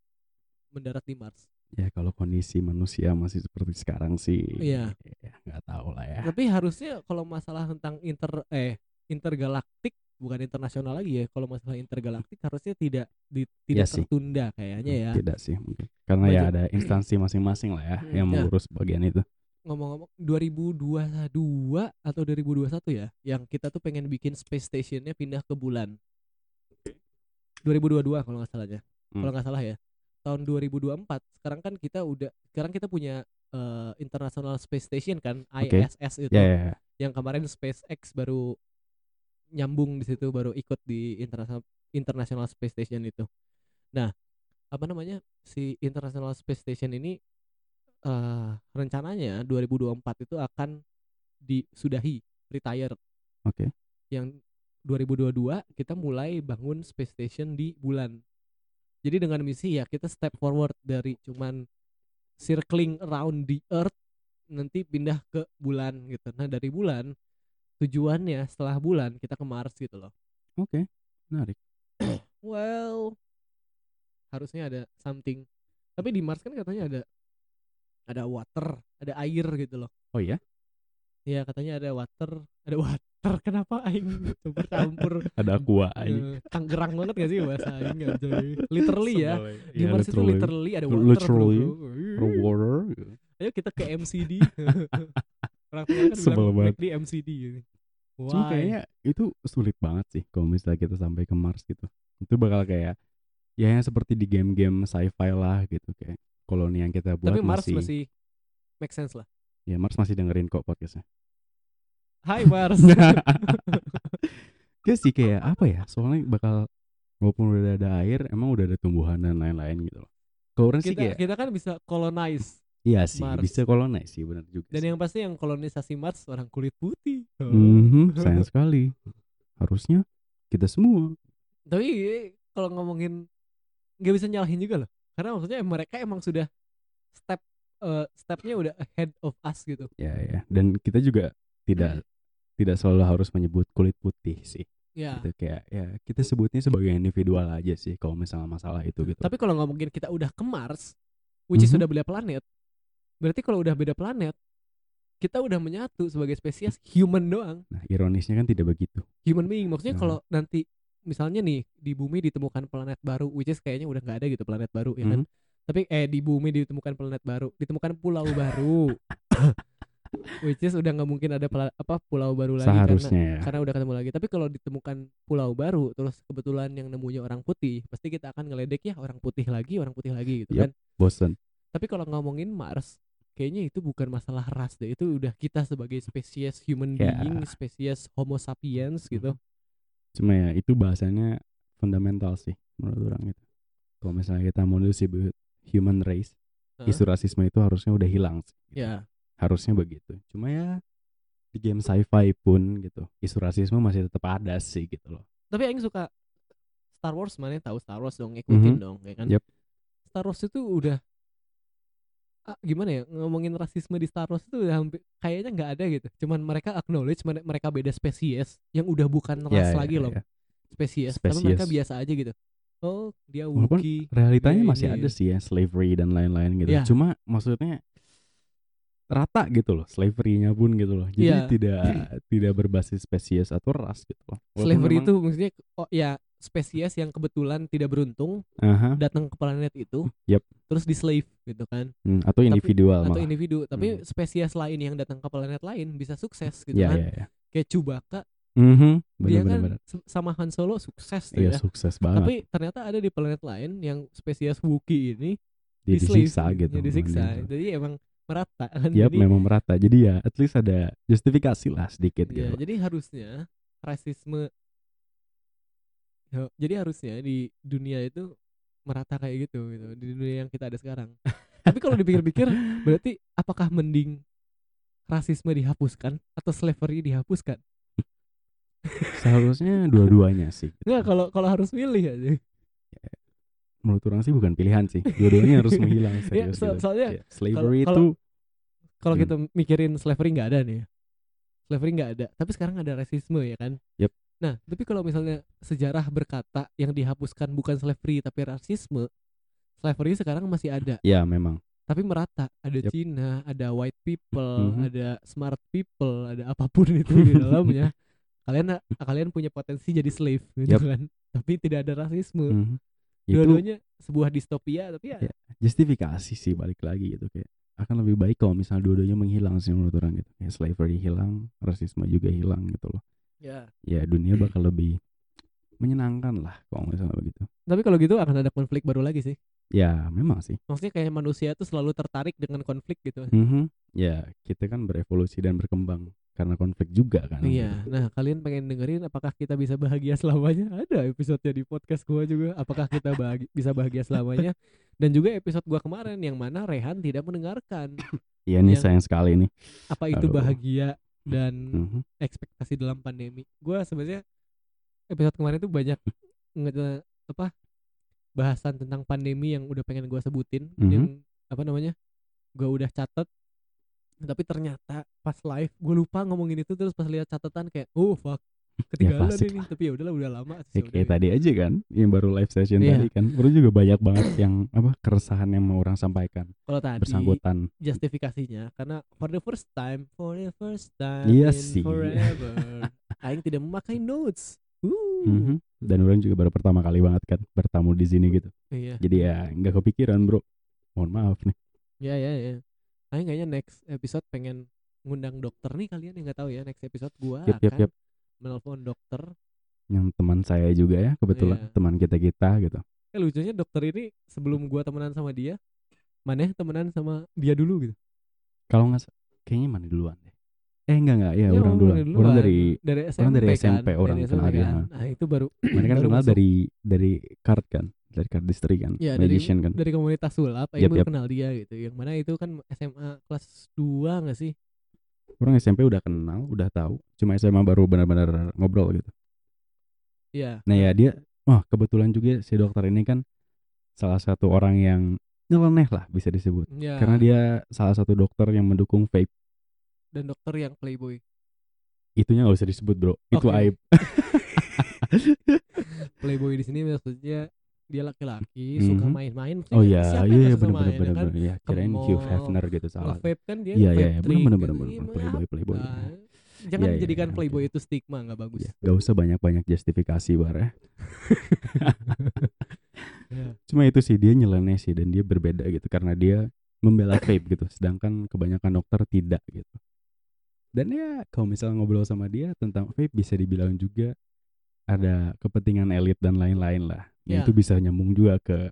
mendarat di Mars. Ya kalau kondisi manusia masih seperti sekarang sih. Iya. ya, nggak tahu lah ya. Tapi harusnya kalau masalah tentang inter eh intergalaktik bukan internasional lagi ya. Kalau masalah intergalaktik harusnya tidak di- tidak Iya sih. tertunda kayaknya ya. Tidak sih mungkin. Karena ya ada instansi masing-masing lah ya Hmm, yang ya. mengurus bagian itu. Ngomong-ngomong 2022 atau 2021 ya yang kita tuh pengen bikin space stationnya pindah ke bulan. 2022 kalau nggak salahnya. Hmm. Kalau nggak salah ya. Tahun 2024 sekarang kan kita udah sekarang kita punya eh, International Space Station kan Oke. ISS itu. Ya, ya, ya. yang kemarin SpaceX baru nyambung di situ baru ikut di international International Space Station itu. Nah, apa namanya si International Space Station ini eh rencananya 2024 itu akan disudahi retire. Oke. Yang 2022 kita mulai bangun space station di bulan. Jadi dengan misi ya kita step forward dari cuman circling around the earth nanti pindah ke bulan gitu. Nah, dari bulan tujuannya setelah bulan kita ke Mars gitu loh. Oke. Menarik. Well, harusnya ada something. Tapi di Mars kan katanya ada ada water, ada air gitu loh. Oh iya? Ya katanya ada water, ada water. Kenapa aing campur-campur? Ada aqua. Eh, Tanggerang banget gak sih bahasa aing anjay. Literally ya. Di Iya, Mars itu literally ada water. Literally. bro, water. Ayo kita ke MCD. Orang tua kan Sebel bilang banget. "Make di MCD gitu. Cuma kayaknya itu sulit banget sih kalau misalnya kita sampai ke Mars gitu. Itu bakal kayak ya yang seperti di game-game sci-fi lah gitu kayak koloni yang kita buat Tapi Mars masih, masih make sense lah. ya Mars masih dengerin kok podcastnya. Hai Mars. Gak sih kayak apa ya? Soalnya bakal walaupun udah ada air, emang udah ada tumbuhan dan lain-lain gitu loh. Kalau orang sih kayak kita kan bisa colonize iya sih Mars. bisa kolonize sih benar juga. dan sih. yang pasti yang kolonisasi Mars orang kulit putih. Mhm, sayang sekali. Harusnya kita semua. Tapi kalau ngomongin nggak bisa nyalahin juga loh. Karena maksudnya mereka emang sudah step eh, stepnya udah ahead of us gitu. Ya ya. Dan kita juga tidak tidak selalu harus menyebut kulit putih sih. Ya. Gitu kayak ya kita sebutnya sebagai individual aja sih kalau misalnya masalah itu gitu. Tapi kalau ngomongin kita udah ke Mars, which is Mhm. sudah beda planet, berarti kalau udah beda planet, kita udah menyatu sebagai spesies human doang. Nah, ironisnya kan tidak begitu. Human being maksudnya Mhm. kalau nanti misalnya nih di bumi ditemukan planet baru, which is kayaknya udah nggak ada gitu planet baru ya kan. Mhm. Tapi eh di bumi ditemukan planet baru, ditemukan pulau baru. which is udah nggak mungkin ada pela- apa pulau baru lagi karena Seharusnya ya. karena udah ketemu lagi. Tapi kalau ditemukan pulau baru terus kebetulan yang nemunya orang putih, pasti kita akan ngeledek ya orang putih lagi, orang putih lagi gitu Yap. kan. Bosen. Tapi kalau ngomongin Mars, kayaknya itu bukan masalah ras deh. Itu udah kita sebagai spesies human Ya. being, spesies Homo sapiens gitu. Cuma ya itu bahasanya fundamental sih menurut orang itu. Kalau misalnya kita mau disebut human race, Heeh. isu rasisme itu harusnya udah hilang. sih, gitu. Ya, Harusnya begitu. Cuma ya di game sci-fi pun gitu, isu rasisme masih tetap ada sih gitu loh. tapi Aing suka Star Wars mana tahu Star Wars dong, ngikutin Mhm. dong, ya kan? Yep. Star Wars itu udah ah, gimana ya ngomongin rasisme di Star Wars itu udah hampir kayaknya nggak ada gitu. Cuman mereka acknowledge mere- mereka beda spesies yang udah bukan ras Ya, ya, lagi loh, ya. spesies. Tapi mereka Spesies. biasa aja gitu. Oh, dia Wookiee. Realitanya Dia masih ini. ada sih ya slavery dan lain-lain gitu. Iya. Cuma maksudnya rata gitu loh slavery-nya pun gitu loh. Jadi Iya. tidak tidak berbasis spesies atau ras gitu loh. Walaupun Slavery memang- itu maksudnya oh ya spesies yang kebetulan tidak beruntung Aha, datang ke planet itu, Yep. terus di slave gitu kan, hmm, atau individual atau malah. individu. Tapi Hmm. spesies lain yang datang ke planet lain bisa sukses gitu Iya kan, iya iya. kayak Chewbacca, Mhm, dia benar kan benar. s- sama Han Solo sukses tuh Iya ya. sukses banget. Tapi ternyata ada di planet lain yang spesies Wookiee ini Dia di slave, disiksa gitu. ya, disiksa. dia. Jadi emang merata kan. Yap, jadi, memang merata. Jadi ya at least ada justifikasi lah sedikit ya, gitu. jadi harusnya rasisme Jadi harusnya di dunia itu merata kayak gitu gitu di dunia yang kita ada sekarang. Tapi kalau dipikir-pikir berarti apakah mending rasisme dihapuskan atau slavery dihapuskan? Seharusnya dua-duanya sih. gitu. Enggak kalau kalau harus milih aja. Menurut orang sih bukan pilihan sih. Dua-duanya harus menghilang Ya, serius so- gitu. soalnya Kayak slavery kalau- itu Kalau Hmm. kita mikirin slavery nggak ada nih. ya. Slavery nggak ada, tapi sekarang ada rasisme ya kan? Yep. Nah, tapi kalau misalnya sejarah berkata yang dihapuskan bukan slavery tapi rasisme, slavery sekarang masih ada, ya memang tapi merata. Ada Yep. Cina, ada white people, Mhm. ada smart people, ada apa pun itu di dalamnya. Kalian kalian punya potensi jadi slave gitu Yep. kan. Tapi tidak ada rasisme. Mhm. itu Dua-duanya sebuah distopia tapi ya Ya. justifikasi sih balik lagi gitu kayak akan lebih baik kalau misalnya dua-duanya menghilang sih menurut orang gitu kayak slavery hilang rasisme juga hilang gitu loh ya. ya dunia bakal lebih menyenangkan lah kalau misalnya begitu Tapi kalau gitu akan ada konflik baru lagi sih. ya memang sih Maksudnya kayak manusia itu selalu tertarik dengan konflik gitu. Mhm. ya kita kan berevolusi dan berkembang karena konflik juga kan Iya. Nah, kalian pengen dengerin apakah kita bisa bahagia selamanya? Ada episodenya di podcast gua juga. Apakah kita bahagi- bisa bahagia selamanya? Dan juga episode gua kemarin yang mana Rehan tidak mendengarkan. iya nih Yang- sayang sekali nih Apa itu Aduh. bahagia dan Mhm. ekspektasi dalam pandemi? Gua sebenarnya episode kemarin tuh banyak nge apa bahasan tentang pandemi yang udah pengen gua sebutin Mhm. yang apa namanya? Gua udah catet tapi ternyata pas live gue lupa ngomongin itu terus pas lihat catatan kayak oh fuck ketinggalan klasik ini. tapi ya udahlah udah lama Ya, ya kayak tadi aja kan yang baru live session Iya. tadi kan. Baru juga banyak banget yang apa keresahan yang mau orang sampaikan. Kalau tadi bersangkutan. justifikasinya karena for the first time for the first time Iya in sih. forever Aing tidak memakai notes. Uh Mhm. dan orang juga baru pertama kali banget kan bertamu di sini gitu. Iya. Jadi ya nggak kepikiran bro. Mohon maaf nih. Ya ya ya. Aing kayaknya next episode pengen ngundang dokter nih kalian yang nggak tahu ya next episode gua yap, akan yap. Menelpon dokter yang teman saya juga ya kebetulan Iya. teman kita kita gitu eh lucunya dokter ini sebelum gua temenan sama dia maneh temenan sama dia dulu gitu kalau nggak kayaknya mana duluan deh eh enggak enggak ya Ya, orang duluan dari orang dari dari SMP, orang dari kan? SMP orang Dari kenal SMP dia, kan? ha. Nah, itu baru mana kan kenal dari dari card kan dari cardistry kan ya, dari, magician kan dari komunitas sulap baru yap. kenal dia gitu. Yang mana itu kan SMA kelas 2 gak sih? Orang SMP udah kenal udah tahu. Cuma SMA baru benar-benar ngobrol gitu. Iya. nah ya dia wah kebetulan juga si dokter ini kan salah satu orang yang nyeleneh lah bisa disebut. Ya, karena dia salah satu dokter yang mendukung vape. Dan dokter yang playboy. itunya nggak usah disebut bro. Itu Oke. aib. Playboy di sini maksudnya dia laki-laki Mhm. suka main-main. Maksudnya oh iya iya nggak iya suka bener bener main, ya bener kan? bener ya kirain Hugh Hefner gitu salah Nge-vape kan dia Iya, iya, vape iya, trick bener, bener, gitu. bener, Iya, Playboy, playboy. Jangan Iya, iya, dijadikan iya, playboy oke. itu stigma nggak bagus. ya, gak usah banyak-banyak justifikasi bar ya Iya. cuma itu sih dia nyeleneh sih dan dia berbeda gitu karena dia membela vape gitu sedangkan kebanyakan dokter tidak gitu dan ya kalau misalnya ngobrol sama dia tentang vape bisa dibilang juga ada kepentingan elit dan lain-lain lah Ya. yang itu bisa nyambung juga ke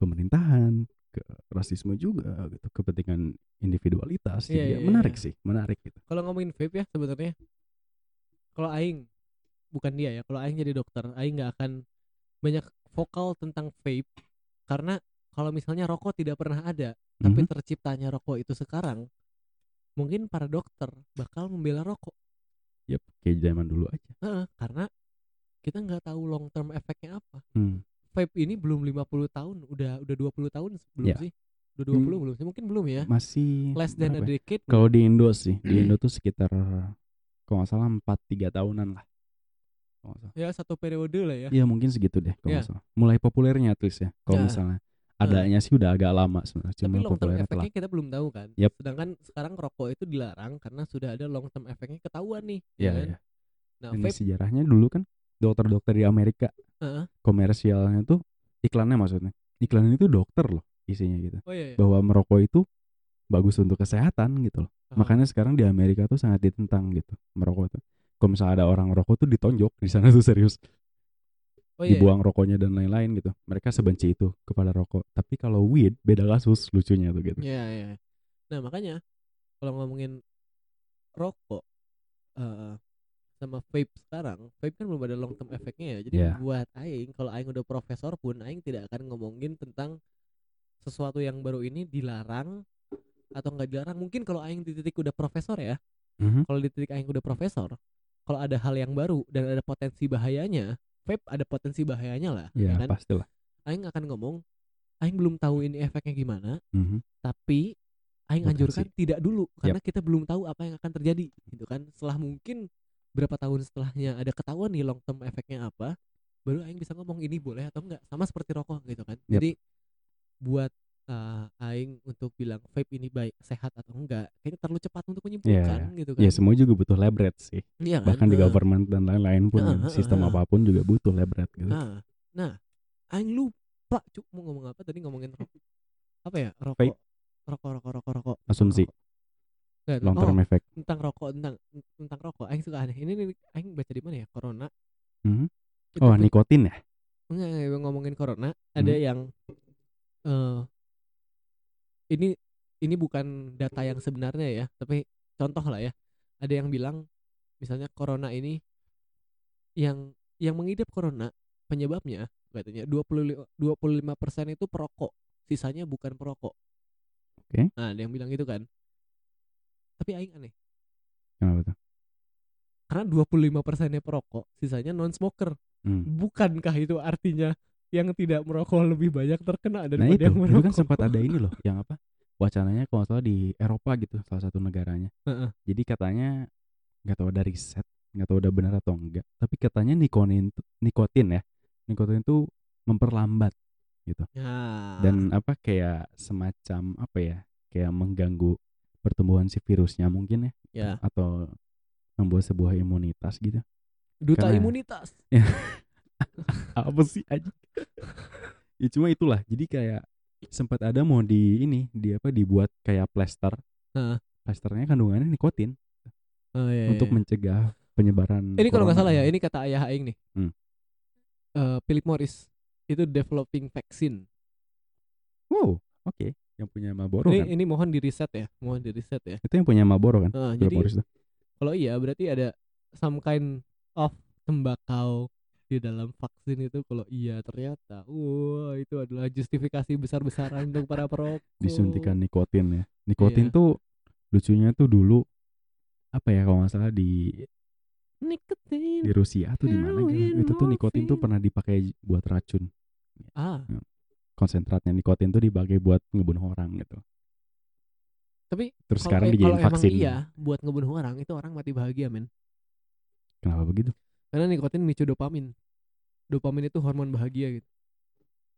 pemerintahan ke rasisme juga gitu kepentingan individualitas Iya, jadi ya iya, menarik iya. sih menarik gitu Kalau ngomongin vape ya sebenarnya kalau aing bukan dia ya, kalau aing jadi dokter, aing nggak akan banyak vokal tentang vape karena kalau misalnya rokok tidak pernah ada, tapi Mhm. terciptanya rokok itu sekarang, mungkin para dokter bakal membela rokok. Yep, kayak zaman dulu aja Heeh, karena kita nggak tahu long term efeknya apa. Hmm. Vape ini belum 50 tahun, udah udah 20 tahun belum Ya. sih? Udah 20 Hmm. belum sih? Mungkin belum ya. masih Less than a ya? decade. Kalau di Indo sih, di Indo tuh sekitar kalau nggak salah 4 3 tahunan lah. Kalau nggak salah. ya satu periode lah ya. Iya mungkin segitu deh kalau Ya. nggak salah. Mulai populernya least ya. Kalau Ya. misalnya adanya sih udah agak lama sebenarnya. Tapi Cuma long term telat. efeknya kita belum tahu kan. Yep. Sedangkan sekarang rokok itu dilarang karena sudah ada long term efeknya ketahuan nih. Iya, ya kan? iya. Nah, Ini vape sejarahnya dulu kan dokter-dokter di Amerika Heeh. komersialnya tuh iklannya maksudnya. Iklannya itu dokter loh isinya gitu. Oh iya. iya. Bahwa merokok itu bagus untuk kesehatan gitu loh. Oh. Makanya sekarang di Amerika tuh sangat ditentang gitu merokok tuh. Kalau misalnya ada orang rokok tuh ditonjok di sana tuh serius. Oh iya. dibuang rokoknya dan lain-lain gitu. Mereka sebenci itu kepada rokok. Tapi kalau weed beda kasus lucunya tuh gitu. Iya, iya. Nah, makanya kalau ngomongin rokok eh sama vape sekarang, vape kan belum ada long term efeknya ya. Jadi Iya. buat aing kalau aing udah profesor pun aing tidak akan ngomongin tentang sesuatu yang baru ini dilarang atau enggak dilarang. Mungkin kalau aing di titik udah profesor ya, Mhm. kalau di titik aing udah profesor, kalau ada hal yang baru dan ada potensi bahayanya, vape ada potensi bahayanya lah, Ya, ya kan? pastilah. Aing akan ngomong, aing belum tahu ini efeknya gimana, Mhm. tapi aing anjurkan tidak dulu karena kita belum tahu apa yang akan terjadi gitu kan setelah mungkin berapa tahun setelahnya ada ketahuan nih long term efeknya apa baru aing bisa ngomong ini boleh atau enggak sama seperti rokok gitu kan Yap. jadi buat uh, aing untuk bilang vape ini baik sehat atau enggak kayaknya terlalu cepat untuk menyimpulkan gitu kan Ya semua juga butuh lab rat sih. Iya kan? Bahkan di Heeh. government dan lain-lain pun Heeh, heeh, sistem heeh. apa pun juga butuh lab rat gitu. nah nah aing lupa cuk mau ngomong apa tadi ngomongin rokok apa ya rokok Vape. rokok rokok rokok rokok Asumsi Nggak, long oh, term effect. tentang rokok tentang tentang rokok. Aing suka aneh. Ini nih aing baca di mana ya? Corona. Itu Oh, tuh- nikotin ya? enggak, enggak, ngomongin corona. Ada Hmm. yang eh ini ini bukan data yang sebenarnya ya tapi contoh lah ya. Ada yang bilang misalnya corona ini yang yang mengidap corona penyebabnya katanya 20 25% itu perokok. Sisanya bukan perokok. Oke. nah ada yang bilang gitu kan tapi aing aneh Kenapa tuh? karena 25 persennya perokok sisanya non smoker Hmm. bukankah itu artinya yang tidak merokok lebih banyak terkena Nah daripada itu, yang merokok kan sempat ada ini loh, yang apa? Wacananya kalau salah di Eropa gitu, salah satu negaranya. Heeh. Jadi katanya nggak tahu ada riset, nggak tahu udah benar atau enggak. Tapi katanya nikotin, nikotin ya, nikotin itu memperlambat gitu. Ya. Dan apa kayak semacam apa ya, kayak mengganggu pertumbuhan si virusnya mungkin ya, ya. atau membuat sebuah imunitas gitu. duta karena- imunitas. Apa sih aja ya cuma itulah. Jadi kayak sempat ada mau di ini di apa dibuat kayak plester. Heeh. plesternya kandungannya nikotin. Oh, iya, untuk iya. mencegah penyebaran ini kalau nggak salah ya ini kata ayah aing nih. Hmm. Eh, Philip Morris itu developing vaksin wow oke yang punya Marlboro ini kan? ini mohon di riset ya mohon di riset ya. Itu yang punya Marlboro kan? Philip jadi kalau iya berarti ada some kind of tembakau di dalam vaksin itu kalau iya ternyata wah itu adalah justifikasi besar-besaran untuk para perokok. Disuntikan nikotin ya. Nikotin Iya. tuh lucunya tuh dulu apa ya kalau nggak salah di nikotin. di Rusia tuh di mana gitu. Itu tuh nikotin tuh pernah dipakai buat racun. Ah konsentratnya nikotin tuh dipakai buat ngebunuh orang gitu. Tapi terus sekarang dijadiin vaksin. iya buat ngebunuh orang itu orang mati bahagia men. Kenapa begitu? Karena nikotin micu dopamin. Dopamin itu hormon bahagia gitu.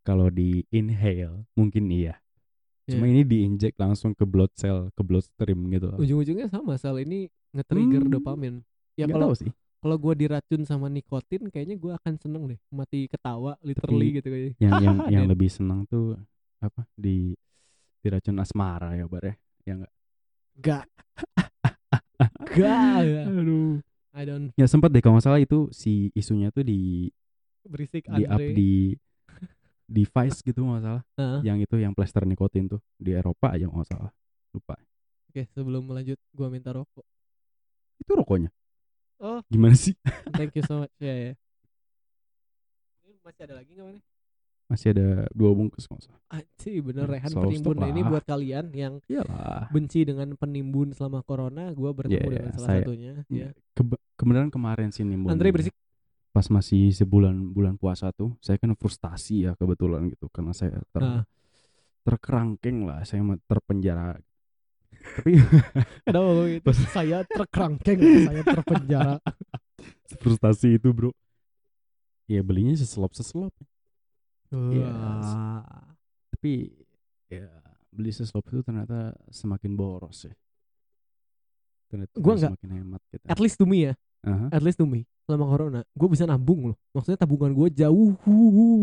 Kalau di inhale mungkin iya. Cuma Iya. ini diinjek langsung ke blood cell ke bloodstream gitu ujung-ujungnya sama sel ini nge-trigger Hmm, dopamin. Ya kalau tahu sih kalau gua diracun sama nikotin kayaknya gua akan seneng deh mati ketawa literally gitu kayaknya. Yang yang yang lebih senang tuh apa di diracun asmara ya bar ya? Yang enggak gak gak aduh. I don't ya sempat deh kalau nggak salah itu si isunya tuh di berisik di up Andre di device gitu nggak salah. Heeh. yang itu yang plester nikotin tuh di Eropa aja nggak salah. Lupa. Oke sebelum melanjut gua minta rokok. Itu rokoknya oh. Gimana sih? Thank you so much. Ya ya ini masih ada lagi nggak mana masih ada dua bungkus salah Anjir bener Hmm, Rehan selalu penimbun. Nah, ini buat kalian yang iyalah. benci dengan penimbun selama corona gua bertemu Ya, dengan salah saya- satunya. ya Kebe- kebenaran kemarin sih nimbun Andre berisik. Pas masih sebulan bulan puasa tuh saya kan frustasi ya kebetulan gitu karena saya ter Ah. terkerangkeng lah saya terpenjara tapi Kenapa kok gitu? saya terkerangkeng, saya terpenjara. frustasi itu bro ya belinya seselop seselop Yes. Wah. tapi ya beli seselop itu ternyata semakin boros ya ternyata Gua nggak- semakin hemat kita At least to me ya, Aha. at least to me. Selama corona, gue bisa nabung loh. Maksudnya tabungan gue jauh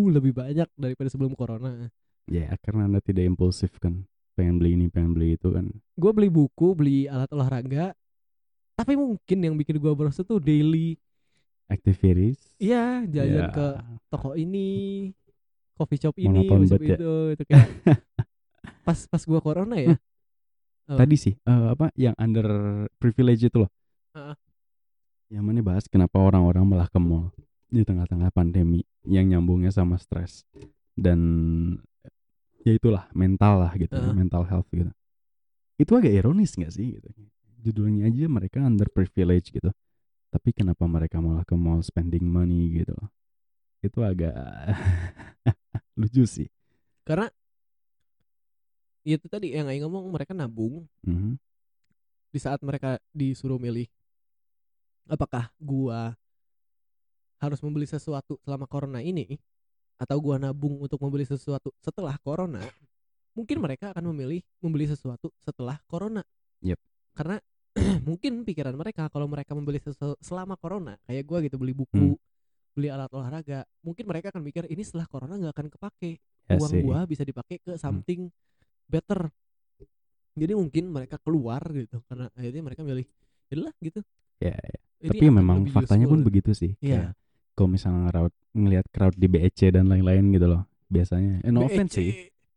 lebih banyak daripada sebelum corona. ya karena anda tidak impulsif kan pengen beli ini pengen beli itu kan Gue beli buku, beli alat olahraga. Tapi mungkin yang bikin gue boros itu daily. activities Iya, jalan Ya. ke toko ini, coffee shop ini, coffee shop ya. itu, itu kayak pas pas gue corona ya. Oh. tadi sih eh, apa yang under privilege itu loh Heeh. yang mana bahas kenapa orang-orang malah ke mall di tengah-tengah pandemi yang nyambungnya sama stres dan ya itulah mental lah gitu Heeh. mental health gitu. Itu agak ironis nggak sih gitu? Judulnya aja mereka underprivileged gitu. Tapi kenapa mereka malah ke mall spending money gitu itu agak lucu sih. Karena itu tadi yang Aing ngomong mereka nabung. Mhm. di saat mereka disuruh milih apakah gua harus membeli sesuatu selama corona ini atau gua nabung untuk membeli sesuatu setelah corona mungkin mereka akan memilih membeli sesuatu setelah corona Yep. karena mungkin pikiran mereka kalau mereka membeli sesuatu selama corona kayak gua gitu beli buku Hmm. beli alat olahraga mungkin mereka akan mikir ini setelah corona nggak akan kepake uang gua bisa dipakai ke something better jadi mungkin mereka keluar gitu karena akhirnya mereka milih "Yaudahlah gitu ya, ya. Tapi memang faktanya pun useful." begitu sih Iya. Kayak kalau misalnya crowd ngelihat crowd di BEC dan lain-lain gitu loh biasanya eh, no BEC. offense sih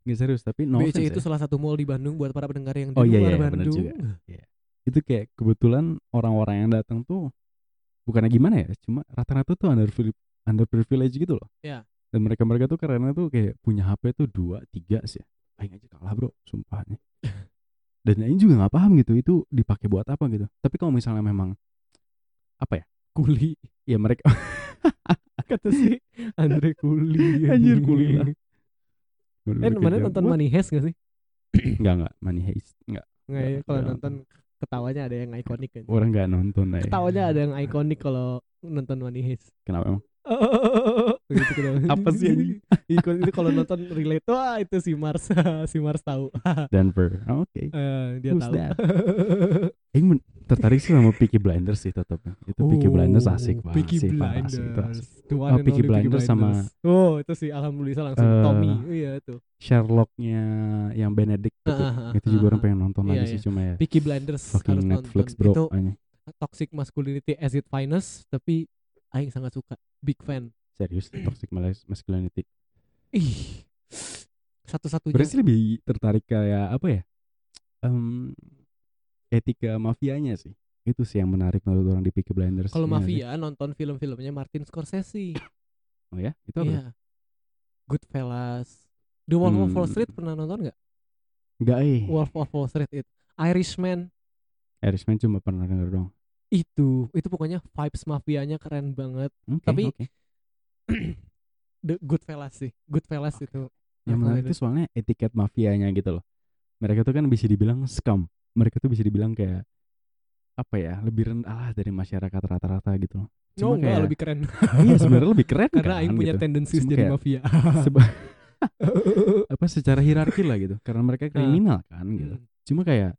nggak serius tapi no BEC offense itu ya. salah satu mall di Bandung buat para pendengar yang di Oh, iya, luar iya, benar Bandung juga. itu kayak kebetulan orang-orang yang datang tuh bukannya gimana ya cuma rata-rata tuh under under privilege gitu loh Iya. dan mereka mereka tuh karena tuh kayak punya HP tuh dua tiga sih Aing aja kalah bro sumpahnya dan Aing juga nggak paham gitu itu dipakai buat apa gitu tapi kalau misalnya memang apa ya kuli ya mereka kata si Andre kuli. Anjir, kuli. Lah. eh mana nonton Money Heist gak sih? Nggak nggak. Money heist nggak. Nggak ya kalau nonton ketawanya ada yang ikonik kan orang nggak nonton aja ketawanya ada yang ikonik kalau nonton Money Heist. Kenapa emang? Gitu kenapa. Apa sih, anjing? Ikon itu kalau nonton relate wah itu si Mars si Mars tahu. Denver. Oh, oke. Eh, dia Who's tahu tertarik sih sama Peaky Blinders sih tetapnya itu Peaky Blinders asik banget Oh, Peaky sih Blinders sih, itu asik. The one Oh, Peaky Blinders sama- oh itu sih alhamdulillah langsung Eh, Tommy. Iya itu. Sherlocknya yang Benedict gitu. Ah, ah, itu juga orang pengen nonton Iya, lagi iya. sih cuma ya Peaky Blinders fucking harus Netflix nonton. bro itu anjing. toxic masculinity as it finest tapi Aing sangat suka. Big fan. Serius toxic mas- masculinity. Ih satu-satunya. Berarti lebih tertarik kayak apa ya? Em, etika mafianya sih itu sih yang menarik menurut orang di Peaky Blinders kalau Iya nggak sih? mafia nonton film-filmnya Martin Scorsese oh ya itu apa Iya. Goodfellas. The Wolf of Wall Hmm. Street pernah nonton nggak? Enggak eh Wolf of Wall Street itu. Irishman Irishman cuma pernah denger dong itu itu pokoknya vibes mafianya keren banget. Oke, Tapi- oke. The Goodfellas sih. Goodfellas Oke. itu. yang menarik itu soalnya etiket mafianya gitu loh mereka tuh kan bisa dibilang scam mereka tuh bisa dibilang kayak apa ya lebih rendah lah dari masyarakat rata-rata gitu loh Oh, Cuma enggak, kayak- lebih keren. iya sebenarnya lebih keren Karena kan, Aing punya gitu. tendensi jadi kayak- mafia. Seba- apa secara hierarki lah gitu karena mereka kriminal kan gitu Hmm, cuma kayak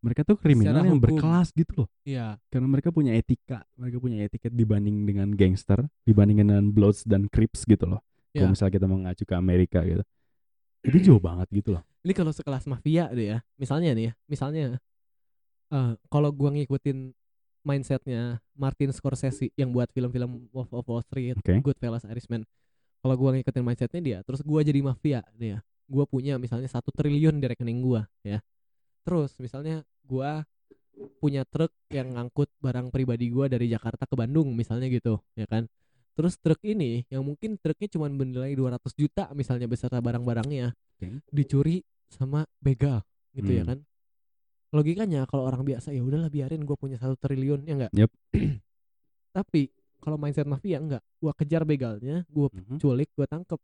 mereka tuh kriminal Secara yang hukum. berkelas gitu loh Iya. karena mereka punya etika mereka punya etiket dibanding dengan gangster dibanding dengan bloods dan crips gitu loh Iya. kalau misalnya kita mengacu ke Amerika gitu itu jauh banget gitu loh Ini kalau sekelas mafia deh ya. Misalnya nih ya, misalnya eh kalau gua ngikutin mindsetnya Martin Scorsese yang buat film-film Wolf of Wall Street, Oke. Goodfellas, Irishman. Kalau gua ngikutin mindsetnya dia, terus gua jadi mafia dia. Gua punya misalnya satu triliun di rekening gua ya. Terus misalnya gua punya truk yang ngangkut barang pribadi gua dari Jakarta ke Bandung misalnya gitu, ya kan. Terus truk ini yang mungkin truknya cuma bernilai 200 juta misalnya beserta barang-barangnya Oke. dicuri sama begal gitu ya Hmm. kan logikanya kalau orang biasa ya udahlah biarin gue punya satu triliun ya enggak Yep. tapi kalau mindset mafia enggak gua kejar begalnya gua Mhm. culik gua tangkep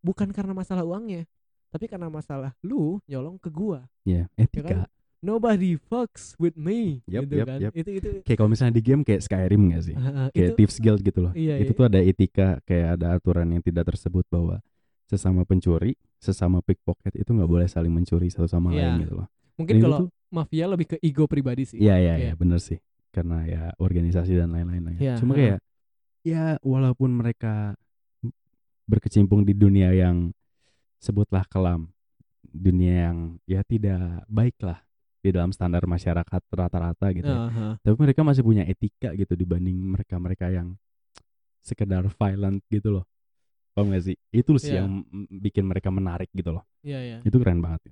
bukan karena masalah uangnya tapi karena masalah lu nyolong ke gua ya ya etika kan nobody fucks with me Yep, gitu yep, kan yep. itu itu kayak kalau misalnya di game kayak Skyrim gak sih ah, ah, kayak itu Thieves Guild gitu loh Iya, itu iya. tuh ada etika kayak ada aturan yang tidak tersebut bahwa sesama pencuri sesama pickpocket itu nggak boleh saling mencuri satu sama Iya. lain gitu loh mungkin Dan kalau tuh- mafia lebih ke ego pribadi sih Iya iya Iya. iya bener sih karena ya organisasi dan lain-lain lah ya. Iya, Cuma heeh. kayak ya walaupun mereka berkecimpung di dunia yang sebutlah kelam, dunia yang ya tidak baik lah di dalam standar masyarakat rata-rata gitu. ya. Aha. Tapi mereka masih punya etika gitu dibanding mereka-mereka yang sekedar violent gitu loh. Paham gak sih? Itu sih Iya. yang bikin mereka menarik gitu loh. iya iya Itu keren banget.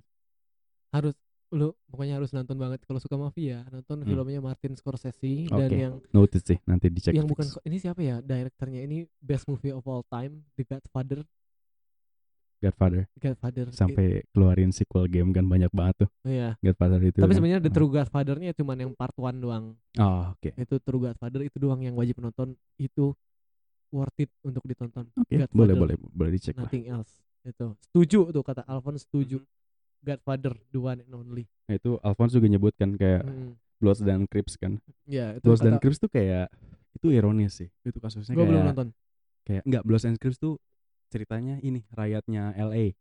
harus lu pokoknya harus nonton banget kalau suka mafia nonton Hmm. filmnya Martin Scorsese dan Oke. yang Notice sih nanti dicek. yang bukan ini siapa ya direkturnya ini best movie of all time The Godfather Godfather Godfather sampai keluarin sequel game kan banyak banget tuh iya Godfather itu. tapi kan. sebenarnya The Ah. True Godfather-nya cuman yang part one doang Oh, oke. itu True Godfather itu doang yang wajib nonton itu worth it untuk ditonton Oke, Godfather, boleh boleh boleh dicek lah. nothing else itu setuju tuh kata Alphonse setuju Mm-hmm. Godfather the one and only Nah, itu Alphonse juga nyebutkan kayak Mm. Bloods dan Crips kan. ya itu Bloods dan Crips tuh kayak itu ironis sih. Itu kasusnya belum kayak nonton kayak enggak Bloods and Crips tuh ceritanya ini rakyatnya LA.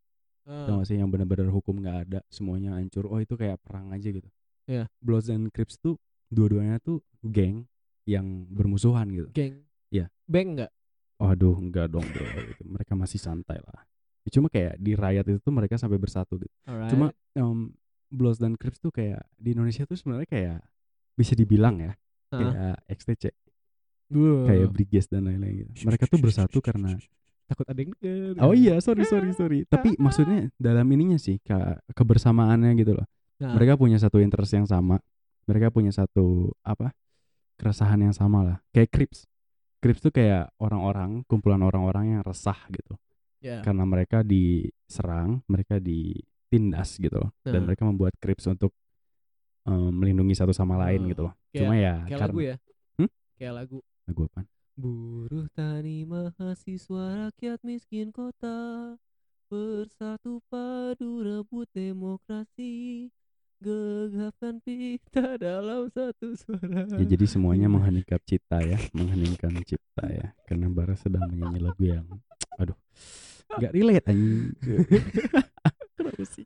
Ah, Tau gak sih yang benar-benar hukum nggak ada, semuanya hancur. Oh, itu kayak perang aja gitu. Iya. Bloods and Crips tuh dua-duanya tuh geng yang bermusuhan gitu. geng Iya. bang nggak Waduh, enggak dong bro. Gitu. Mereka masih santai lah. Ya, Cuma kayak di rakyat itu tuh mereka sampai bersatu gitu. Alright. Cuma um, Bloods dan Crips tuh kayak di Indonesia tuh sebenarnya kayak bisa dibilang ya Ah. kayak XTC, kayak Briges dan lain-lain gitu. Mereka tuh bersatu karena takut ada yang denger Oh iya, sorry sorry sorry. Tapi maksudnya dalam ininya sih ke kebersamaannya gitu loh. Nah, Mereka punya satu interest yang sama. Mereka punya satu apa? keresahan yang sama lah. Kayak Crips. Crips tuh kayak orang-orang, kumpulan orang-orang yang resah gitu. ya. karena mereka diserang, mereka ditindas gitu loh, dan Nah. mereka membuat Crips untuk em, melindungi satu sama lain Oh, gitu loh. kayak- Cuma ya kayak karena lagu ya Hmm? kayak lagu lagu apaan? Buruh tani mahasiswa rakyat miskin kota Bersatu padu rebut demokrasi Gegapkan pita dalam satu suara Ya jadi semuanya Iya. mengheningkan cipta ya, mengheningkan cipta ya. Karena Bara sedang menyanyi lagu yang, aduh, nggak relate anjing. Kenapa sih?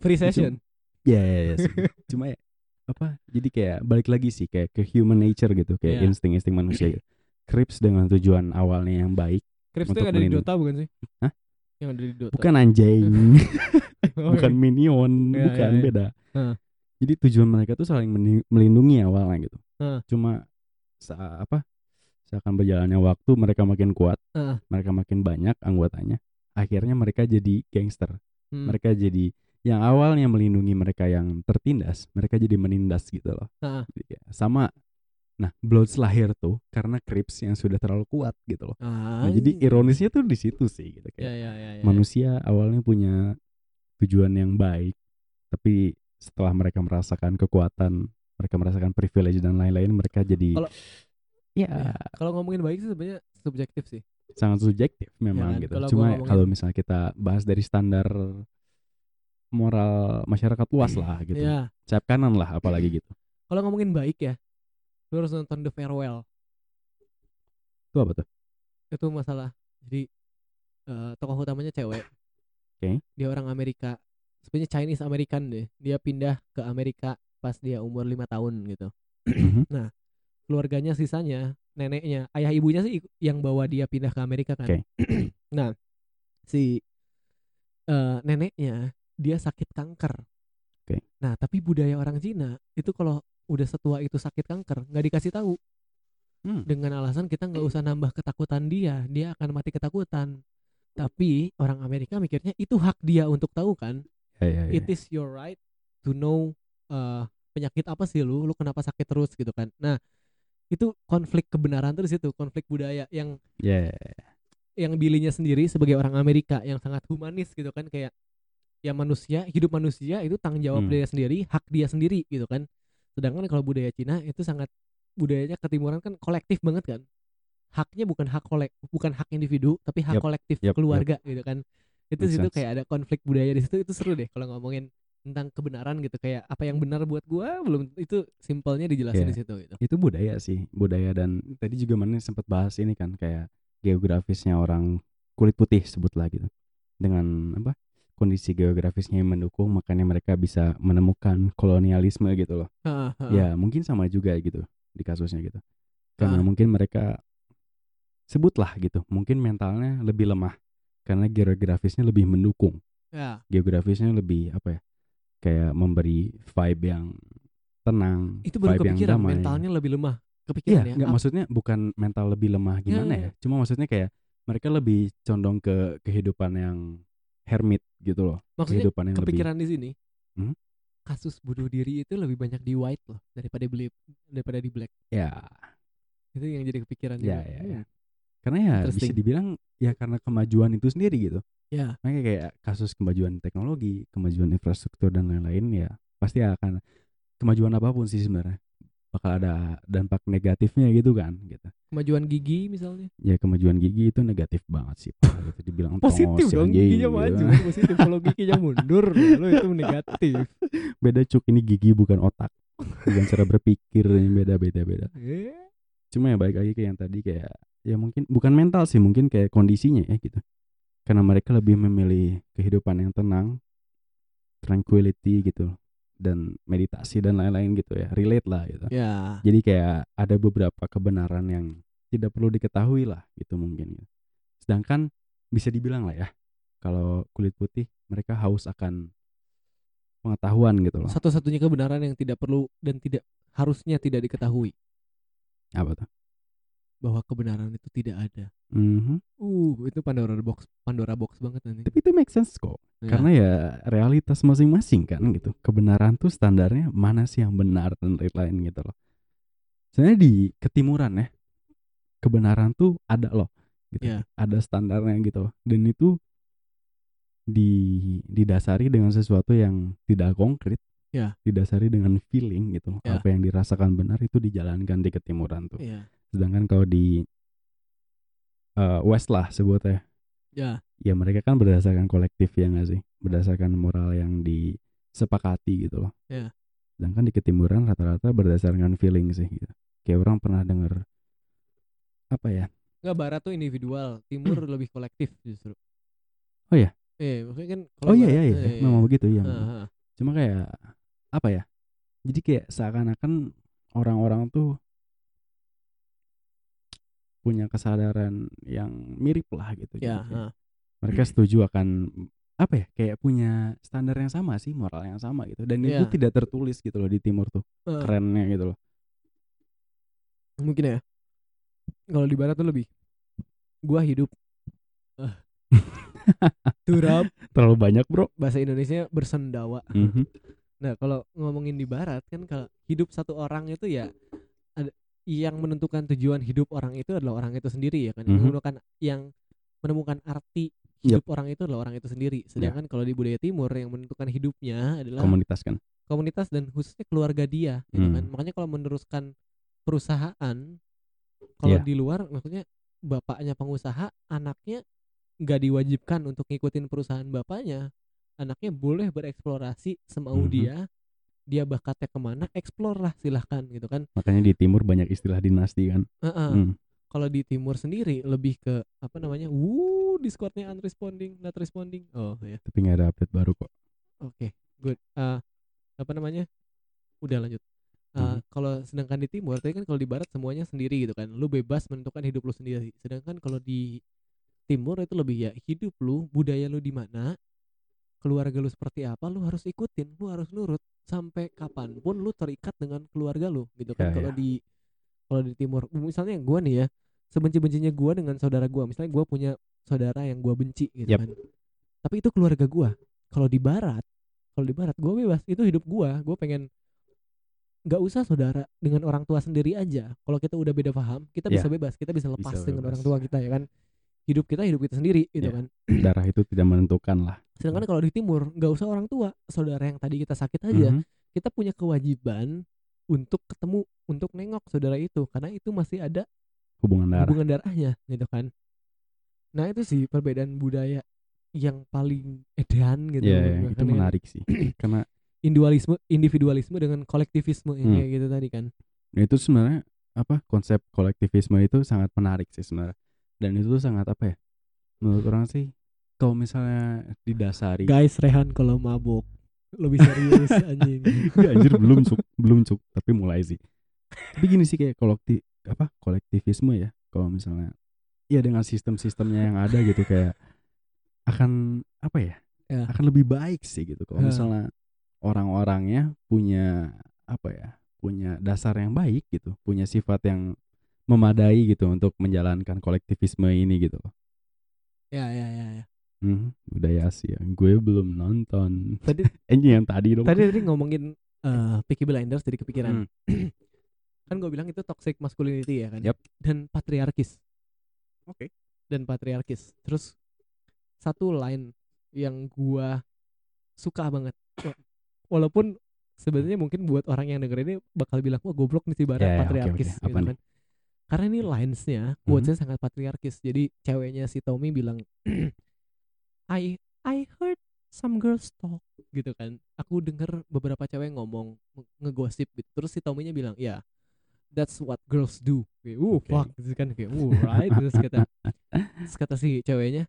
Free session Ya, ya, ya, sih. cuma ya apa? Jadi kayak balik lagi sih kayak ke human nature gitu, kayak Iya. insting-insting manusia gitu. Crips dengan tujuan awalnya yang baik, Crips itu yang ada di. Dota bukan sih? Hah? Yang ada di Dota bukan anjing. Oh, bukan iya. minion, Iya, bukan iya, iya. beda. Jadi tujuan mereka tuh saling melindungi awalnya gitu. Cuma sa apa? Seakan berjalannya waktu mereka makin kuat, mereka makin banyak anggotanya. Akhirnya mereka jadi gangster. Hmm. Mereka jadi yang awalnya melindungi mereka yang tertindas, mereka jadi menindas gitu loh. Jadi ya, sama Nah, Bloods lahir tuh karena Crips yang sudah terlalu kuat gitu loh. Ah, Nah, jadi ironisnya tuh di situ sih gitu ya, kayak ya, ya, ya. manusia awalnya punya tujuan yang baik tapi setelah mereka merasakan kekuatan mereka merasakan privilege dan lain-lain mereka jadi Kalau- ya Ya, Kalau ngomongin baik sih sebenarnya subjektif sih. sangat subjektif memang kan, gitu. Kalau cuma ya ngomongin- kalau misalnya kita bahas dari standar moral masyarakat luas lah gitu. Ya, cap kanan lah apalagi gitu. Kalau ngomongin baik ya, lu harus nonton The Farewell. itu apa tuh Itu masalah. Jadi eh, tokoh utamanya cewek. Oke. Dia orang Amerika. Sebenarnya Chinese American deh. Dia pindah ke Amerika pas dia umur lima tahun gitu. Mhm. Keluarganya sisanya neneknya, ayah ibunya sih yang bawa dia pindah ke Amerika kan. Oke. nah, si eh, neneknya dia sakit kanker. Oke. Nah, tapi budaya orang Cina itu kalau udah setua itu sakit kanker nggak dikasih tahu Hmm. dengan alasan kita nggak usah nambah ketakutan dia, dia akan mati ketakutan. Tapi orang Amerika mikirnya itu hak dia untuk tahu kan. ya, ya, ya. It is your right to know uh, penyakit apa sih lu, lu kenapa sakit terus gitu kan. Nah, itu konflik kebenaran terus itu, konflik budaya yang Ya, yang bilinya sendiri sebagai orang Amerika yang sangat humanis gitu kan kayak ya manusia, hidup manusia itu tanggung jawab Hmm. dia sendiri, hak dia sendiri gitu kan. Sedangkan kalau budaya Cina itu sangat budayanya ketimuran kan kolektif banget kan. Haknya bukan hak kolek, bukan hak individu, tapi hak Yep, kolektif yep, yep. keluarga gitu kan. Itu situ sense. kayak ada konflik budaya di situ itu seru deh kalau ngomongin tentang kebenaran gitu kayak apa yang benar buat gua belum itu simpelnya dijelasin Iya. di situ gitu. itu budaya sih budaya dan tadi juga mana sempat bahas ini kan kayak geografisnya orang kulit putih sebutlah gitu dengan apa kondisi geografisnya yang mendukung makanya mereka bisa menemukan kolonialisme gitu loh Ha, ha, ya mungkin sama juga gitu di kasusnya gitu karena Ah. mungkin mereka sebutlah gitu mungkin mentalnya lebih lemah karena geografisnya lebih mendukung ya. geografisnya lebih apa ya kayak memberi vibe yang tenang Itu baru vibe yang kepikiran damai. mentalnya lebih lemah. Iya, Kepikiran ya. nggak Ap- maksudnya bukan mental lebih lemah gimana ya, ya. Cuma maksudnya kayak mereka lebih condong ke kehidupan yang hermit gitu loh. maksudnya kehidupan yang lebih kepikiran di sini. Hmm? kasus bunuh diri itu lebih banyak di white loh daripada beli daripada di black. Ya, Itu yang jadi kepikiran Ya, juga. ya, Hmm, ya. karena ya bisa dibilang ya karena kemajuan itu sendiri gitu. Ya, Makanya kayak kasus kemajuan teknologi, kemajuan infrastruktur dan lain-lain ya pasti akan kemajuan apa pun sih sebenarnya bakal ada dampak negatifnya gitu kan gitu. kemajuan gigi misalnya. Ya kemajuan gigi itu negatif banget sih. Pak. gitu dibilang Positif dong giginya gitu. maju kan positif kalau giginya mundur lo itu negatif. Beda cuk ini gigi bukan otak. Bukan cara berpikir yang beda beda beda. Eh, Cuma ya balik lagi ke yang tadi kayak ya mungkin bukan mental sih mungkin kayak kondisinya ya gitu. Karena mereka lebih memilih kehidupan yang tenang, tranquility gitu dan meditasi dan lain-lain gitu ya relate lah gitu. Ya, jadi kayak ada beberapa kebenaran yang tidak perlu diketahui lah gitu mungkin ya. sedangkan bisa dibilang lah ya kalau kulit putih mereka haus akan pengetahuan gitu loh. Satu-satunya kebenaran yang tidak perlu dan tidak harusnya tidak diketahui. Apa tuh bahwa kebenaran itu tidak ada. Mhm. Uh, itu Pandora box, Pandora box banget nanti. tapi itu make sense kok Ya. karena ya realitas masing-masing kan gitu kebenaran tuh standarnya mana sih yang benar dan lain-lain gitu loh sebenarnya di ketimuran ya kebenaran tuh ada loh gitu Ya. ada standarnya gitu loh dan itu di didasari dengan sesuatu yang tidak konkret Ya. didasari dengan feeling gitu. Ya. apa yang dirasakan benar itu dijalankan di ketimuran tuh Iya. Sedangkan kalau di eh, west lah sebutnya. Ya, ya mereka kan berdasarkan kolektif ya nggak sih? Berdasarkan moral yang disepakati gitu loh. Ya. sedangkan di ketimuran rata-rata berdasarkan feeling sih gitu. Kayak orang pernah dengar apa ya? Enggak barat tuh individual, timur lebih kolektif justru. Oh ya? Eh, maksudnya kan oh iya iya iya. eh, memang begitu ya ah, ah. cuma kayak apa ya? Jadi kayak seakan-akan orang-orang tuh punya kesadaran yang mirip lah gitu Ya, mereka setuju akan apa ya kayak punya standar yang sama sih moral yang sama gitu dan itu Iya. tidak tertulis gitu loh di timur tuh Ah. kerennya gitu loh mungkin ya. Kalau di barat tuh lebih gua hidup ah, turap terlalu banyak bro bahasa Indonesia bersendawa. Mhm. Nah, kalau ngomongin di barat kan kalau hidup satu orang itu ya yang menentukan tujuan hidup orang itu adalah orang itu sendiri ya kan. Yang Mhm. menemukan yang menemukan arti hidup orang itu adalah orang itu sendiri. Sedangkan kalau di budaya timur yang menentukan hidupnya adalah komunitas kan komunitas dan khususnya keluarga dia gitu kan. Hmm. Makanya kalau meneruskan perusahaan kalau Iya. di luar maksudnya bapaknya pengusaha, anaknya nggak diwajibkan untuk ngikutin perusahaan bapaknya. Anaknya boleh bereksplorasi semau Mhm. dia. Dia bakatnya ke mana, explore lah silahkan gitu kan. makanya di timur banyak istilah dinasti kan Heeh. Hmm. Kalau di timur sendiri lebih ke apa namanya? Wuh, Discordnya unresponding, not responding. Oh ya. tapi nggak ada update baru kok Oke, good. Eh, apa namanya? Udah lanjut. Eh, Mhm. Kalau sedangkan di timur, tadi kan kalau di barat semuanya sendiri gitu kan. Lu bebas menentukan hidup lu sendiri. Sedangkan kalau di timur itu lebih ya hidup lu, budaya lu di mana, keluarga lu seperti apa, lu harus ikutin, lu harus nurut sampai kapan pun lu terikat dengan keluarga lu gitu kan. Ya, kalau ya. di kalau di timur, misalnya gua nih ya, sebenci-bencinya gua dengan saudara gua, misalnya gua punya saudara yang gua benci gitu Yap. kan. Tapi itu keluarga gua. Kalau di barat kalau di barat gue bebas itu hidup gua gue pengen nggak usah saudara dengan orang tua sendiri aja kalau kita udah beda paham kita Ya. bisa bebas kita bisa lepas Bisa dengan bebas. orang tua kita ya kan hidup kita hidup kita sendiri gitu Ya. kan darah itu tidak menentukan lah sedangkan kalau di timur nggak usah orang tua saudara yang tadi kita sakit aja Mhm. Kita punya kewajiban untuk ketemu untuk nengok saudara itu karena itu masih ada hubungan darah. hubungan darahnya gitu kan. Nah itu sih perbedaan budaya yang paling edan gitu ya, ya, itu Makanya menarik sih. Karena individualisme individualisme dengan kolektivisme Hmm. kayak gitu tadi kan. Nah, itu sebenarnya apa konsep kolektivisme itu sangat menarik sih sebenarnya. Dan itu tuh sangat apa ya menurut orang sih kalau misalnya didasari guys Rehan kalau mabuk lebih serius anjing. Nggak, anjir belum cuk belum cuk tapi mulai sih. Tapi gini sih kayak kolektif apa kolektivisme ya kalau misalnya ya dengan sistem-sistemnya yang ada gitu kayak akan apa ya Ya. akan lebih baik sih gitu. Kalau Ya. misalnya orang-orangnya punya apa ya punya dasar yang baik gitu punya sifat yang memadai gitu untuk menjalankan kolektivisme ini gitu loh. Ya ya ya ya Mhm, budaya Asia. Gue belum nonton. Tadi yang tadi dong. tadi tadi ngomongin eh Peaky Blinders jadi kepikiran. Hmm. kan gue bilang itu toxic masculinity ya kan. Yap. Dan patriarkis. Oke. Dan patriarkis. Terus satu line yang gua suka banget. Walaupun sebenarnya mungkin buat orang yang denger ini bakal bilang wah goblok nih si Bara Ya, ya, oke, patriarkis oke. Apa gitu kan. Karena ini linesnya quotesnya sangat patriarkis. Jadi ceweknya si Tommy bilang I I heard some girls talk gitu kan. Aku denger beberapa cewek ngomong nge- ngegosip gitu. Terus si Tommy-nya bilang, "Ya, that's what girls do." Kayak, "Uh, Oke. fuck." Gitu kan kayak, "Uh, right." Terus kata terus kata si ceweknya,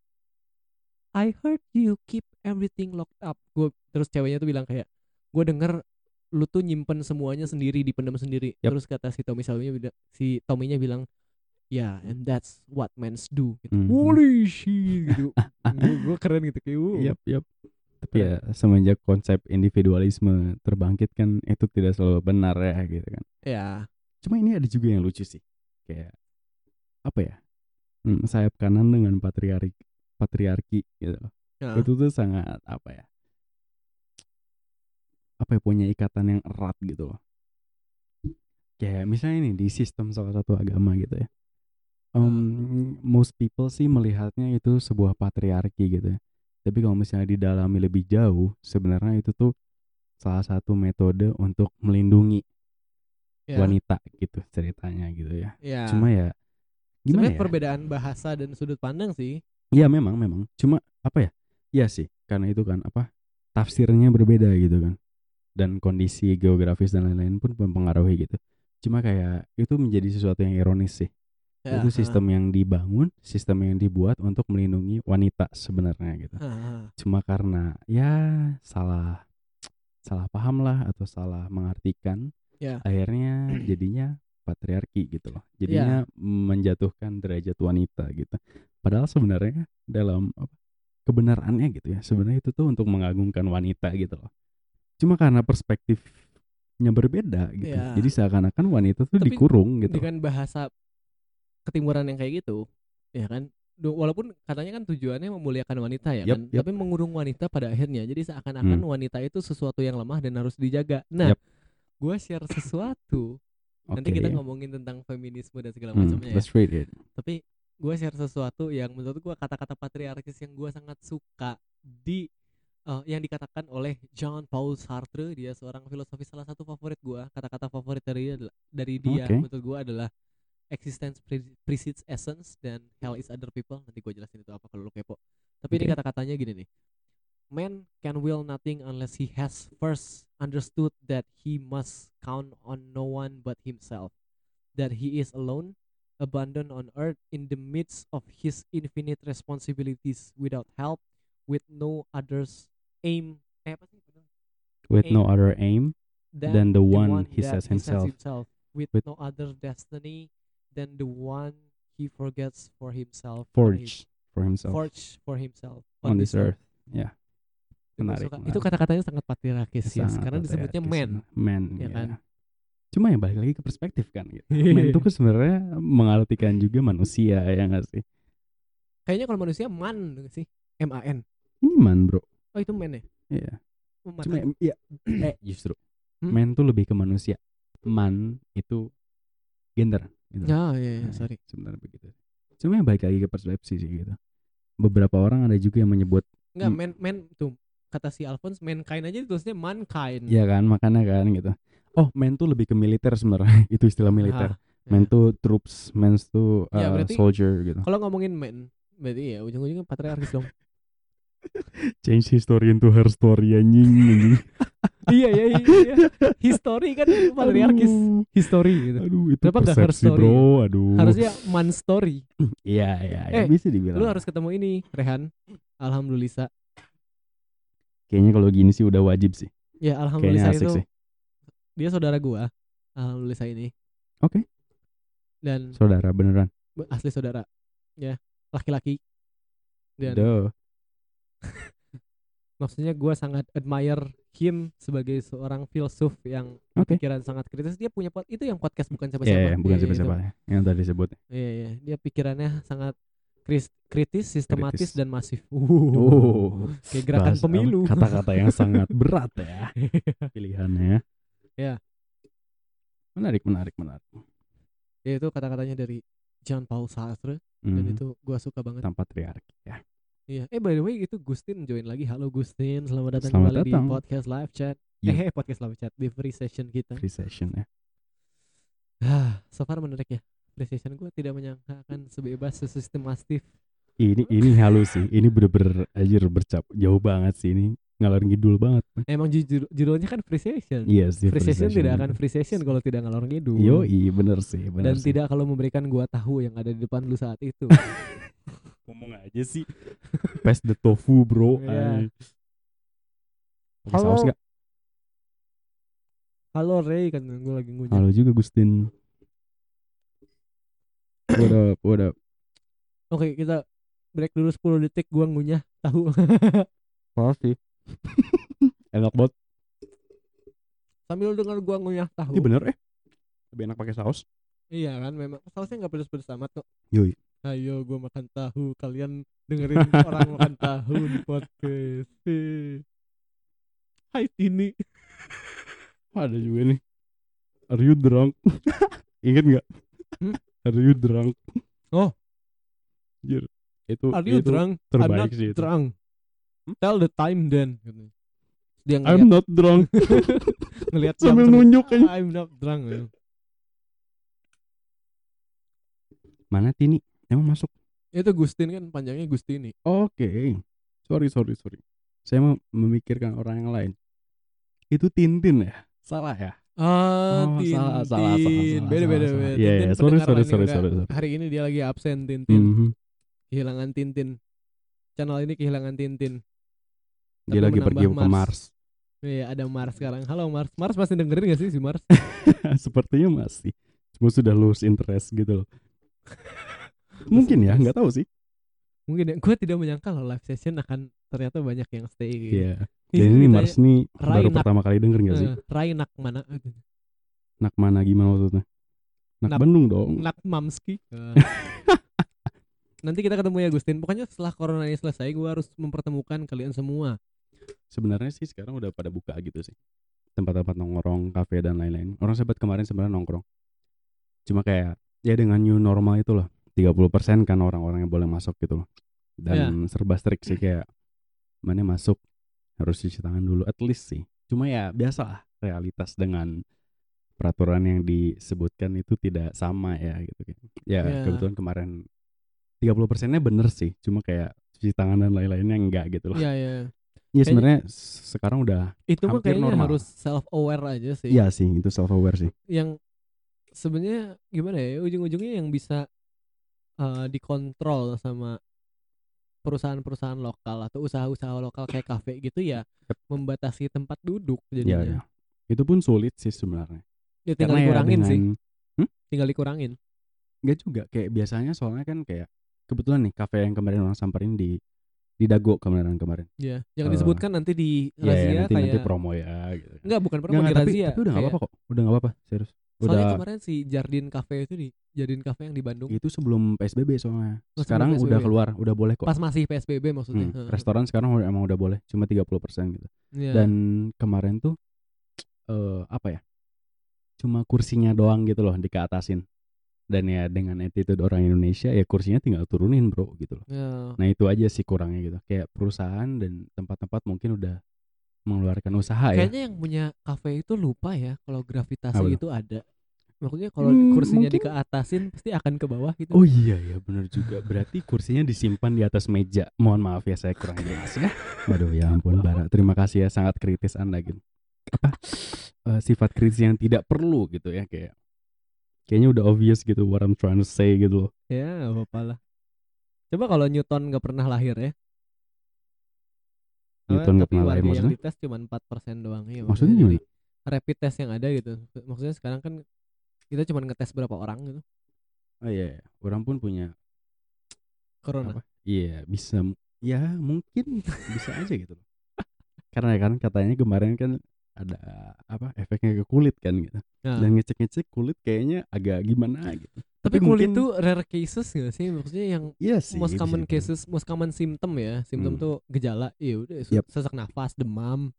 "I heard you keep everything locked up." Gua terus ceweknya tuh bilang kayak, "Gue denger lu tuh nyimpen semuanya sendiri, dipendam sendiri." Yap. Terus kata si Tommy bilang si Tommy-nya bilang, "Ya, and that's what men do." Gitu. Mhm. Holy shit gitu. gue keren gitu kayak. Yap, yap. Tapi ya semenjak konsep individualisme terbangkit kan itu tidak selalu benar ya gitu kan. Ya, Cuma ini ada juga yang lucu sih. Kayak apa ya? Hmm, sayap kanan dengan patriarki patriarki gitu. ya. Itu tuh sangat apa ya? Apa ya punya ikatan yang erat gitu loh. Kayak misalnya nih di sistem salah satu agama gitu ya. Um, most people sih melihatnya itu sebuah patriarki gitu ya. Tapi kalau misalnya didalami lebih jauh, sebenarnya itu tuh salah satu metode untuk melindungi ya. wanita gitu ceritanya gitu ya. Ya. Cuma ya gimana Sebenarnya ya? perbedaan bahasa dan sudut pandang sih. Iya memang memang. Cuma apa ya? Iya sih, karena itu kan apa? Tafsirnya berbeda gitu kan. Dan kondisi geografis dan lain-lain pun mempengaruhi gitu. Cuma kayak itu menjadi sesuatu yang ironis sih. Ya, itu sistem yang dibangun, sistem yang dibuat untuk melindungi wanita sebenarnya gitu. ha. Cuma karena ya salah salah paham lah atau salah mengartikan, Ya. akhirnya jadinya patriarki gitu loh. Jadinya menjatuhkan derajat wanita gitu. Padahal sebenarnya dalam apa, kebenarannya gitu ya, sebenarnya itu tuh untuk mengagungkan wanita gitu loh. Cuma karena perspektifnya berbeda gitu. Ya. Jadi seakan-akan wanita tuh Tapi dikurung gitu. Dengan bahasa ketimuran yang kayak gitu, ya kan? Walaupun katanya kan tujuannya memuliakan wanita ya Yap, kan, yap. tapi mengurung wanita pada akhirnya. Jadi seakan-akan Hmm. wanita itu sesuatu yang lemah dan harus dijaga. Nah, Yap. gue share sesuatu. Nanti Oke. kita ngomongin tentang feminisme dan segala Hmm, macamnya ya. let's read it. tapi gue share sesuatu yang menurut gue kata-kata patriarkis yang gue sangat suka di eh, yang dikatakan oleh Jean Paul Sartre dia seorang filosofi salah satu favorit gue kata-kata favorit dari dia dari dia Oke. menurut gue adalah existence pre- precedes essence dan hell is other people nanti gue jelasin itu apa kalau lo kepo. Tapi ini Oke. kata-katanya gini nih. Man can will nothing unless he has first understood that he must count on no one but himself. That he is alone abandoned on earth in the midst of his infinite responsibilities without help with no others aim eh, apa sih? With no aim. other aim than the one he that sets himself. with, With- no other destiny than the one he forgets for himself on his- forge for himself forge for himself on this earth. Ya, Itu gua menarik, menarik. itu kata-katanya sangat patriarkis ya karena disebutnya man. Man, ya ya kan? Cuma ya balik lagi ke perspektif kan gitu. Man itu kan sebenarnya mengartikan juga manusia ya nggak sih? kayaknya kalau manusia man sih M A N Ini man bro. oh itu man ya Iya. Oh, man. Cuma ya eh justru Hmm? man tuh lebih ke manusia. Man itu gender gitu. ya ya, ya Nah, sorry Sebenarnya begitu. Cuma ya balik lagi ke persepsi sih gitu. Beberapa orang ada juga yang menyebut Enggak, man, man tuh kata si Alphonse mankind aja ditulisnya mankind. ya kan makanya kan gitu. Oh, man tuh lebih ke militer sebenarnya. itu istilah militer. Ah, ya. tuh troops, man tuh Ya, uh, berarti- soldier gitu. Kalau ngomongin man, berarti ya ujung-ujungnya patriarkis dong. Change history into her story anjing. anjing. iya, iya, iya, iya. History kan patriarkis. History gitu. Aduh, itu Kenapa nggak her persepsi story bro. Aduh. Harusnya man story. Iya, iya, iya, Eh, bisa dibilang. Lu harus ketemu ini, Rehan. Alhamdulillah. Kayaknya kalau gini sih udah wajib sih. Ya, alhamdulillah itu sih. dia saudara gua. Alhamdulillah ini. Oke. Dan Saudara beneran. asli saudara. Ya, laki-laki. Dan Duh. maksudnya gua sangat admire him sebagai seorang filsuf yang Oke. pikiran sangat kritis dia punya itu yang podcast bukan siapa-siapa ya, bukan Iya, siapa-siapa itu. ya. Yang tadi disebut. iya iya dia pikirannya sangat kritis, sistematis Kritis. dan masif. Uh, Oh, kayak gerakan bahasa- pemilu. Kata-kata yang sangat berat ya pilihannya. Ya. Menarik, menarik, menarik. ya itu kata-katanya dari Jean Paul Sartre dan Hmm, itu gua suka banget. tanpa triarki ya. Iya. Eh by the way itu Gustin join lagi. Halo Gustin, selamat datang Selamat kembali datang. di podcast live chat. Iya. Eh podcast live chat di free session kita. Free session ya. Ah, so far menarik ya. Free session gue tidak menyangka akan sebebas sesistematif. Ini ini halus sih. Ini bener-bener anjir bercap jauh banget sih ini. Ngalor ngidul banget. Emang judul, judulnya kan free session. Iya sih. free session tidak akan free session kalau tidak ngalor ngidul. Yo, iya bener sih, bener dan sih. tidak kalau memberikan gua tahu yang ada di depan lu saat itu. ngomong aja sih. Pass the tofu, bro. Iya. Pakai Halo. saus? Halo Ray kan gue lagi ngunyah. Halo juga Gustin. What up, what up? Oke, kita break dulu 10 detik gua ngunyah tahu. Pasti. Enak banget. Sambil dengar gua ngunyah tahu. Ini bener eh. Lebih enak pakai saus. Iya kan memang sausnya nggak pedes-pedes amat kok. Yoi. Ayo gua makan tahu, kalian dengerin orang makan tahu di podcast. Hai Tini. Ada juga nih. Are you drunk? Ingat nggak? Hmm? Are you drunk? Oh. Jir. Itu Are you itu drunk? I'm terbaik not sih itu. drunk. Tell the time then. Gitu. Dia I'm not drunk. ngeliat jam Sambil nunjuk aja. I'm not drunk. ya. Mana Tini? Emang masuk? Itu Gustin kan panjangnya Gustini. Oke. Sorry, sorry, sorry. Saya mau memikirkan orang yang lain. Itu Tintin ya? Salah ya? Ah, Oh, Tintin. salah, salah, salah, salah, beda beda beda. Iya, iya, sorry, sorry, sorry, sorry, sorry. Hari ini dia lagi absen Tintin. Mhm. Kehilangan Tintin. Channel ini kehilangan Tintin. Dia Tapi lagi menambah pergi ke Mars. Mars. Iya, ada Mars sekarang. Halo Mars. Mars masih dengerin gak sih si Mars? Sepertinya masih. Cuma sudah lose interest gitu loh. Mungkin ya, nggak tahu sih. Mungkin ya. Gue tidak menyangka loh live session akan ternyata banyak yang stay gitu. Iya. Ini Dan ini Mars nih baru pertama kali denger gak sih? eh, Rai nak mana? Nak mana gimana maksudnya? Nak Nak- Bandung dong. Nak Mamski. Eh. Nanti kita ketemu ya Gustin. Pokoknya setelah corona ini selesai, gue harus mempertemukan kalian semua. Sebenarnya sih sekarang udah pada buka gitu sih. Tempat-tempat nongkrong, kafe dan lain-lain. Orang sempat kemarin sebenarnya nongkrong. Cuma kayak ya dengan new normal itu loh. 30% kan orang-orang yang boleh masuk gitu loh. Dan serba strict sih kayak mana masuk harus cuci tangan dulu at least sih. Cuma ya biasa lah realitas dengan peraturan yang disebutkan itu tidak sama ya gitu kan. Ya Ya. kebetulan kemarin 30 persennya bener sih, cuma kayak cuci tangan dan lain-lainnya enggak gitu loh. Iya, iya. Ya sebenarnya sekarang udah Itu mah Hampir kayaknya normal. harus self aware aja sih. iya sih itu self aware sih. Yang sebenarnya gimana ya? Ujung-ujungnya yang bisa eh, dikontrol sama perusahaan-perusahaan lokal atau usaha-usaha lokal kayak kafe gitu ya membatasi tempat duduk Iya jadinya. ya. Itu pun sulit sih sebenarnya. Ya, tinggal Karena ya dikurangin sih, dengan- tinggal dikurangin. Enggak juga kayak biasanya soalnya kan kayak kebetulan nih kafe yang kemarin orang samperin di di Dago kemarin kemarin. Ya, yang Eh, disebutkan nanti di Iya ya, razia nanti kayak nanti promo ya gitu. Enggak, bukan promo di enggak, tapi, razia. tapi udah enggak kayak- apa-apa kok. Udah enggak apa-apa, serius. Soalnya Udah kemarin si Jardin Cafe itu di Jardin Cafe yang di Bandung itu sebelum PSBB soalnya. Oh, sebelum Sekarang udah PSBB. keluar, udah boleh kok. pas masih PSBB maksudnya. Hmm, restoran sekarang udah- emang udah boleh, cuma 30% gitu. Iya. Dan kemarin tuh eh apa ya? Cuma kursinya doang gitu loh dikeatasin. Dan ya dengan attitude orang Indonesia ya kursinya tinggal turunin, Bro, gitu loh. Ya. Nah, itu aja sih kurangnya gitu. Kayak perusahaan dan tempat-tempat mungkin udah mengeluarkan usaha ya. Kayaknya yang punya kafe itu lupa ya kalau gravitasi Apa itu ada. Maksudnya kalau Hmm, kursinya mungkin. dikeatasin pasti akan ke bawah gitu. Oh iya ya benar juga. Berarti kursinya disimpan di atas meja. Mohon maaf ya saya kurang jelas ya. Waduh ya ampun Bara. Terima kasih ya sangat kritis Anda gitu. Apa eh, sifat kritis yang tidak perlu gitu ya kayak kayaknya udah obvious gitu what I'm trying to say gitu loh. Ya, nggak apa-apa lah. Coba kalau Newton nggak pernah lahir ya. Newton nggak pernah lahir yang maksudnya? dites cuma 4% doang ya. Maksudnya gimana? Rapid test yang ada gitu. Maksudnya sekarang kan kita cuma ngetes berapa orang gitu. Oh iya, iya. orang pun punya Corona. Iya, bisa ya mungkin bisa aja gitu loh. Karena kan katanya kemarin kan ada apa efeknya ke kulit kan gitu. Nah, Dan ngecek-ngecek kulit kayaknya agak gimana gitu. Tapi mungkin- tuh rare cases gak sih? Maksudnya yang Iya sih. most common cases, most common symptom ya. Symptom Hmm. tuh gejala. Iya udah Yap. sesak nafas, demam,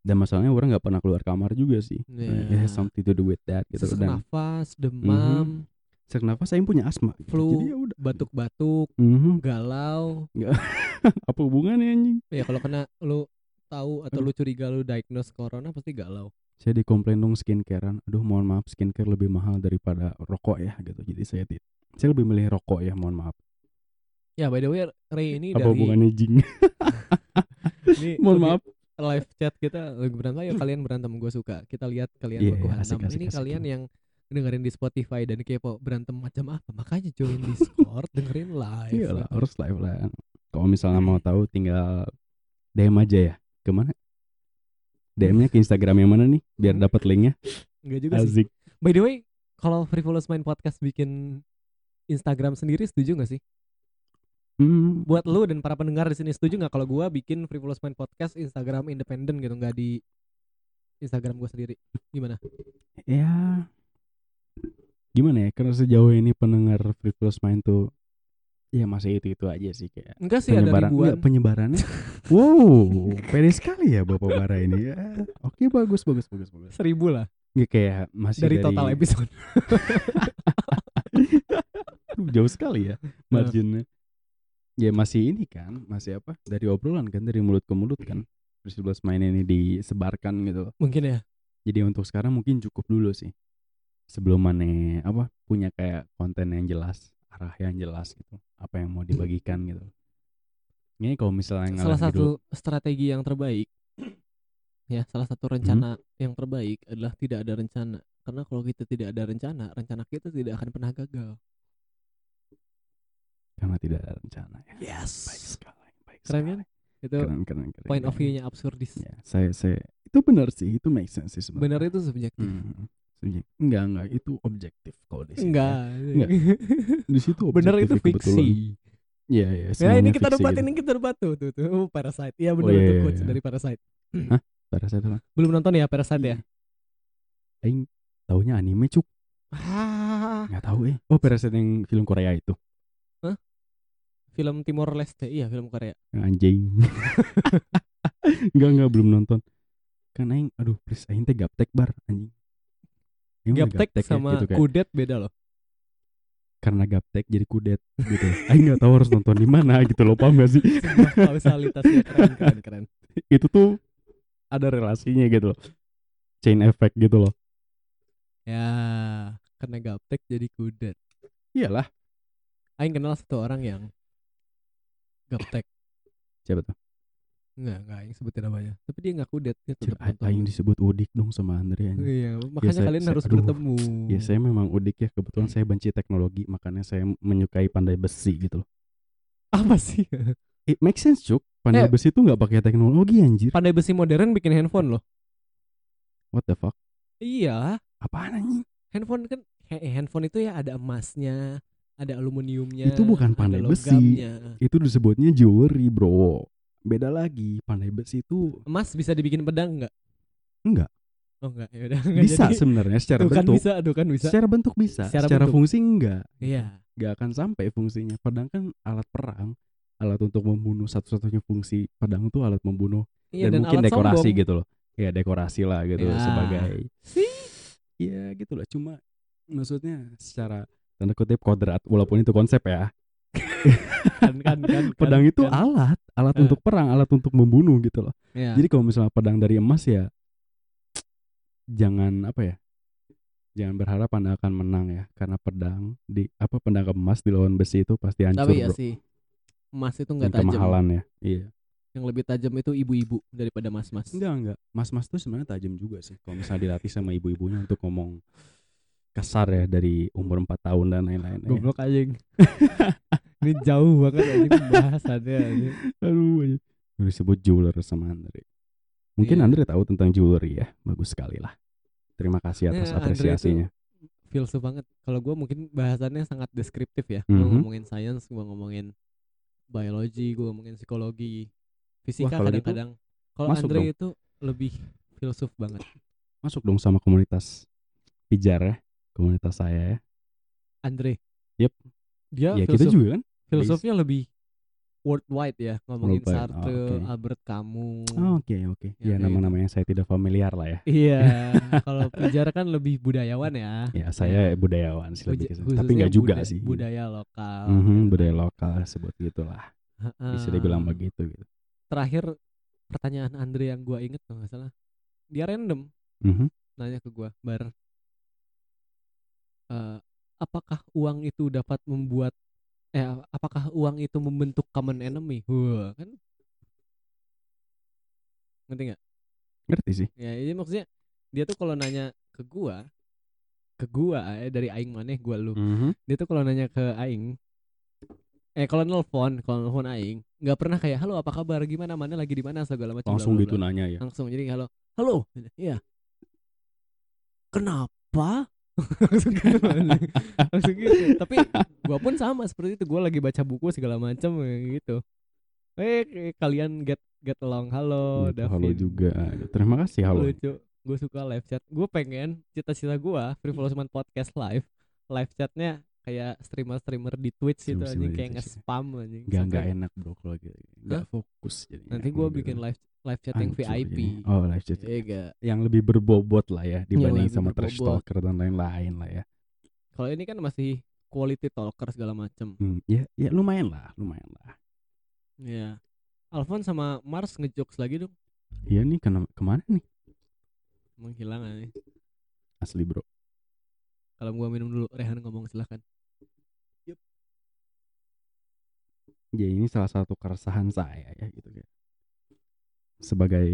Dan masalahnya orang nggak pernah keluar kamar juga sih. It has something to do with that gitu. sesak Dan nafas, demam, sesak nafas saya punya asma. gitu. Flu. Jadi ya udah. batuk-batuk, Mhm. galau. Apa hubungannya anjing? Ya kalau kena lu tahu atau lu curiga lu diagnose corona pasti galau. Saya dikomplain dong skincarean. Aduh mohon maaf skincare lebih mahal daripada rokok ya gitu. Jadi saya tidak. Saya lebih milih rokok ya mohon maaf. Ya by the way Ray ini Apa dari hubungannya jing? ini mohon maaf. live chat kita lagi berantem ya kalian berantem gue suka kita lihat kalian baku iya, asik, asik, ini asik. kalian yang dengerin di Spotify dan kepo berantem macam apa makanya join Discord dengerin live Iya lah harus live lah. Kalau misalnya mau tahu tinggal DM aja ya. Ke mana? DM-nya ke Instagram yang mana nih? Biar Hmm. dapat linknya. Enggak juga sih Azik. by the way kalau Frivolous Mind Podcast bikin Instagram sendiri setuju gak sih Hmm, buat lu dan para pendengar di sini setuju nggak kalau gua bikin Frivolous Mind Podcast Instagram independen gitu nggak di Instagram gua sendiri gimana ya gimana ya? Karena sejauh ini pendengar Free Plus Mind tuh ya masih itu itu aja sih kayak enggak sih ada penyebaran. ribuan. Enggak, penyebarannya. Wow pede sekali ya bapak bara ini. Ya oke bagus bagus bagus bagus. Seribu lah. Nggak kayak masih dari, total episode. Jauh sekali ya marginnya. Ya masih ini kan masih apa dari obrolan kan dari mulut ke mulut kan. Plus Mind ini disebarkan gitu mungkin ya. Jadi untuk sekarang mungkin cukup dulu sih. Sebelum mana apa punya kayak konten yang jelas arah yang jelas gitu apa yang mau dibagikan gitu. Ini kalau misalnya salah satu dulu, strategi yang terbaik ya salah satu Hmm? rencana yang terbaik adalah tidak ada rencana. Karena kalau kita tidak ada rencana rencana kita tidak akan pernah gagal. Karena tidak ada rencana ya. Yes. Baik sekali baik keren sekali. kan itu keren keren keren point of keren. view-nya absurdis. Ya saya saya itu benar sih itu make sense sih sebenarnya. Benar itu subjektif. Hmm, subjek- enggak enggak. Itu objektif kalau di sini enggak. Enggak. di situ benar objektif itu ya, fiksi. Iya iya. ya ini kita debat gitu. ini kita debat tuh tuh tuh. Oh, Parasite. Iya benar Oh, iya, itu iya, quotes iya. dari Parasite. Pada saat itu belum nonton ya Parasite ya? Aing taunya anime cuk. Ah. Nggak tahu eh. Oh Parasite yang film Korea itu? Film Timor Leste. Iya film Korea. Anjing. Nggak nggak belum nonton. Kan Aing aduh please Aing teh gaptek bar. Anjing Gaptek ya, sama gitu. Kudet beda loh. Karena gaptek jadi kudet gitu. Aing nggak tahu harus nonton di mana gitu loh. Paham gak sih? Kausalitasnya keren keren keren. Itu tuh ada relasinya gitu loh. Chain effect gitu loh. Ya karena gaptek jadi kudet. Iyalah. Aing kenal satu orang yang gaptek. Siapa tuh Enggak, enggak Aing sebutin namanya Tapi dia enggak kudet Dia tetap. Aing disebut udik dong sama Andre anjing. Iya makanya saya- kalian saya- harus aduh. bertemu Ya saya memang udik ya kebetulan saya benci teknologi makanya saya menyukai pandai besi gitu loh. Apa sih? It makes sense cuk. Pandai Eh. besi tuh nggak pakai teknologi anjir. Pandai besi modern bikin handphone loh What the fuck? Iya Apaan anjing? Handphone kan eh, Handphone itu ya ada emasnya Ada aluminiumnya Itu bukan pandai besi. Itu disebutnya jewelry bro. Beda lagi. Pandai besi itu Emas bisa dibikin pedang enggak? enggak Oh enggak ya udah enggak bisa sebenarnya secara Tuh kan bentuk. bisa Tuh kan bisa Secara bentuk bisa. Secara Secara, bentuk. fungsi enggak. Iya Enggak akan sampai fungsinya. Pedang kan alat perang. Alat untuk membunuh satu-satunya fungsi pedang itu alat membunuh Iya dan, dan, mungkin dekorasi sombong. gitu loh ya dekorasi lah gitu Ya. sebagai Sih. ya gitu lah cuma maksudnya secara tanda kutip kodrat walaupun itu konsep ya kan, kan, kan, pedang kan, itu kan. alat alat Eh. untuk perang alat untuk membunuh gitu loh Iya. jadi kalau misalnya pedang dari emas ya jangan apa ya jangan berharap anda akan menang ya karena pedang di apa pedang emas dilawan besi itu pasti hancur Tapi ya bro sih Emas itu enggak tajam kemahalan ya iya Yang lebih tajam itu ibu-ibu daripada mas-mas Enggak enggak. Mas-mas tuh sebenarnya tajam juga sih. Kalau misalnya dilatih sama ibu-ibunya untuk ngomong kasar ya dari umur 4 tahun dan lain-lain. ya. Goblok anjing. Ini jauh banget anjing pembahasannya anjing. Aduh. Udah disebut jeweler sama Andre. Mungkin Iya. Andre tahu tentang jewelry ya. Bagus sekali lah. Terima kasih atas Ya, Andre itu apresiasinya. Filsuf banget. Kalau gua mungkin bahasannya sangat deskriptif ya. Gua Mhm. ngomongin sains, gua ngomongin biologi, gua ngomongin psikologi, fisika kalau gitu kadang-kadang. Kalau masuk Andre dong. itu lebih filsuf banget. Masuk dong sama komunitas pijar ya. Komunitas saya ya. Andre, Yep. Dia ya kita juga kan filosofinya lebih worldwide ya ngomongin Worldwide, oh, Sartre, oke. Albert Camus. Oh, oke oke Ya, ya kayak nama-nama yang saya tidak familiar lah ya Iya, kalau Pijar kan lebih budayawan ya. ya saya budayawan sih lebih tapi nggak juga buda- sih Budaya lokal. Mhm, gitu. budaya lokal sebut gitulah bisa dibilang Ah. begitu gitu Terakhir pertanyaan Andre yang gua inget kalau nggak salah, dia random Mhm. nanya ke gua, bar, eh, apakah uang itu dapat membuat, eh apakah uang itu membentuk common enemy? Wah, kan ngerti nggak? ngerti sih Ya, ini maksudnya dia tuh kalau nanya ke gua, ke gua eh, dari aing maneh gua lu. Mhm. Dia tuh kalau nanya ke aing eh kalau nelpon, kalau nelpon aing nggak pernah kayak halo apa kabar gimana mana lagi di mana segala macam langsung bla, bla, gitu nanya ya Langsung jadi halo. Halo. Iya. Kenapa? Langsung gitu langsung gitu. Tapi gua pun sama seperti itu. Gua lagi baca buku segala macam kayak gitu. Eh kalian get get along. Halo Davin halo juga. Terima kasih. Halo. Lucu. Gue suka live chat. Gue pengen cita-cita gue Frivolous Man podcast live live chatnya kayak streamer-streamer di Twitch gitu anjing. di kayak nge-spam anjing. Sampai- enak bro kalau gitu. Nggak fokus jadi nanti gue bikin live live chat yang Hancur VIP jadinya. oh live chat Iya gak? yang lebih berbobot lah ya dibanding lebih sama trash talker dan lain-lain lah ya. Kalau ini kan masih quality talker segala macem. Hmm, ya ya lumayan lah lumayan lah. Ya. Alfon sama Mars ngejokes lagi dong. Iya nih kena ke mana nih? Menghilang nih asli bro. Kalau gua minum dulu Rehan ngomong silahkan. Ya ini salah satu keresahan saya ya gitu ya sebagai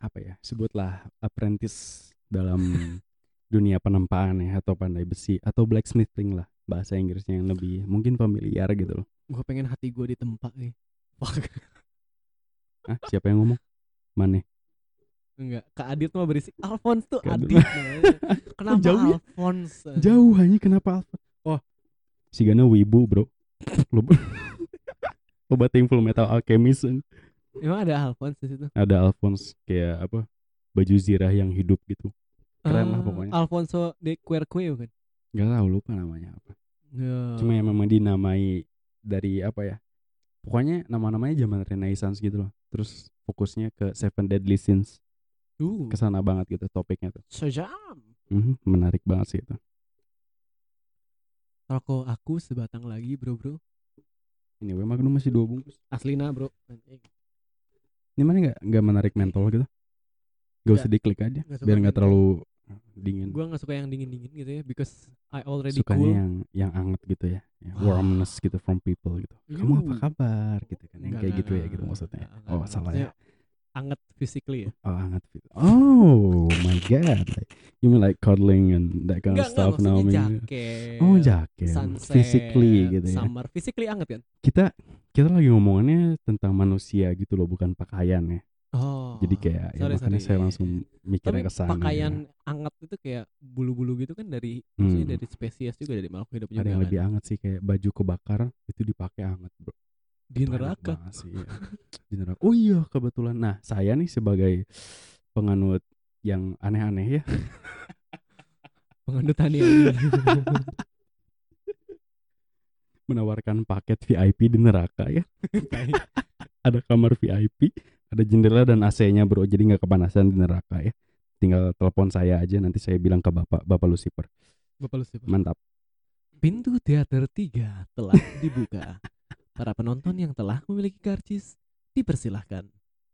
apa ya sebutlah apprentice dalam dunia penempaan ya atau pandai besi atau blacksmithing lah bahasa Inggrisnya yang lebih mungkin familiar gitu loh. Gue pengen hati gue ditempa nih. Fuck. Ah siapa yang ngomong? Mana? Enggak Kak Adit mah berisik. Alphonse tuh Kak Adit kenapa jauh ya? Alphonse? Jauh hanya kenapa Alpha oh si Gana wibu bro. Obat Full Metal Alchemist emang ada Alphonse di situ? Ada Alphonse kayak apa baju zirah yang hidup gitu. Keren lah Ah, pokoknya. Alfonso de Querque kan nggak tahu lupa namanya apa. Ya. cuma yang memang dinamai dari apa ya pokoknya nama-namanya zaman Renaissance gitu loh. Terus fokusnya ke Seven Deadly Sins. Uh, ke sana banget gitu topiknya tuh. Sejam. Mhm, menarik banget sih itu. Rokok aku sebatang lagi bro bro. Ini gue Magnum masih dua bungkus. Aslina bro. Ini mana nggak nggak menarik mentol gitu? Gak usah diklik aja suka biar nggak terlalu dingin. gua nggak suka yang dingin dingin gitu ya because I already sukanya cool. yang yang anget gitu ya, ya Ah. warmness gitu from people gitu. Kamu apa kabar? gitu kan yang kayak gitu ya gitu maksudnya. oh salah ya anget physically ya Oh, fit. Oh my god. You mean like cuddling and that kind enggak of enggak stuff now? I mean. jaket Oh, jaket. sunset Physically gitu ya. summer physically anget kan Kita kita lagi ngomongannya tentang manusia gitu loh, bukan pakaian ya. oh Jadi kayak ya sorry, makanya sorry. saya langsung mikirnya ke sana. pakaian gitu. anget itu kayak bulu-bulu gitu kan dari maksudnya Hmm. dari spesies juga dari makhluk hidup juga Ada yang kan. lebih anget sih kayak baju kebakar itu dipakai anget, Bro. Di neraka sih, ya. Di neraka. Oh iya, kebetulan. Nah, saya nih sebagai penganut yang aneh-aneh ya. penganut tani menawarkan paket VIP di neraka ya. ada kamar VIP, ada jendela dan AC-nya bro, jadi nggak kepanasan di neraka ya. Tinggal telepon saya aja, nanti saya bilang ke bapak, bapak Lucifer. Bapak lu siapa? Mantap. Pintu teater 3 telah dibuka. Para penonton yang telah memiliki karcis dipersilahkan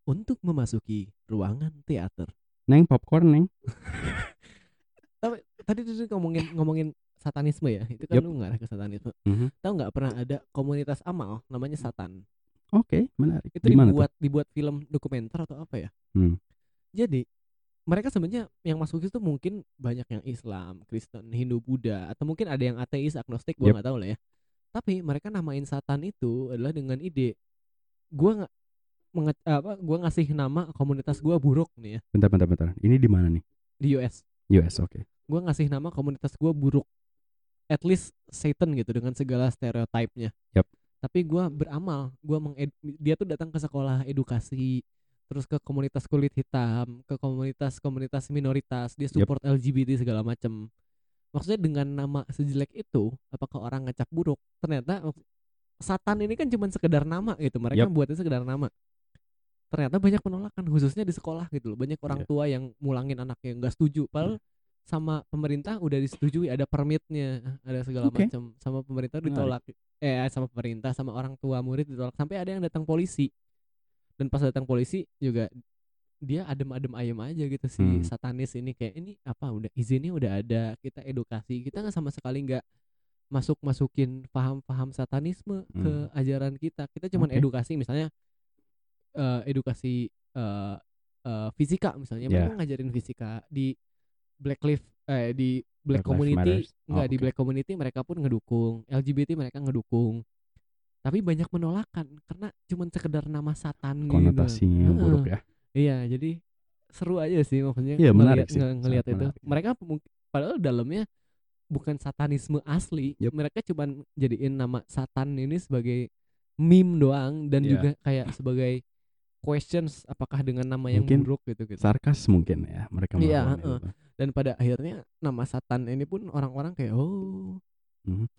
untuk memasuki ruangan teater. Neng popcorn neng. Tadi tuh ngomongin ngomongin satanisme ya, itu kan Yup. lu ngarah ke satanisme. Mhm. Tahu nggak pernah ada komunitas amal namanya Satan? Oke, menarik. Itu Di mana dibuat dibuat film dokumenter atau apa ya? Hmm. Jadi mereka sebenarnya yang masuk itu mungkin banyak yang Islam, Kristen, Hindu, Buddha, atau mungkin ada yang ateis, agnostik, gua Yep. nggak tahu lah ya. Tapi mereka namain Satan itu adalah dengan ide gua nggak menge- apa gua ngasih nama komunitas gua buruk nih ya Bentar, bentar, bentar. Ini di mana nih? di US. US, oke. Gua ngasih nama komunitas gua buruk. At least Satan gitu dengan segala stereotipnya. Yap. Tapi gua beramal, gua menged dia tuh datang ke sekolah edukasi, terus ke komunitas kulit hitam, ke komunitas-komunitas minoritas, dia support LGBT segala macem. Maksudnya dengan nama sejelek itu apakah orang ngecap buruk? Ternyata Satan ini kan cuma sekedar nama gitu mereka Yap. buatnya sekedar nama. Ternyata banyak penolakan khususnya di sekolah gitu loh. Banyak orang Iya. tua yang mulangin anaknya nggak setuju padahal sama pemerintah udah disetujui ada permitnya ada segala Oke. macam. Sama pemerintah ditolak eh sama pemerintah sama orang tua murid ditolak. Sampai ada yang datang polisi. Dan pas datang polisi juga dia adem-adem ayem aja gitu si Hmm. satanis ini kayak ini apa udah izinnya udah ada kita edukasi kita nggak sama sekali nggak masuk masukin paham-paham satanisme ke Hmm. ajaran kita kita cuman Oke. edukasi misalnya eh, edukasi eh, eh, fisika misalnya Ya. mereka ngajarin fisika di Black Lives eh di Black Black Community. Oh, enggak di oke. Black Community mereka pun ngedukung LGBT mereka ngedukung tapi banyak penolakan karena cuman sekedar nama satan konotasinya gitu. buruk ya Iya, jadi seru aja sih maksudnya Iya, ngeliat- menarik sih, nge- ngeliat sangat itu. menarik. Mereka padahal dalamnya bukan satanisme asli. Yup. Mereka cuman jadiin nama satan ini sebagai meme doang dan Iya. juga kayak sebagai questions apakah dengan nama yang Mungkin buruk gitu gitu. sarkas mungkin ya mereka Iya, melakukan heeh. itu. Dan pada akhirnya nama satan ini pun orang-orang kayak oh.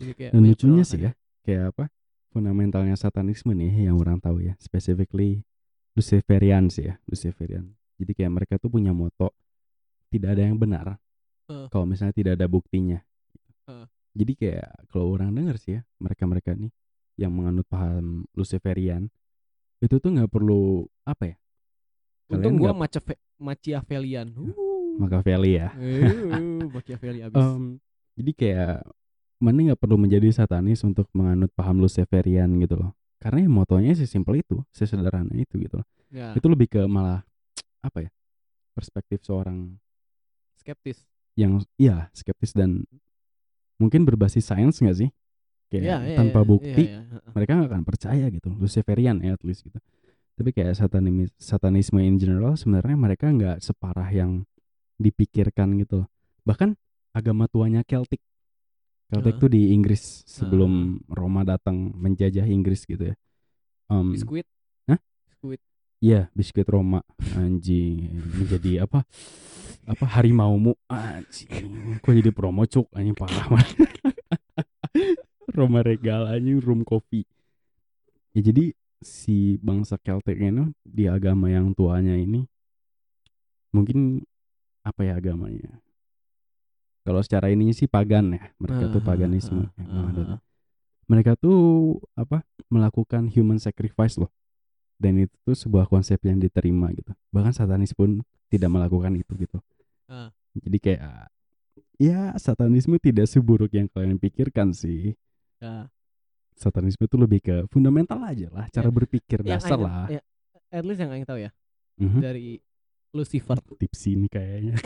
Jadi kayak Dan lucunya penolakan. sih ya, kayak apa? Fundamentalnya satanisme nih yang orang tahu ya, specifically Luciferian sih ya, Luciferian. Jadi kayak mereka tuh punya moto tidak ada yang benar. Eh. Kalau misalnya tidak ada buktinya. Eh. Jadi kayak kalau orang dengar sih ya, mereka-mereka nih yang menganut paham Luciferian itu tuh nggak perlu apa ya? Untung nggak- Machiave- Machiavellian. Uh. Machiavelli ya. Eh, Machiavelli abis. Em, jadi kayak mana nggak perlu menjadi satanis untuk menganut paham Luciferian gitu loh. Karena ya motonya sesimpel itu, sesederhana itu gitu loh. ya, Itu lebih ke malah apa ya? Perspektif seorang skeptis. yang ya skeptis dan mungkin berbasis sains nggak sih? Kayak Iya, iya, tanpa iya, bukti iya, iya. mereka nggak akan percaya gitu. Luciferian ya at least gitu. Tapi kayak satanisme, satanisme in general sebenarnya mereka nggak separah yang dipikirkan gitu loh. Bahkan agama tuanya Celtic. Celtic tuh di Inggris sebelum Roma datang menjajah Inggris gitu ya. Em, Biskuit. Hah? Biskuit. Iya, biskuit Roma anjing menjadi apa? Apa harimaumu anjing. Kok jadi promo cuk anjing parah banget. Roma Regal anjing room coffee. Ya jadi si bangsa Celtic ini di agama yang tuanya ini mungkin apa ya agamanya? Kalau secara ini sih pagan ya. Mereka tuh Ah, paganisme. yang ah, menganut. ah. Mereka tuh apa? melakukan human sacrifice loh. Dan itu tuh sebuah konsep yang diterima gitu. Bahkan satanis pun tidak melakukan itu gitu. Ah. Jadi kayak ya satanisme tidak seburuk yang kalian pikirkan sih. Ya. Satanisme itu lebih ke fundamental aja lah, cara Ya, berpikir Yang dasar lah. ya, at least yang Aing tahu ya Mhm. dari Lucifer. Tips ini kayaknya.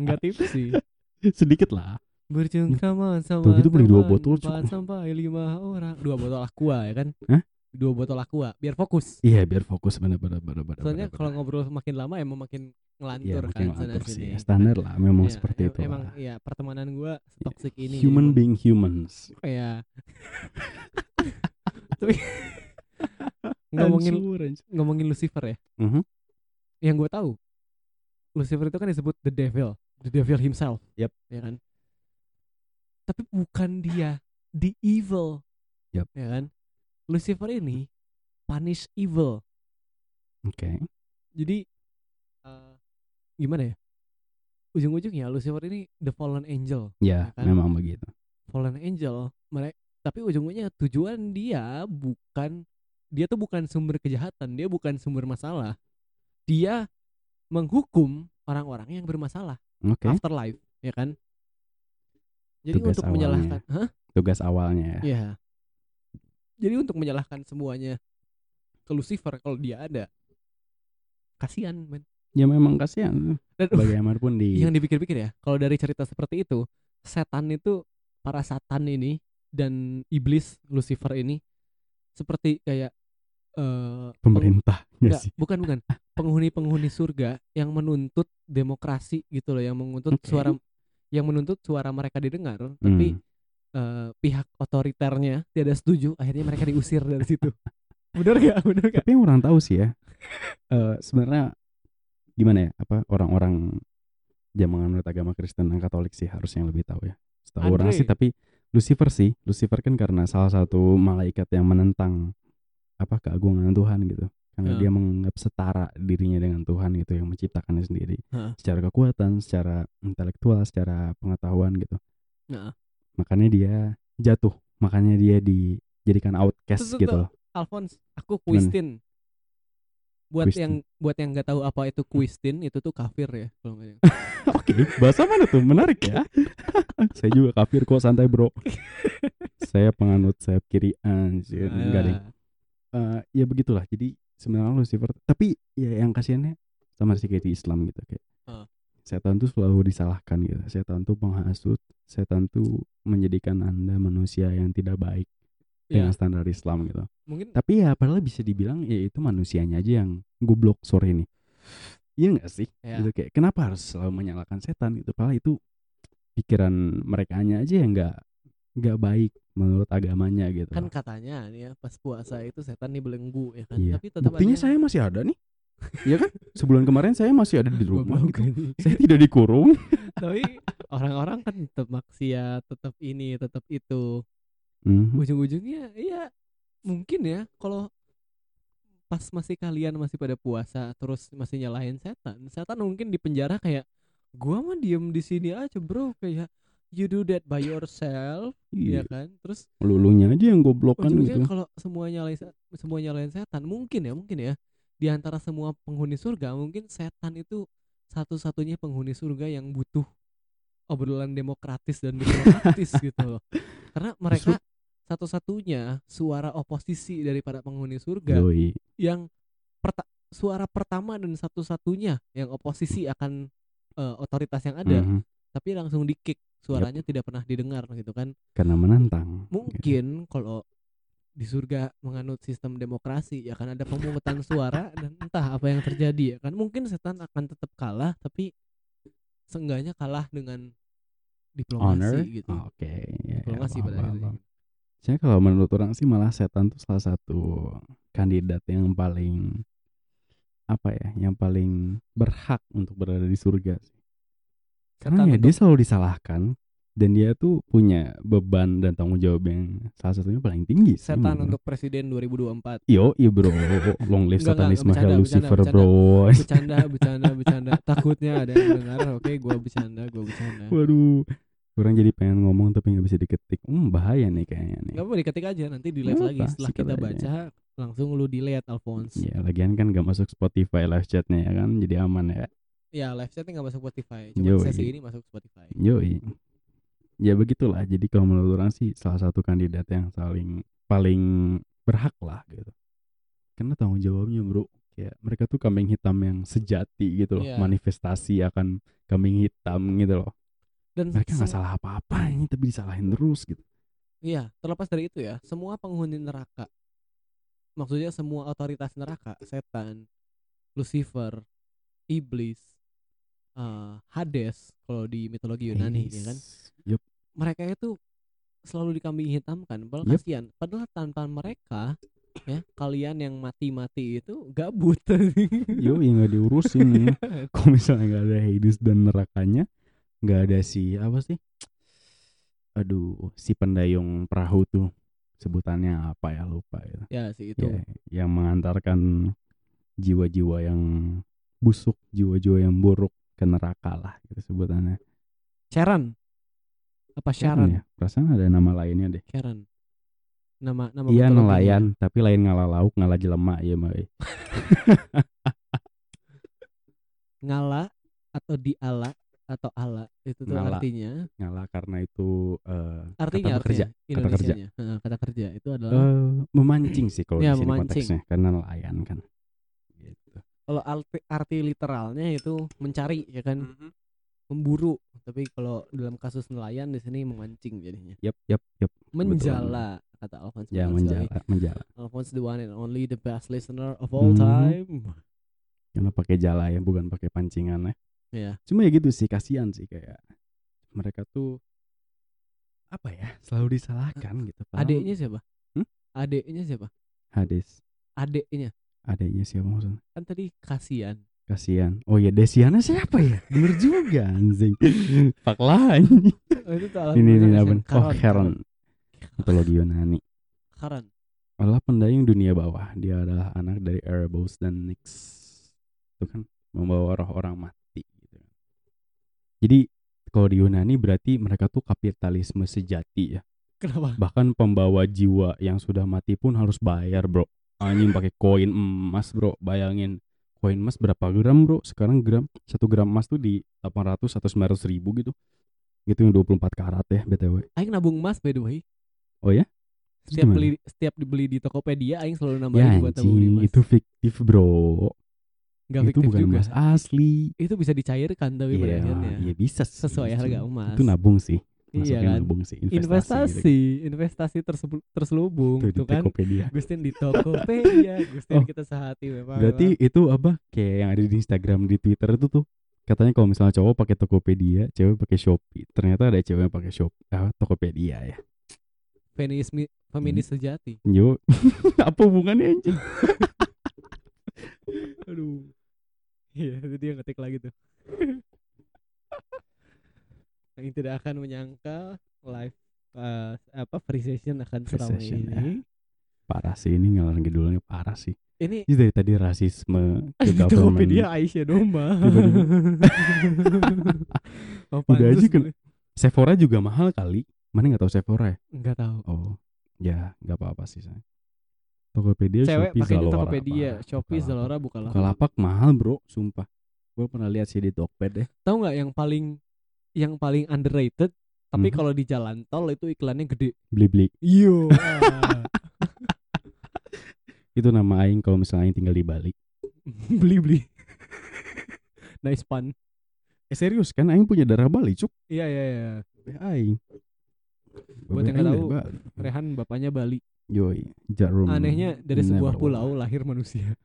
Enggak tips sih. Sedikit lah. Bercengkrama sama Tuh gitu beli dua botol, Cuk. empat sampai lima orang. Dua botol aqua ya kan? Hah? Dua botol aqua biar fokus. Iya biar fokus bener-bener bener-bener. Soalnya kalau ngobrol makin lama emang makin Iya ngelantur makin kan sana ngelantur sih. sini. Standar lah memang Iya, seperti itu Emang lah. ya pertemanan gua toxic ini. Human emang being humans. kayak tapi ngomongin ngomongin Lucifer ya. Mhm. Yang gue tahu Lucifer itu kan disebut the devil, the devil himself. Yep. Ya kan? Tapi bukan dia the evil. Yep. Ya kan? Lucifer ini punish evil. Oke. Jadi eh, gimana ya? Ujung-ujungnya Lucifer ini the fallen angel. Ya, kan? memang begitu. fallen angel mereka tapi ujung-ujungnya tujuan dia bukan dia tuh bukan sumber kejahatan dia bukan sumber masalah dia menghukum orang-orang yang bermasalah Oke. afterlife ya kan jadi Tugas untuk awalnya. menyalahkan Hah? Tugas awalnya ya. Iya. jadi untuk menyalahkan semuanya ke Lucifer kalau dia ada kasihan men Ya memang kasihan. dan Bagaimanapun di yang dipikir-pikir ya kalau dari cerita seperti itu setan itu para satan ini dan iblis Lucifer ini seperti kayak eh pemerintah enggak, sih? bukan bukan penghuni-penghuni surga yang menuntut demokrasi gitu loh yang menuntut Oke. suara yang menuntut suara mereka didengar tapi Hmm. eh, pihak otoriternya tidak setuju akhirnya mereka diusir dari situ bener gak bener gak Tapi yang orang tahu sih ya. eh sebenarnya gimana ya? Apa orang-orang dia menganut agama Kristen dan Katolik sih harusnya yang lebih tahu ya. Setahu orang sih tapi Lucifer sih, Lucifer kan karena salah satu malaikat yang menentang apa keagungan Tuhan gitu. Karena Ya. dia menganggap setara dirinya dengan Tuhan gitu yang menciptakannya sendiri. Heeh. Secara kekuatan, secara intelektual, secara pengetahuan gitu. Nah, Makanya dia jatuh, makanya dia dijadikan outcast Tuh, tuh, gitu tuh. Alphonse, aku? Quistin. Buat Quistin. yang buat yang nggak tahu apa itu Quistin, itu tuh kafir ya kalau nggak Oke, bahasa mana tuh? Menarik ya. saya juga kafir kok, santai bro. saya penganut sayap kiri anjir, enggak deh. Eh, ya begitulah. Jadi sebenarnya Lucifer, tapi ya yang kasihannya sama kayak di Islam gitu kayak. Ah. Setan tuh selalu disalahkan gitu. Setan tuh penghasut, setan tuh menjadikan Anda manusia yang tidak baik Ya, dengan standar Islam gitu. mungkin Tapi ya padahal bisa dibilang ya itu manusianya aja yang goblok sore ini. Iya nggak sih? Ya. Gitu kayak kenapa harus selalu menyalahkan setan gitu? Padahal itu pikiran mereka aja yang nggak nggak baik menurut agamanya gitu. kan katanya nih ya pas puasa itu setan nih belenggu ya kan. Iya. Tapi tetap Buktinya aja saya masih ada nih. Iya kan? Sebulan kemarin saya masih ada di rumah gitu. Saya tidak dikurung. Tapi orang-orang kan tetap maksiat, tetap ini, tetap itu. Mhm. Ujung-ujungnya ya mungkin ya kalau pas masih kalian masih pada puasa terus masih nyalahin setan, setan mungkin di penjara kayak gua mah diem di sini aja bro kayak you do that by yourself ya Iya. kan terus Lulunya aja yang goblok kan gitu. kalau semua nyalain se- semua nyalain setan mungkin ya mungkin ya di antara semua penghuni surga mungkin setan itu satu-satunya penghuni surga yang butuh obrolan demokratis dan diplomatis gitu loh karena mereka satu-satunya suara oposisi dari para penghuni surga Yoi. yang perta- suara pertama dan satu-satunya yang oposisi akan eh, otoritas yang ada Mhm. tapi langsung di kick suaranya tidak pernah didengar gitu kan Karena menantang. gitu. mungkin kalau di surga menganut sistem demokrasi ya kan ada pemungutan suara dan entah apa yang terjadi ya kan mungkin setan akan tetap kalah tapi seenggaknya kalah dengan diplomasi Honor. gitu Oke. ya, ya, diplomasi pada akhirnya paham. Saya kalau menurut orang sih malah setan tuh salah satu kandidat yang paling apa ya, yang paling berhak untuk berada di surga sih. Karena ya dia selalu disalahkan dan dia tuh punya beban dan tanggung jawab yang salah satunya paling tinggi sih. setan menurut. untuk presiden 2024 Yo, iya bro, long live satanisme hell Lucifer bercanda. bro. bercanda bercanda bercanda takutnya ada yang dengar oke gua bercanda gua bercanda Waduh, orang jadi pengen ngomong tapi nggak bisa diketik. Hmm, bahaya nih kayaknya nih. nggak apa diketik aja nanti delete Nggak lagi setelah kita aja. baca langsung lu delete Alphonse Ya, lagian kan gak masuk Spotify live chatnya ya kan, jadi aman ya. Ya live chatnya nggak masuk Spotify cuma Yoi. sesi ini masuk Spotify Yoi. Ya begitulah. Jadi kalau menurut orang sih salah satu kandidat yang saling paling berhak lah gitu. Karena tanggung jawabnya bro, kayak mereka tuh kambing hitam yang sejati gitu loh, Iya. manifestasi akan kambing hitam gitu loh. dan Mereka nggak salah apa-apa ini tapi disalahin terus gitu. Iya, terlepas dari itu ya, semua penghuni neraka, maksudnya semua otoritas neraka, setan, Lucifer, iblis, eh, Hades, kalau di mitologi Yunani, ya kan, Yup. mereka itu selalu dikambing hitamkan. Padahal Yup. kasihan, padahal tanpa mereka, ya kalian yang mati-mati itu gabut. Yo, ya nggak diurusin nih. Kalau misalnya nggak ada Hades dan nerakanya, nggak ada si apa sih? Aduh, si pendayung perahu tuh sebutannya apa ya lupa ya. ya sih itu. Ya, yang mengantarkan jiwa-jiwa yang busuk, jiwa-jiwa yang buruk ke neraka lah gitu sebutannya. Sharon, apa Sharon Sharon? ya? Perasaan ada nama lainnya deh. Sharon. Nama nama Iya nelayan, tapi lain ngalah lauk, ngalah jelema ya mah. eh. ngala atau diala atau ala itu tuh Ngala. artinya Ngalah karena itu eh, artinya kata artinya kata kerja. Kata kerja itu adalah Eh, memancing sih kalau Ya, di sini memancing. konteksnya karena nelayan kan. Kalau arti, arti literalnya itu mencari ya kan memburu tapi kalau dalam kasus nelayan di sini memancing jadinya Yap, yap, yap. menjala kata Alphonse Ya benar sekali. menjala, menjala. Alphonse the one and only the best listener of all Mhm. time Karena pakai jala ya, bukan pakai pancingan ya. ya Cuma ya gitu sih, kasihan sih kayak mereka tuh apa ya, selalu disalahkan gitu. Adiknya siapa Hmm? adiknya siapa Hades. adiknya Adiknya siapa maksudnya? kan tadi kasihan kasihan oh ya Desiana siapa ya bener juga anjing lah anjing. Oh, itu ini ini apa oh Heron mitologi Yunani Karon. adalah pendayung dunia bawah. Dia adalah anak dari Erebos dan Nyx. Itu kan membawa roh orang mati. Gitu. Jadi kalau di Yunani berarti mereka tuh kapitalisme sejati ya. Kenapa? Bahkan pembawa jiwa yang sudah mati pun harus bayar bro. Anjing pakai koin emas bro. Bayangin koin emas berapa gram bro? Sekarang gram satu gram emas tuh di 800 atau 900 ribu gitu. Gitu yang 24 karat ya btw. Aing nabung emas by the way. Oh ya? Setiap gimana? beli setiap dibeli di Tokopedia aing selalu Ya nambahin buat tabung di anjing emas. itu fiktif bro. Enggak itu fiktif bukan juga. emas asli. Itu bisa dicairkan tapi pada Iya, akhirnya. iya bisa sih. Sesuai harga emas. Itu nabung sih. Iya Masuknya kan? nabung sih. Investasi. gitu. Investasi, investasi tersebut terselubung Tuh, di tuh kan. Tokopedia. Gustin di Tokopedia, Gustin Oh. kita sehati memang. Berarti itu apa? Kayak yang ada di Instagram, di Twitter itu tuh katanya kalau misalnya cowok pakai Tokopedia, cewek pakai Shopee. Ternyata ada cewek yang pakai Shopee, ah, Tokopedia ya. feminisme feminis Hmm. sejati. Yo, apa hubungannya anjing? Aduh. Iya, dia ngetik lagi tuh. Yang tidak akan menyangka live uh, apa free session akan Free seramai session, ya. ini. Parah sih ini ngelar ngidulnya parah sih. Ini Ini dari tadi rasisme ke di Tokopedia government. Aisyah Doma. oh, Udah aja kan-. Sephora juga mahal kali. Mana nggak tahu Sephora ya? Enggak tahu. Oh, ya nggak apa-apa sih saya. Tokopedia, Cewek Shopee, Zalora. Tokopedia, Pak. Shopee, Bukalapak. Zalora, Bukalapak. Bukalapak mahal bro, sumpah. Gue pernah lihat sih di Tokped deh. Tahu nggak yang paling yang paling underrated tapi Mhm. kalau di jalan tol itu iklannya gede. Beli-beli. Iyo. Itu nama Aing kalau misalnya Aing tinggal di Bali. beli beli. nice pun. Eh serius kan Aing punya darah Bali cuk. Iya iya iya. Aing. Buat yang Aing tahu. Rehan bapaknya Bali. Yoi, Jarum. Anehnya dari sebuah pulau lahir manusia.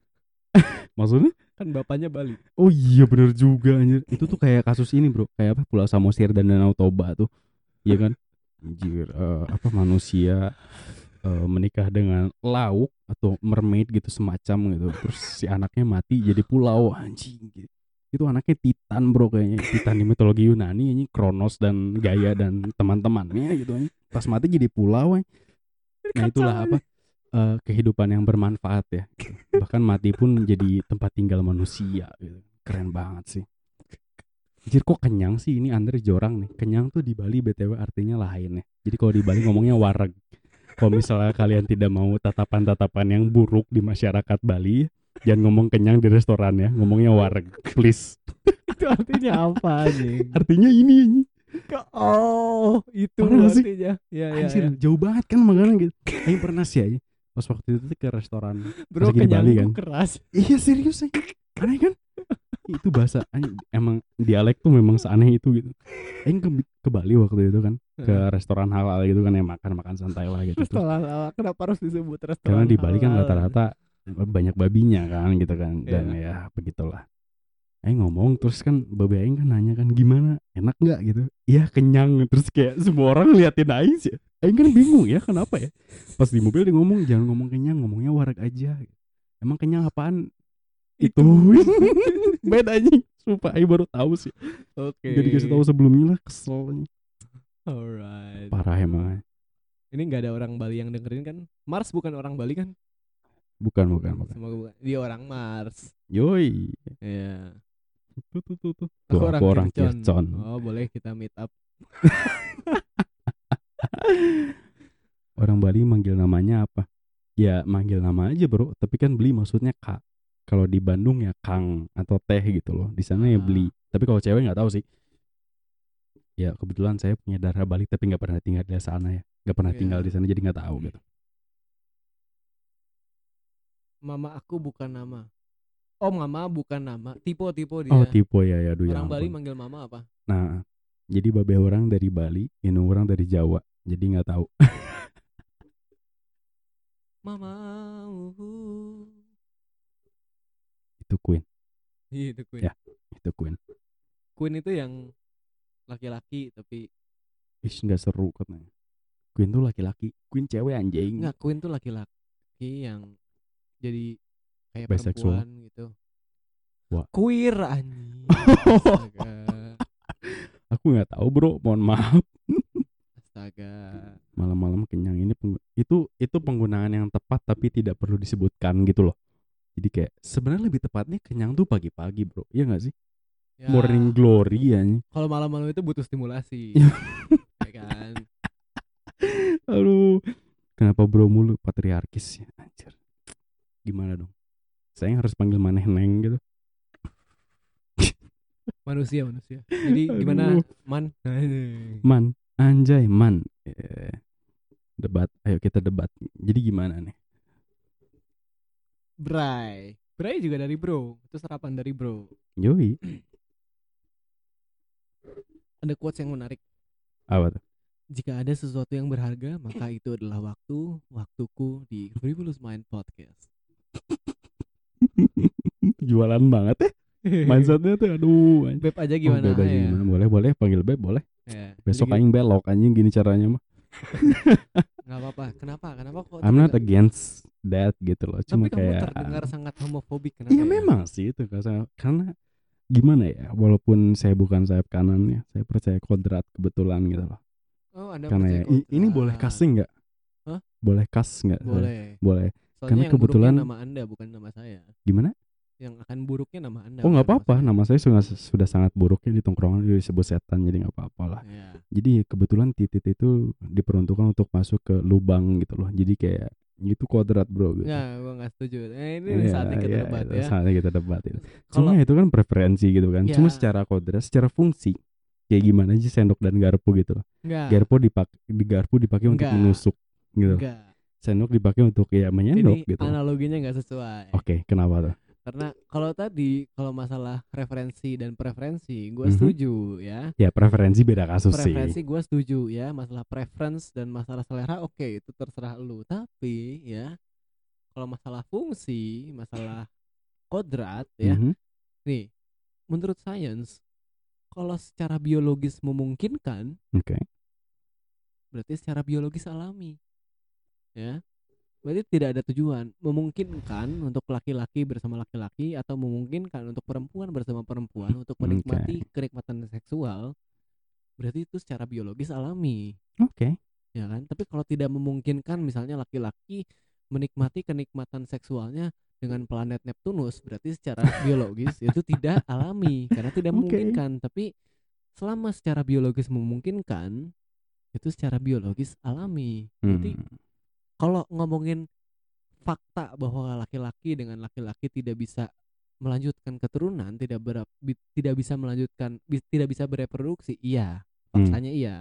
Maksudnya? Kan bapaknya Bali. Oh iya bener juga anjir. Itu tuh kayak kasus ini bro. Kayak apa Pulau Samosir dan Danau Toba tuh. Iya kan? Anjir, eh, apa manusia eh, menikah dengan lauk atau mermaid gitu semacam gitu. Terus si anaknya mati jadi pulau anjing gitu. Itu anaknya Titan bro kayaknya. Titan di mitologi Yunani ini Kronos dan Gaia dan teman-temannya gitu. Pas mati jadi pulau. Nah itulah apa eh, kehidupan yang bermanfaat ya. Bahkan mati pun jadi tempat tinggal manusia gitu. Keren banget sih. Anjir kok kenyang sih ini Andre jorang nih. Kenyang tuh di Bali BTW artinya lain ya. Jadi kalau di Bali ngomongnya wareg. Kalau misalnya kalian tidak mau tatapan-tatapan yang buruk di masyarakat Bali, jangan ngomong kenyang di restoran ya, ngomongnya wareg. Please. itu artinya apa nih? Artinya ini. Oh, itu Parah nggak sih? artinya. Ya ya. Anjir, ya. jauh banget kan makanya gitu. Aing pernah sih aja. Pas waktu itu tuh ke restoran Bro, di kenyang Bali kan. keras. Iya serius aja. Aneh kan? itu bahasa emang dialek tuh memang seaneh itu gitu. Aing ke, ke Bali waktu itu kan ke restoran halal gitu kan yang makan-makan santai lah gitu. Restoran halal. Kenapa harus disebut restoran karena di Bali kan rata-rata banyak babinya kan gitu kan dan Iya. ya begitulah. Aing ngomong terus kan babe Aing kan nanya kan gimana enak nggak gitu iya kenyang terus kayak semua orang liatin Aing sih Aing kan bingung ya kenapa ya pas di mobil dia ngomong jangan ngomong kenyang ngomongnya warak aja emang kenyang apaan itu beda anjing sumpah Aing baru tahu sih Oke. Gak dikasih tahu sebelumnya lah kesel. Alright. parah emang Ini nggak ada orang Bali yang dengerin kan? Mars bukan orang Bali kan? bukan bukan bukan Semoga bukan. Dia orang Mars. yoi Iya. tuh tuh tuh tuh Aku Tuh, aku orang Kircon. Kircon Oh, boleh kita meet up. orang Bali manggil namanya apa ya manggil nama aja bro tapi kan beli maksudnya kak kalau di Bandung ya Kang atau Teh gitu loh di sana ya Ah. beli tapi kalau cewek nggak tahu sih ya kebetulan saya punya darah Bali tapi nggak pernah tinggal di sana ya nggak pernah Iya. tinggal di sana jadi nggak tahu gitu Mama aku bukan nama. Oh, mama bukan nama. Tipe tipe dia. oh tipe ya ya aduh ya orang Bali ampun. manggil mama apa? nah jadi babe orang dari Bali ini orang dari Jawa jadi nggak tahu Mama. uhu. itu Queen Iya, itu Queen. Ya. itu Queen Queen itu yang laki-laki tapi Ish nggak seru katanya Queen tuh laki-laki Queen cewek anjing enggak Queen tuh laki-laki yang jadi kayak Bisexual. perempuan gitu. Queer anjing. Aku nggak tahu bro, mohon maaf. Astaga. Malam-malam kenyang ini itu itu penggunaan yang tepat tapi tidak perlu disebutkan gitu loh. Jadi kayak sebenarnya lebih tepatnya kenyang tuh pagi-pagi bro, iya nggak sih? Ya, Morning glory ya. Kalau malam-malam itu butuh stimulasi. ya kan? Aduh, kenapa bro mulu patriarkis ya anjir. Gimana dong? Saya harus panggil maneh neng gitu. Manusia, manusia. Jadi gimana. Man? Man, anjay man. Eh, debat, ayo kita debat. Jadi gimana nih? Bray. Bray juga dari bro. Itu serapan dari bro. Yoi, Ada quotes yang menarik. apa tuh? Jika ada sesuatu yang berharga, maka itu adalah waktu, waktuku di Frivolous Mind Podcast. Jualan banget ya mindsetnya tuh. Aduh. anjing. Beb aja Oh, gimana? Beb aja ya? gimana? Boleh, boleh panggil Beb, boleh. Ya, Besok aing belok anjing gini caranya mah. nggak apa-apa. Kenapa? Kenapa kok? I'm not against that gitu loh. Cuma Tapi kamu kayak terdengar sangat homofobik. Kenapa? Ya memang sih itu karena karena gimana ya walaupun saya bukan sayap kanan ya saya percaya kodrat kebetulan gitu loh Oh, anda karena ya ini boleh casting nggak boleh kas nggak? Boleh. boleh Soalnya Karena yang kebetulan- nama anda bukan nama saya. gimana Yang akan buruknya nama anda. oh nggak apa-apa nama saya sudah sudah sangat buruknya di tongkrongan disebut setan jadi nggak apa-apa lah Ya. jadi kebetulan titit itu diperuntukkan untuk masuk ke lubang gitu loh jadi kayak itu kodrat bro gitu Ya, gua nggak setuju. Eh, ini Iya, saatnya kita iya, debat ya. saatnya kita debat itu. Cuma itu kan preferensi gitu kan. Cuma Ya. secara kodrat, secara fungsi kayak gimana sih sendok dan garpu gitu loh. enggak, Garpu dipakai di garpu dipakai untuk Enggak. menusuk gitu. enggak. Sendok dipakai untuk ya menyendok Ini gitu. analoginya nggak sesuai. Oke, kenapa tuh? Karena kalau tadi kalau masalah referensi dan preferensi, gue Mhm. setuju ya. Ya preferensi beda kasus Preferensi sih. gue setuju ya. Masalah preference dan masalah selera, oke itu terserah lu. Tapi ya, kalau masalah fungsi, masalah kodrat ya, Mhm. nih, menurut sains, kalau secara biologis memungkinkan, Oke. berarti secara biologis alami, ya. Berarti tidak ada tujuan. Memungkinkan untuk laki-laki bersama laki-laki atau memungkinkan untuk perempuan bersama perempuan untuk Oke. menikmati kenikmatan seksual. Berarti itu secara biologis alami, Oke. ya kan? Tapi kalau tidak memungkinkan misalnya laki-laki menikmati kenikmatan seksualnya dengan planet Neptunus, berarti secara biologis itu tidak alami karena tidak memungkinkan. Tapi selama secara biologis memungkinkan, itu secara biologis alami. Hmm. Kalau ngomongin fakta bahwa laki-laki dengan laki-laki tidak bisa melanjutkan keturunan, tidak ber, tidak bisa melanjutkan, bi- tidak bisa bereproduksi, iya, Hmm. faktanya iya.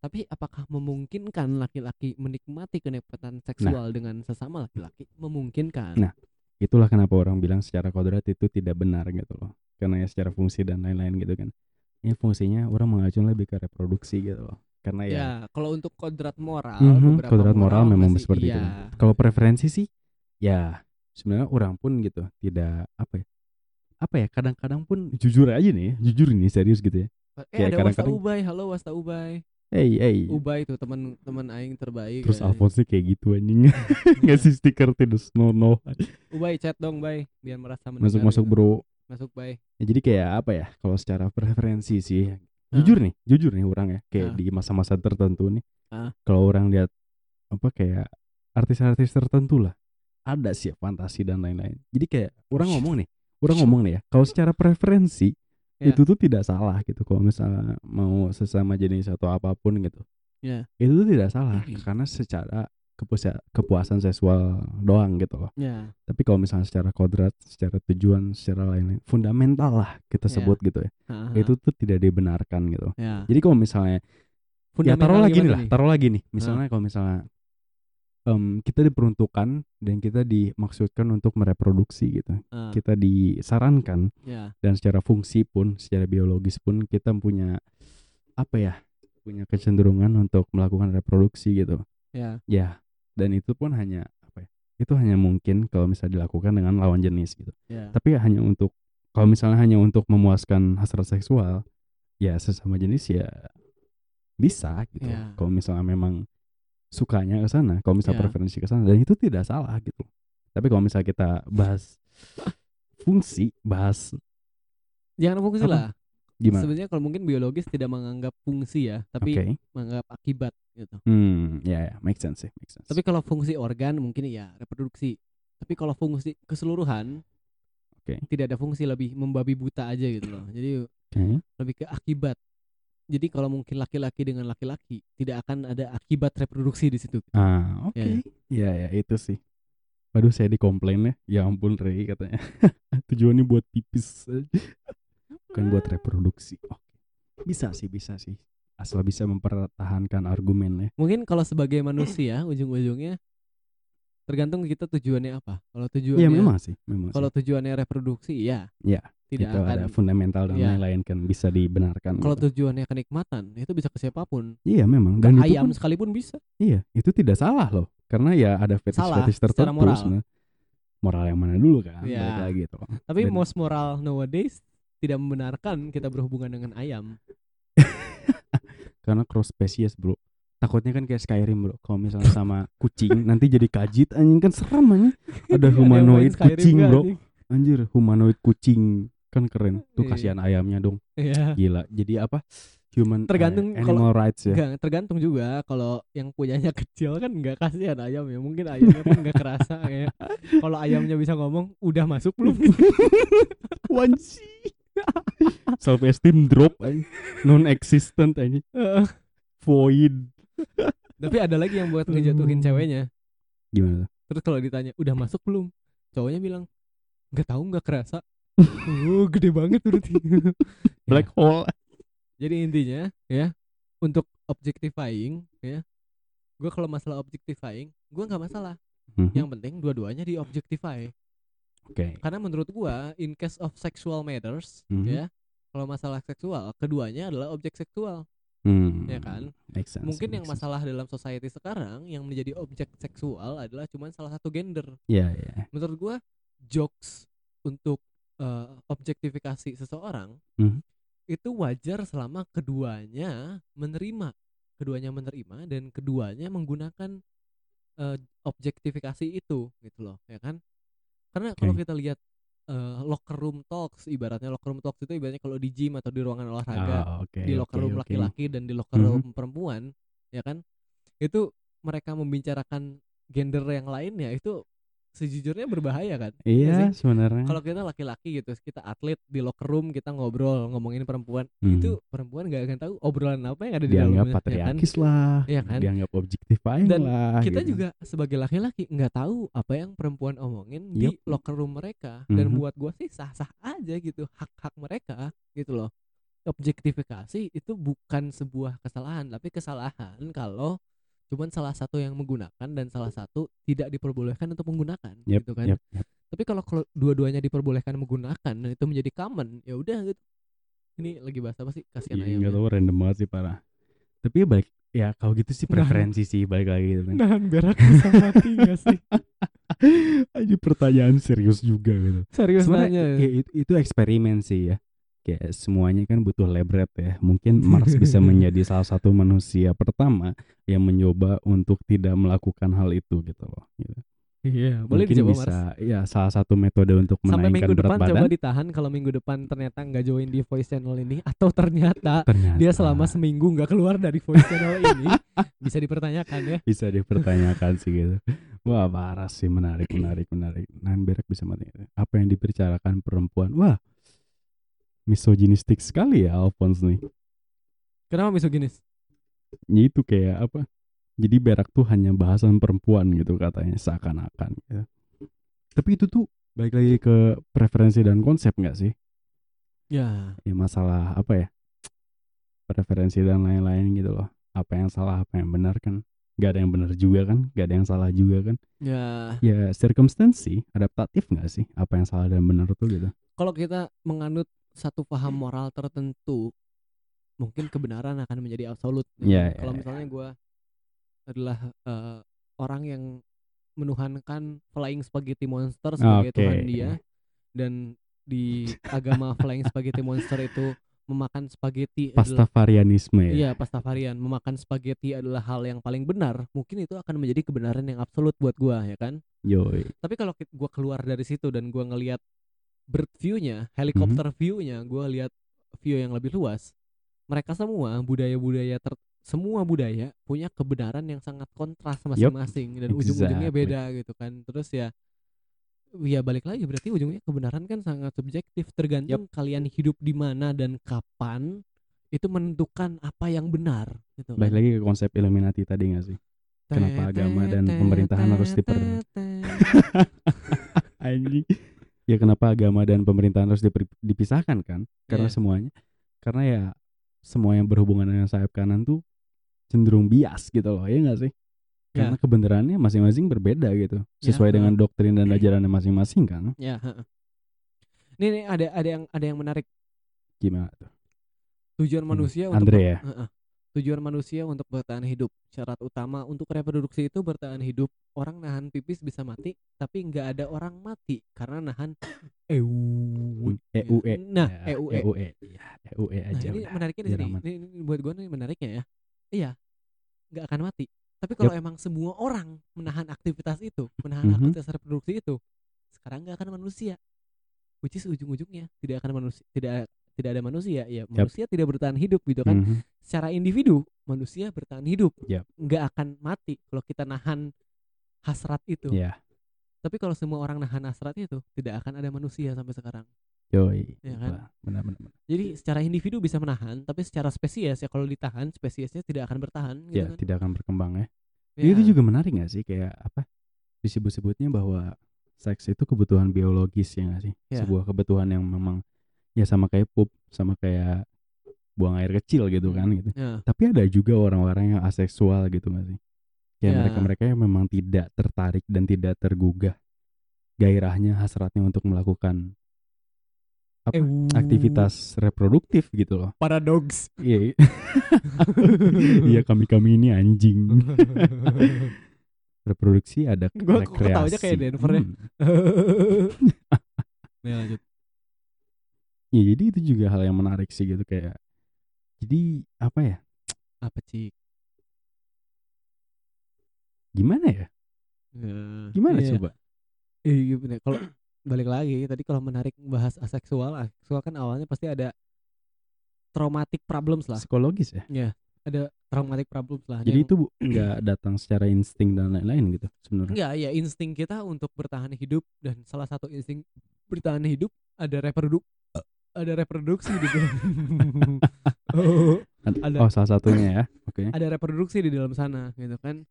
Tapi apakah memungkinkan laki-laki menikmati kenikmatan seksual dengan sesama laki-laki? Memungkinkan. Nah. Itulah kenapa orang bilang secara kodrat itu tidak benar gitu loh. Karena ya secara fungsi dan lain-lain gitu kan. Ini fungsinya orang mengacu lebih ke reproduksi gitu loh. Karena ya, ya, kalau untuk kodrat moral, Mhm, beberapa kodrat moral memang masih seperti itu. iya. Kalau preferensi sih ya sebenarnya orang pun gitu tidak apa ya apa ya kadang-kadang pun jujur aja nih jujur ini serius gitu ya Eh Kayak kadang-kadang- Ubay, halo Wasta Ubay. hey hey Ubay tuh teman teman aing terbaik. terus kayaknya. Alphonse kayak gitu anjing ngasih stiker terus no no Ubay chat dong, Bay, biar merasa mendengar masuk masuk gitu. bro Masuk, Bay. Ya, jadi kayak apa ya kalau secara preferensi sih jujur nih jujur nih orang ya kayak di masa-masa tertentu nih kalau orang lihat apa kayak artis-artis tertentu lah ada sih fantasi dan lain-lain jadi kayak orang ngomong nih orang ngomong nih ya kalau secara preferensi Ya. itu tuh tidak salah gitu kalau misalnya mau sesama jenis atau apa pun gitu Ya. itu tuh tidak salah Hmm. karena secara kepuasa- kepuasan seksual doang gitu loh Ya. tapi kalau misalnya secara kodrat secara tujuan secara lain-lain fundamental lah kita Ya. sebut gitu ya Ha-ha. itu tuh tidak dibenarkan gitu ya. jadi kalau misalnya ya taruh lagi nih lah taruh lagi nih misalnya kalau misalnya em, kita diperuntukkan dan kita dimaksudkan untuk mereproduksi gitu Ah, kita disarankan ya. dan secara fungsi pun secara biologis pun kita punya apa ya punya kecenderungan untuk melakukan reproduksi gitu Ya. ya dan itu pun hanya apa ya itu hanya mungkin kalau misalnya dilakukan dengan lawan jenis gitu Ya. tapi hanya untuk kalau misalnya hanya untuk memuaskan hasrat seksual ya sesama jenis ya bisa gitu Ya. kalau misalnya memang sukanya ke sana kalau misalnya Ya. preferensi ke sana dan itu tidak salah gitu tapi kalau misalnya kita bahas fungsi bahas Jangan fungsi Apa? lah. Gimana? Sebenarnya kalau mungkin biologis tidak menganggap fungsi ya, tapi Oke. menganggap akibat gitu. Hmm, ya ya, make sense sih, make sense. Tapi kalau fungsi organ mungkin ya reproduksi. Tapi kalau fungsi keseluruhan Oke. tidak ada fungsi lebih membabi buta aja gitu loh. Jadi Oke. lebih ke akibat. Jadi kalau mungkin laki-laki dengan laki-laki tidak akan ada akibat reproduksi di situ. Ah, oke. Ya, Iya ya, itu sih. Waduh, saya dikomplain ya. Ya ampun, Rey katanya. Tujuannya buat pipis. Bukan buat reproduksi. Oke. Bisa sih, bisa sih. Asal bisa mempertahankan argumen ya. Mungkin kalau sebagai manusia ujung-ujungnya tergantung kita tujuannya apa. Kalau tujuannya Iya memang sih, memang. kalau sih. tujuannya reproduksi ya Iya, tidak itu akan ada fundamental dan Iya. lain-lain kan bisa dibenarkan. kalau gitu. tujuannya kenikmatan itu bisa ke siapa pun. Iya memang Ke dan itu ayam pun- sekalipun bisa. iya itu tidak salah loh karena ya ada fetish-fetish tertentu moral. Moral yang mana dulu kan? Balik lagi tuh. Tapi Dan- most moral nowadays tidak membenarkan kita berhubungan dengan ayam. karena cross species bro takutnya kan kayak Skyrim bro kalau misalnya sama kucing nanti jadi kajit anjing kan serem anjing ada yang main humanoid Skyrim kucing bro anjing? anjir humanoid kucing kan keren tuh Iya. kasihan ayamnya dong Iya. gila jadi apa human Tergantung kalau- animal rights ya Enggak, tergantung juga kalau yang punyanya kecil kan nggak kasihan ayam ya. Mungkin ayamnya pun nggak kerasa ya. Kalau ayamnya bisa ngomong, udah masuk belum? wanci self esteem drop non existent anjing Heeh. void Tapi ada lagi yang buat ngejatuhin Hmm. ceweknya. gimana tuh Terus kalau ditanya, udah masuk belum? Cowoknya bilang, nggak tahu nggak kerasa. oh, gede banget berarti. black hole Jadi intinya ya untuk objectifying ya, gue kalau masalah objectifying, gue nggak masalah. Mhm. Yang penting dua-duanya di oke Karena menurut gua in case of sexual matters Mhm. ya, kalau masalah seksual, keduanya adalah objek seksual, Hmm, ya kan? make sense, Mungkin yang sense. masalah dalam society sekarang yang menjadi objek seksual adalah cuma salah satu gender. Iya, iya. Menurut gua jokes untuk eh, objektifikasi seseorang Mhm. itu wajar selama keduanya menerima, keduanya menerima dan keduanya menggunakan eh, objektifikasi itu gitu loh, ya kan? Karena kalau Oke. kita lihat eh, locker room talks, ibaratnya locker room talks itu ibaratnya kalau di gym atau di ruangan olahraga, Ah, oke, di locker oke, room laki-laki dan di locker Mhm. room perempuan, ya kan? Itu mereka membicarakan gender yang lainnya itu sejujurnya berbahaya kan? Iya, sebenarnya. Kalau kita laki-laki gitu, kita atlet di locker room kita ngobrol ngomongin perempuan, Mhm. itu perempuan nggak akan tahu obrolan apa yang ada di dianggap dalamnya, ya kan? patriarkis lah, Iya kan? dianggap objectifying Dan lah. Kita gitu. juga sebagai laki-laki nggak tahu apa yang perempuan omongin di Yup. locker room mereka dan Mhm. buat gua sih sah-sah aja gitu hak-hak mereka gitu loh. Objektifikasi itu bukan sebuah kesalahan, tapi kesalahan kalau cuman salah satu yang menggunakan dan salah satu tidak diperbolehkan untuk menggunakan Yep, gitu kan. yep, yep. Tapi kalau kalau dua-duanya diperbolehkan menggunakan dan itu menjadi common, ya udah gitu. Ini lagi bahas apa sih? Kasihan Iya, ayam. nggak tahu random banget sih parah. Tapi ya balik ya kalau gitu sih Nah. preferensi sih balik lagi gitu kan. Nahan berak bisa mati gak sih? Ini pertanyaan serius juga gitu. Serius Sebenarnya nanya. ya, itu, itu eksperimen sih ya. Kayak semuanya kan butuh lab rat ya. Mungkin Mars bisa menjadi salah satu manusia pertama yang mencoba untuk tidak melakukan hal itu gitu loh. Gitu. Iya, boleh Mungkin dicoba bisa Mars. ya salah satu metode untuk Sampai menaikkan minggu berat depan badan. coba ditahan kalau minggu depan ternyata nggak join di voice channel ini atau ternyata Ternyata dia selama seminggu nggak keluar dari voice channel ini bisa dipertanyakan ya. bisa dipertanyakan sih gitu. Wah parah sih menarik menarik menarik. Nahan berak bisa mati. Apa yang dibicarakan perempuan? Wah misoginistik sekali ya Alphonse nih. Kenapa misoginis? Ya itu kayak apa? Jadi berak tuh hanya bahasan perempuan gitu katanya seakan-akan gitu. Tapi itu tuh balik lagi ke preferensi dan konsep nggak sih? Ya, Ya masalah apa ya? Preferensi dan lain-lain gitu loh. Apa yang salah, apa yang benar kan? Gak ada yang benar juga kan? Gak ada yang salah juga kan? ya. Ya circumstancy adaptatif nggak sih? Apa yang salah dan benar tuh gitu? Kalau kita menganut satu paham moral tertentu, mungkin kebenaran akan menjadi absolut. gitu. Ya, ya, Kalau ya. misalnya gua adalah eh, orang yang menuhankan flying spaghetti monster sebagai Oke. tuhan dia dan di agama flying spaghetti monster itu memakan spaghetti adalah Pastafarianisme ya. Iya, pastafarian. Memakan spaghetti adalah hal yang paling benar. Mungkin itu akan menjadi kebenaran yang absolut buat gua, ya kan? Yoi. Tapi kalau gua keluar dari situ dan gua ngelihat bird view-nya, helikopter Mhm. view-nya, gua lihat view yang lebih luas. Mereka semua budaya-budaya ter semua budaya punya kebenaran yang sangat kontras masing-masing dan ujung-ujungnya exactly. beda gitu kan. Terus ya ya balik lagi berarti ujungnya kebenaran kan sangat subjektif tergantung kalian hidup di mana dan kapan itu menentukan apa yang benar gitu Balik kan. lagi ke konsep Illuminati tadi gak sih? kenapa agama dan pemerintahan harus diper- Anjing. Ya kenapa agama dan pemerintahan harus dipisahkan kan? Karena Iya. semuanya karena ya semua yang berhubungan dengan sayap kanan tuh cenderung bias gitu loh, ya gak sih? Karena Ya. kebenarannya masing-masing berbeda gitu, Ya, sesuai dengan heeh. doktrin dan ajarannya masing-masing kan? Ya, heeh. Nih, nih ada ada yang ada yang menarik. Gimana tuh? Tujuan Hmm, manusia untuk Andre ya? heeh. Tujuan manusia untuk bertahan hidup. Syarat utama untuk reproduksi itu bertahan hidup. Orang nahan pipis bisa mati, tapi nggak ada orang mati karena nahan eu. EUE. Nah, Ya, EUE. EUE. Ya, EUE Nah, aja ini udah. menariknya di sini. Ini, ini buat gue nih menariknya ya. Iya, nggak akan mati. Tapi kalau emang semua orang menahan aktivitas itu, menahan Mhm. aktivitas reproduksi itu, sekarang nggak akan manusia. Which is ujung-ujungnya tidak akan manusia, tidak tidak ada manusia. Ya manusia tidak bertahan hidup gitu kan. Mhm. Secara individu manusia bertahan hidup, Yap. nggak akan mati kalau kita nahan hasrat itu. Ya, Tapi kalau semua orang nahan hasrat itu, tidak akan ada manusia sampai sekarang. yoi. Ya kan? Wah, Benar-benar. Jadi secara individu bisa menahan, tapi secara spesies ya kalau ditahan spesiesnya tidak akan bertahan. Gitu Ya, kan? tidak akan berkembang ya. Ya. Itu juga menarik gak sih kayak apa disebut-sebutnya bahwa seks itu kebutuhan biologis ya gak sih? Ya. Sebuah kebutuhan yang memang ya sama kayak pup, sama kayak buang air kecil gitu Hmm. kan gitu. Ya. Tapi ada juga orang-orang yang aseksual gitu gak sih? Ya Ya. mereka-mereka yang memang tidak tertarik dan tidak tergugah gairahnya hasratnya untuk melakukan apa Ewu. aktivitas reproduktif gitu loh. paradoks. Iya. Iya kami-kami ini anjing. Reproduksi ada Gua kok rekreasi. kayak Denver ya. Hmm. ya lanjut. Ya jadi itu juga hal yang menarik sih gitu kayak. Jadi apa ya? Apa sih? Gimana ya? Gimana Iya. coba? Iya bener. Kalau balik lagi tadi kalau menarik bahas aseksual, aseksual kan awalnya pasti ada traumatic problems lah. Psikologis ya. Ada traumatic problems lah. Jadi Yang- itu bu- nggak datang secara insting dan lain-lain gitu sebenarnya. Enggak, ya insting kita untuk bertahan hidup dan salah satu insting bertahan hidup ada reproduk ada reproduksi di dalam oh, Ad- ada- Oh salah satunya ya. Oke. ada reproduksi di dalam sana gitu kan.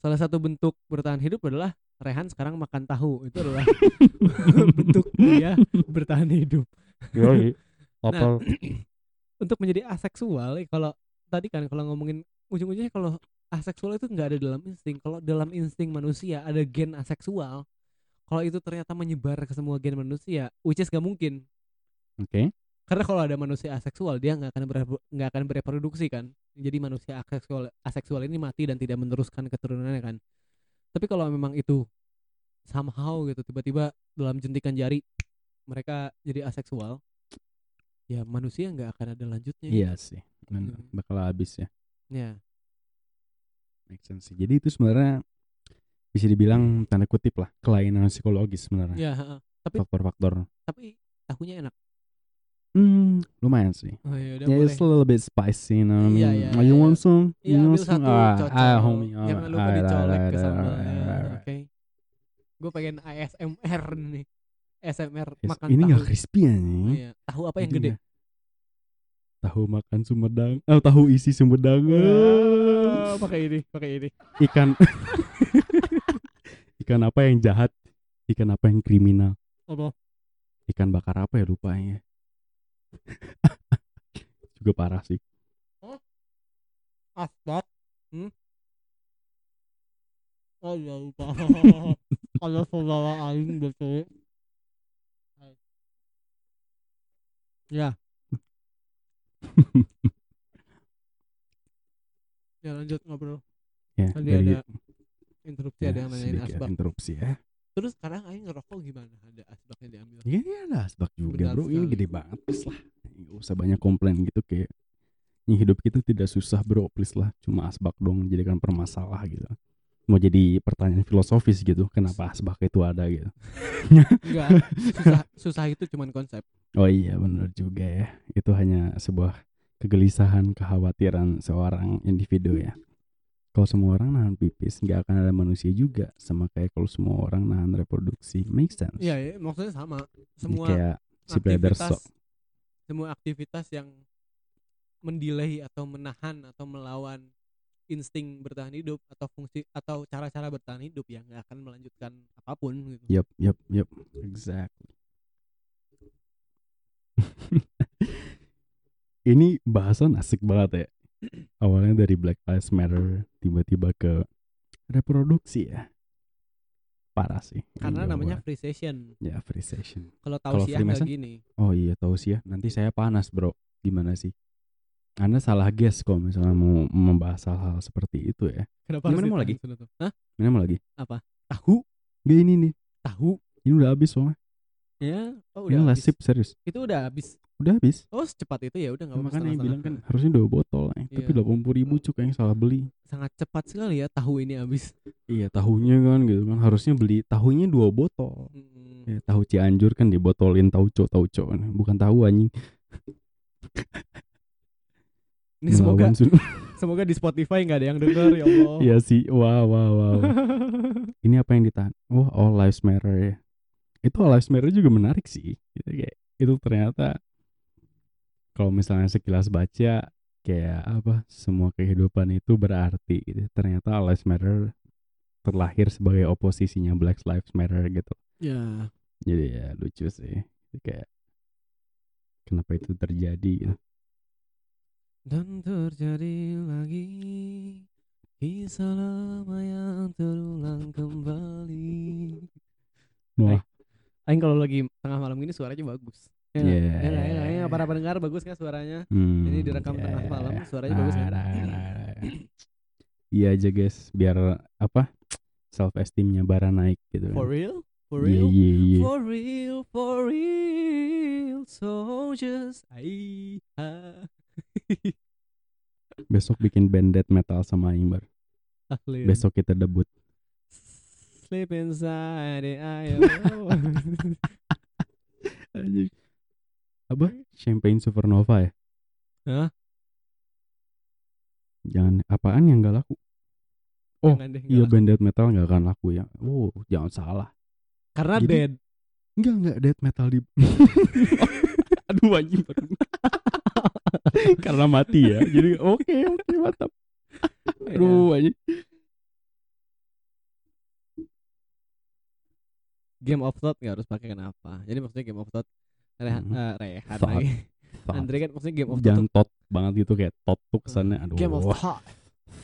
Salah satu bentuk bertahan hidup adalah Rehan sekarang makan tahu. Itu adalah bentuk dia bertahan hidup. Yoi. Nah. Untuk menjadi aseksual ya kalau tadi kan kalau ngomongin ujung-ujungnya kalau aseksual itu nggak ada dalam insting. Kalau dalam insting manusia ada gen aseksual. Kalau itu ternyata menyebar ke semua gen manusia, which is gak mungkin. Oke. Karena kalau ada manusia aseksual dia nggak akan nggak akan bereproduksi kan. Jadi manusia aseksual aseksual ini mati dan tidak meneruskan keturunannya kan. Tapi kalau memang itu somehow gitu tiba-tiba dalam jentikan jari mereka jadi aseksual, ya manusia nggak akan ada lanjutnya. Iya sih. Benar. Hmm. Bakal habis ya. Ya. Make sense sih. Jadi itu sebenarnya bisa dibilang tanda kutip lah kelainan psikologis sebenarnya. Ya, tapi Faktor-faktor. tapi tahunya enak. Hmm, lumayan sih. Oh, ya udah Yeah, boleh. it's a little bit spicy, you know what I Iya, mean? iya, Oh, you iya. want some? Iya, You want some? satu Ah, cocok. ah, homie. Jangan lupa Alright, dicolek alright, ke alright, sambalnya. alright, alright. Oke. Gue pengen ASMR nih. ASMR Yes, makan ini tahu. nggak crispy anjing. Iya. Tahu apa yang Itu gede? nggak- Tahu makan sumedang. Oh, tahu isi sumedang. Ah, pakai ini, pakai ini. Ikan Ikan apa yang jahat? Ikan apa yang kriminal? Apa? Ikan bakar apa ya lupa ya. Juga parah sih. Asbak. Hmm? Oh ya lupa. Kalau saudara aing betul. Ya. ya lanjut ngobrol. Ya, Tadi ada interupsi ya, ada yang nanyain asbak. interupsi ya. Terus sekarang aing ngerokok gimana? Ada asbaknya diambil. Iya, iya ada asbak juga Benar bro. Ini sekali. gede banget please lah. Gak usah banyak komplain gitu kayak ini hidup kita tidak susah bro please lah. Cuma asbak dong menjadikan permasalah gitu. mau jadi pertanyaan filosofis gitu kenapa asbak itu ada gitu Enggak, susah susah itu cuman konsep. oh iya benar juga ya itu hanya sebuah kegelisahan kekhawatiran seorang individu ya kalau semua orang nahan pipis nggak akan ada manusia juga sama kayak kalau semua orang nahan reproduksi make sense Iya, ya, maksudnya sama. Jadi Semua kayak si aktivitas semua aktivitas yang mendelay atau menahan atau melawan insting bertahan hidup atau fungsi atau cara-cara bertahan hidup yang nggak akan melanjutkan apa pun gitu. Yup, yup, yup, exactly. Ini bahasan asik banget ya. Awalnya dari Black Lives Matter, tiba-tiba ke reproduksi ya. Parah sih. Karena namanya free session. ya free session. Kalau tahu nggak Freemason? gini. Oh iya tahu sih ya. Nanti saya panas bro. Gimana sih? Anda salah guess kalau misalnya mau membahas hal-hal seperti itu ya. Kenapa Gimana mau lagi? Hah? Mana mau lagi? Tahu? Gak ini nih. Tahu? Ini udah habis soalnya. Ya. Oh, Ini udah habis. sip serius. Itu udah habis. Udah habis. Oh, secepat itu ya udah nggak apa-apa. Makanya yang bilang kan harusnya dua botol ya. Tapi Iya. delapan puluh ribu cuk yang salah beli. sangat cepat sekali ya tahu ini habis. Iya tahunya kan gitu kan harusnya beli tahunya dua botol. Mm. Ya, tahu Cianjur kan dibotolin tauco tauco bukan tahu anjing. Ini semoga semoga di Spotify nggak ada yang denger ya Allah. Iya sih. Wow wow wow. Ini apa yang ditahan? Wah all lives matter ya. Itu all lives matter juga menarik sih. Gitu, kayak itu ternyata kalau misalnya sekilas baca kayak apa semua kehidupan itu berarti gitu. Ternyata all lives matter terlahir sebagai oposisinya Black Lives Matter gitu. ya. jadi ya lucu sih kayak kenapa itu terjadi gitu. Dan terjadi lagi kisah lama yang terulang kembali. wah Aing kalau lagi tengah malam gini suaranya bagus. Ya, Iya. nggak? ya, nggak, ya, nggak, ya, para pendengar bagus nggak suaranya? hmm, Ini direkam tengah malam, suaranya bagus kan? iya aja guys biar apa self esteemnya bara naik gitu For kan real? For iya real? iya iya For real, for real, so just I ha. besok bikin band death metal sama Aing bar Ahli. besok kita debut Sleep inside the eye. apa champagne supernova ya Hah? jangan apaan yang gak laku Oh, Jangan deh, nggak iya band death metal gak akan laku ya oh jangan salah Karena Jadi- dead. Enggak enggak death metal di Aduh anjing. Karena mati ya. Jadi oke oke mantap. Iya. Aduh anjing. Game of Thought nggak harus pakai kenapa? Jadi maksudnya Game of Thought rehat, Mhm. eh, rehat Thought. lagi. Thought. Andre kan maksudnya Game of Thought. Jangan tot banget gitu kayak tot tuh kesannya aduh. tuh- Game of Thought.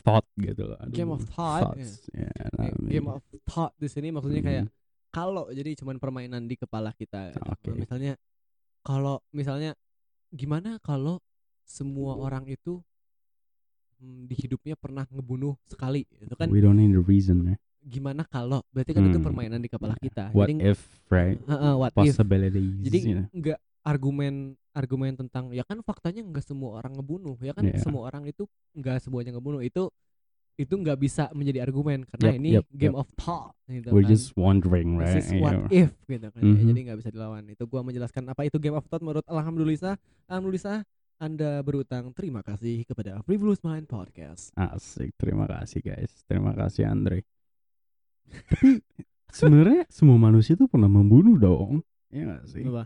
thought gitu loh. Aduh. Game of Thought, Thoughts. Ya, Game- namanya. Game of Thought di sini maksudnya kayak Mhm. kalau jadi cuman permainan di kepala kita. gitu. Oke. Misalnya kalau misalnya gimana kalau semua orang itu hmm, di hidupnya pernah ngebunuh sekali itu kan We don't need the reason ya. Gimana kalau berarti kan itu Hmm. permainan di kepala kita. What jadi if right? Heeh, what if Possibilities. Jadi you know. nggak argumen argumen tentang ya kan faktanya nggak semua orang ngebunuh ya kan Iya. semua orang itu nggak semuanya ngebunuh itu itu nggak bisa menjadi argumen karena Yep, ini yep, game yep. of thought gitu We're kan. just wondering This right? is what Yeah. if gitu kan ya, Mhm. jadi nggak bisa dilawan itu gua menjelaskan apa itu game of thought menurut alhamdulillah alhamdulillah anda berutang terima kasih kepada Frivolous Mind Podcast Asik, terima kasih guys. Terima kasih Andre. Tapi sebenarnya semua manusia tuh pernah membunuh dong. Iya gak sih? Apa?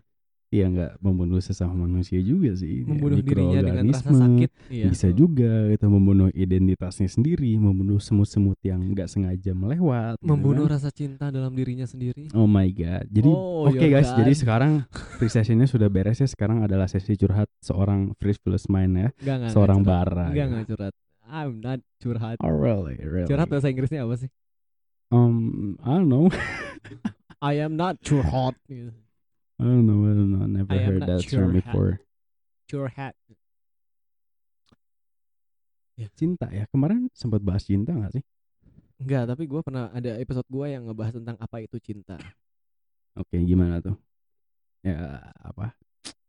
Iya nggak membunuh sesama manusia juga sih. Kayak membunuh dirinya dengan rasa sakit iya. Bisa juga kita membunuh identitasnya sendiri, membunuh semut-semut yang nggak sengaja melewat. gitu membunuh kan. rasa cinta dalam dirinya sendiri Oh my god. Jadi Oh, oke your guys, jadi God. sekarang free sessionnya sudah beres ya. Sekarang adalah sesi curhat seorang Frivolous Mind ya, Enggak, enggak, seorang curhat. bara. Enggak, gitu. enggak curhat. I'm not curhat. Oh really, really. Curhat bahasa Inggrisnya apa sih? Um, I don't know. I am not curhat. Gitu. I don't know. I don't know. I never I heard that term how. before. Curhat. Cinta ya. Kemarin sempat bahas cinta gak sih? Enggak, tapi gue pernah ada episode gue yang ngebahas tentang apa itu cinta. Oke, gimana tuh? Ya apa?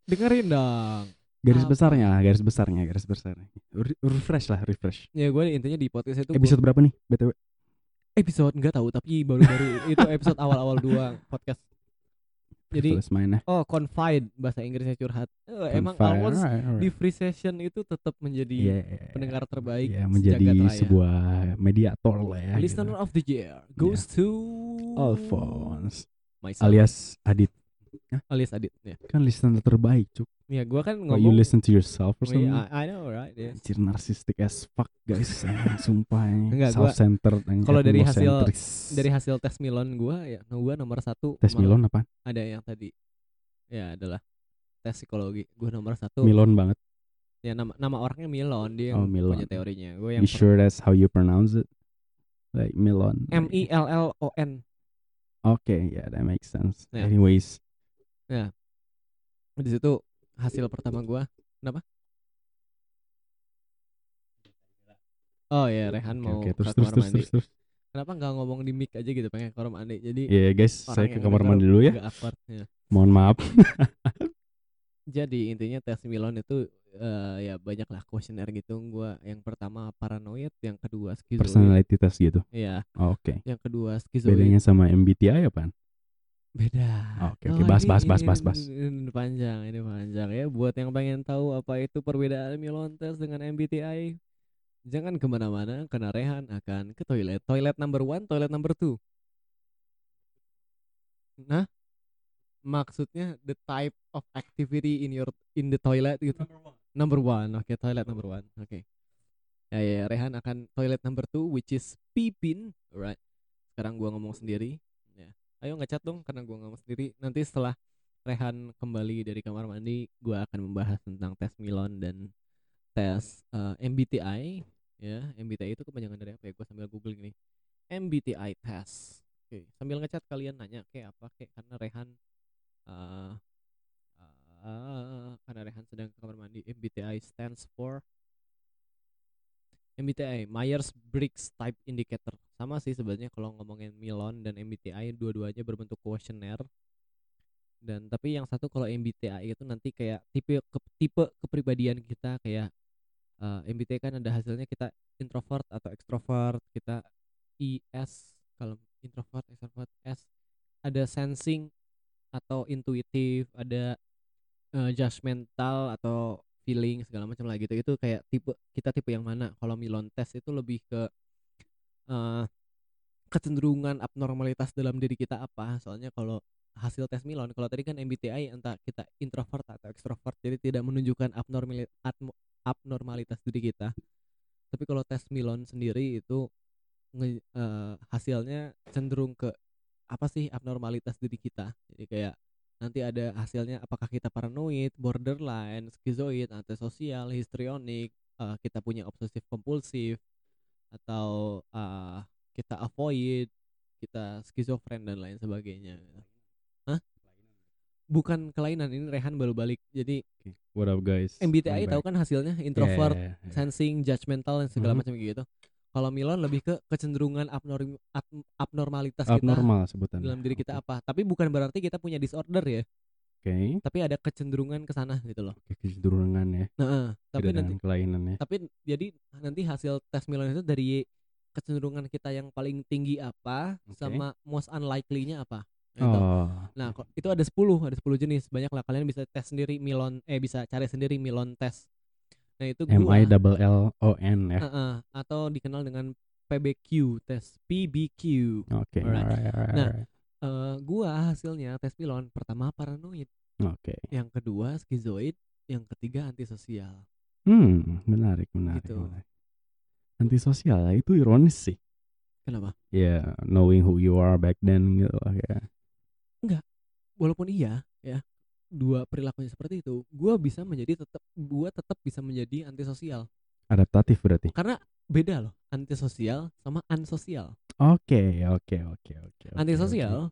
Dengerin dong. Garis Apa? besarnya lah, garis besarnya, garis besarnya. Re- refresh lah, refresh. Ya gue intinya di podcast itu gua- Episode berapa nih? BTW? Episode nggak tahu tapi baru-baru itu episode awal-awal dua podcast jadi ya. oh confide bahasa Inggrisnya curhat Eh, emang alright. di free session itu tetap menjadi Iya, pendengar terbaik Iya, sejagat menjadi raya. sebuah mediator lah ya. listener gitu. of the year goes to Alphonse myself. alias Adit alias Adit ya kan listener terbaik cuk. ya gua kan Why you ngomong listen to yourself or Oh, something? iya, I, I know right yes. Anjir narcissistic as fuck guys Sumpah Enggak, gua- Self-centered kalau dari hasil- dari hasil tes Milon gua ya gua nomor satu Tes Milon apa? ada yang tadi ya adalah tes psikologi gua nomor satu Milon banget ya nama nama orangnya Milon dia yang Oh, Milon. punya teorinya gue yang You sure that's how you pronounce it? Like Milon M I L L O N Okay yeah that makes sense Ya. Anyways di situ hasil pertama gua kenapa? Oh ya Rehan mau oke. ke terus terus kamar terus mandi. terus. Terus kenapa nggak ngomong di mic aja gitu pengen ke kamar mandi? Jadi Iya guys orang saya ke kamar mandi dulu ya. awkward, ya. Mohon maaf. Jadi intinya tes Milon itu eh, ya banyak lah kuesioner gitu. Gua yang pertama paranoid yang kedua skizoid Personality test gitu? Ya Oke. Yang kedua skizoid Bedanya sama MBTI apaan? Beda. Oke, oke, bahas, ini- bahas, bahas, ini- bahas, bahas. ini panjang ini panjang ya. Buat yang pengen tahu apa itu perbedaan Milon test dengan MBTI jangan ke mana-mana karena Rehan akan ke toilet. Toilet number one toilet number two. Nah maksudnya the type of activity in your in the toilet gitu? Number one oke toilet number one oke. Ya, ya ya, Rehan akan toilet number two which is pipin alright. Sekarang gua ngomong sendiri ayo ngecat dong karena gua ngomong sendiri. Nanti setelah Rehan kembali dari kamar mandi gua akan membahas tentang tes Milon dan tes eh, MBTI ya MBTI itu kepanjangan dari apa ya? Gua sambil googling nih MBTI test. Oke sambil ngecat kalian nanya kayak apa kayak karena Rehan eh eh, karena Rehan sedang ke kamar mandi MBTI stands for MBTI Myers-Briggs Type Indicator. Sama sih sebenarnya kalau ngomongin Milon dan MBTI dua-duanya berbentuk kuesioner dan tapi yang satu kalau MBTI itu nanti kayak tipe ke- tipe kepribadian kita kayak eh, MBTI kan ada hasilnya kita introvert atau extrovert kita IS kalau introvert extrovert S ada sensing atau intuitif ada eh, judgmental atau feeling segala macam lah gitu itu kayak tipe kita tipe yang mana kalau Milon test itu lebih ke eh, kecenderungan abnormalitas dalam diri kita apa. Soalnya kalau hasil tes Milon kalau tadi kan MBTI entah kita introvert atau extrovert jadi tidak menunjukkan atmo- abnormalitas diri kita. Tapi kalau tes Milon sendiri itu nge- eh, hasilnya cenderung ke apa sih abnormalitas diri kita? Jadi kayak nanti ada hasilnya apakah kita paranoid, borderline, skizoid, antisosial, histrionik, eh, kita punya obsesif kompulsif atau eh, kita avoid, kita skizofren dan lain sebagainya. Hah? Bukan kelainan ini Rehan baru balik. Jadi What up guys MBTI tahu kan hasilnya introvert, Yeah, yeah, yeah. sensing, judgmental dan segala Mhm. macam gitu. Kalau Milon lebih ke kecenderungan abnorm abnormalitas kita Abnormal sebutan dalam diri kita apa. Tapi bukan berarti kita punya disorder ya, Oke tapi ada kecenderungan ke sana gitu loh. Oke kecenderungan ya Nah, tapi nanti dengan kelainan ya tapi jadi nanti hasil tes Milon itu dari kecenderungan kita yang paling tinggi apa Oke. sama most unlikely-nya apa. Gitu. Oh Nah, kok- itu ada 10, ada 10 jenis. Banyak lah kalian bisa tes sendiri Milon eh bisa cari sendiri Milon tes. Nah, itu M I double L O N ya Heeh, atau dikenal dengan PBQ tes PBQ. Oke Alright. alright, alright, Nah, alright. Eh, gua hasilnya tes Milon pertama paranoid, Oke yang kedua skizoid, yang ketiga antisosial. Hmm menarik menarik, Gitu. menarik. Antisosial itu ironis sih Kenapa? Ya knowing who you are back then gitu lah ya Walaupun iya, ya, dua perilakunya seperti itu, gua bisa menjadi tetap gua tetap bisa menjadi antisosial. Adaptatif berarti Karena beda loh, antisosial sama ansosial. Oke oke oke oke oke, antisosial,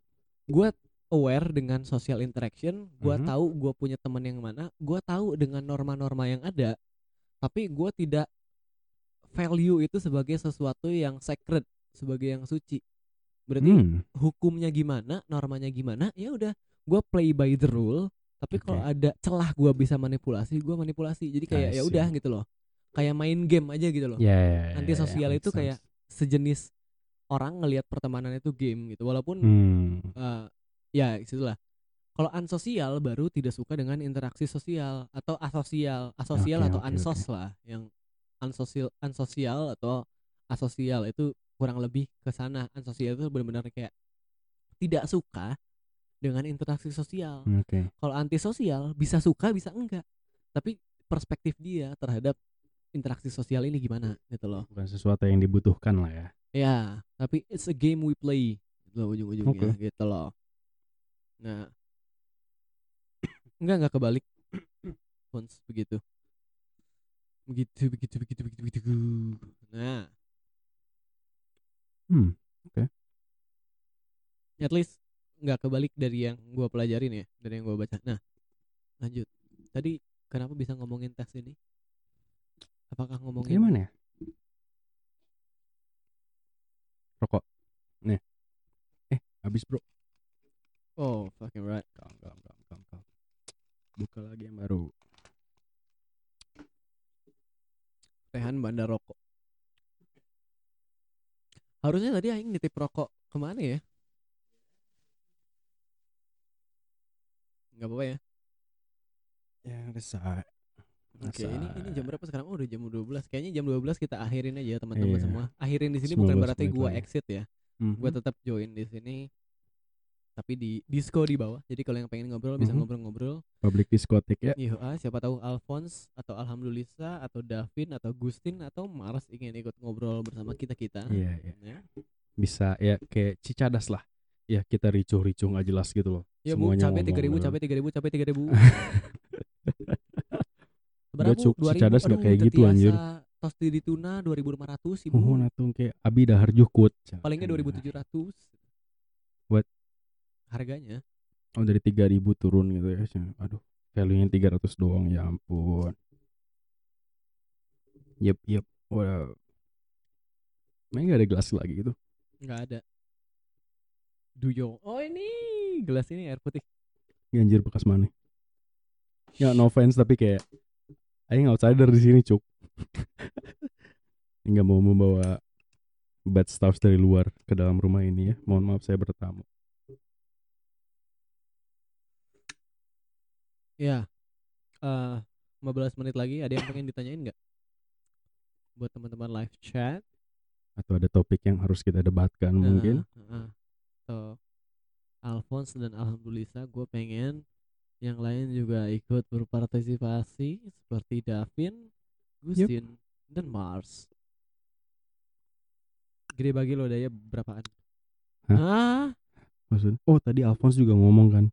gua aware dengan social interaction, gua Mhm. tahu gua punya teman yang mana, gua tahu dengan norma-norma yang ada, tapi gua tidak value itu sebagai sesuatu yang sacred, sebagai yang suci. Berarti Hmm, hukumnya gimana, normanya gimana, ya udah, gua play by the rule. Tapi kalau ada celah gua bisa manipulasi, gua manipulasi. Jadi kayak ya udah gitu loh, kayak main game aja gitu loh. ya ya, ya, Antisosial ya, itu makes kayak sense. sejenis orang ngelihat pertemanan itu game gitu. Walaupun Hmm. eh, ya itulah. Kalau ansosial baru tidak suka dengan interaksi sosial atau asosial asosial Oke, atau oke, ansos lah. Yang ansosial ansosial atau asosial itu kurang lebih ke sana. Ansosial itu benar-benar kayak tidak suka dengan interaksi sosial. Oke. kalau antisosial bisa suka bisa enggak. Tapi perspektif dia terhadap interaksi sosial ini gimana gitu loh. Bukan sesuatu yang dibutuhkan lah ya. ya tapi it's a game we play gitu loh ujung-ujungnya Oke. gitu loh. Nah. Enggak enggak kebalik. Fons begitu. Begitu begitu begitu begitu begitu. Nah. Hmm. at least nggak kebalik dari yang gua pelajarin ya dari yang gua baca nah lanjut tadi kenapa bisa ngomongin tes ini apakah ngomongin Gimana ya? Rokok. Nih. Eh, habis, Bro. oh fucking right Kalm, kalm, kalm, kalm, kalm. Buka lagi yang baru. Rehan bandar rokok harusnya tadi aing nitip rokok ke mana ya nggak apa-apa ya Ya, resah. Oke, ini ini Masa- jam berapa sekarang? Oh, udah jam 12. Kayaknya jam 12 kita akhirin aja teman-teman Iya. semua. Akhirin di sini bukan 19 berarti gua lagi. exit ya. Mhm. Gua tetap join di sini. Tapi di disco di bawah. Jadi kalau yang pengen ngobrol bisa Mhm. ngobrol-ngobrol. Public diskotik ya. Iya, ah, siapa tahu Alphonse atau Alhamdulillah atau Davin atau Gustin atau Mars ingin ikut ngobrol bersama kita-kita. Iya, iya. Ya. Bisa ya kayak cicadas lah. Ya, kita ricuh-ricuh nggak jelas gitu loh. Ya Bu, Semuanya cabai ngomong 3000, gitu. cabai 3000, cabai 3000. Udah, Cuk, si Cadas nggak kayak gitu, anjir. Tosti di tuna 2500 Ibu. Oh, natung kayak abi dahar jukut. Palingnya 2700. What? Harganya. Oh, dari 3000 turun gitu ya. Aduh, value-nya 300 doang ya ampun. Yep, yep. Wow. Main gak ada gelas lagi gitu. Enggak ada. Duyo. Oh, ini gelas ini air putih. Ini anjir bekas mana? Ya no offense tapi kayak Aing outsider di sini cuk. Nggak mau membawa bad stuff dari luar ke dalam rumah ini ya. Mohon maaf saya bertamu. Ya. Eh 15 menit lagi ada yang pengen ditanyain nggak? Buat teman-teman live chat. Atau ada topik yang harus kita debatkan mungkin. Nah, heeh. So, Alphonse dan Alhamdulillah gue pengen yang lain juga ikut berpartisipasi seperti Davin, Gustin, dan Mars. Gede bagi lo daya berapaan? Hah? Ah, Maksud, oh tadi Alphonse juga ngomong kan.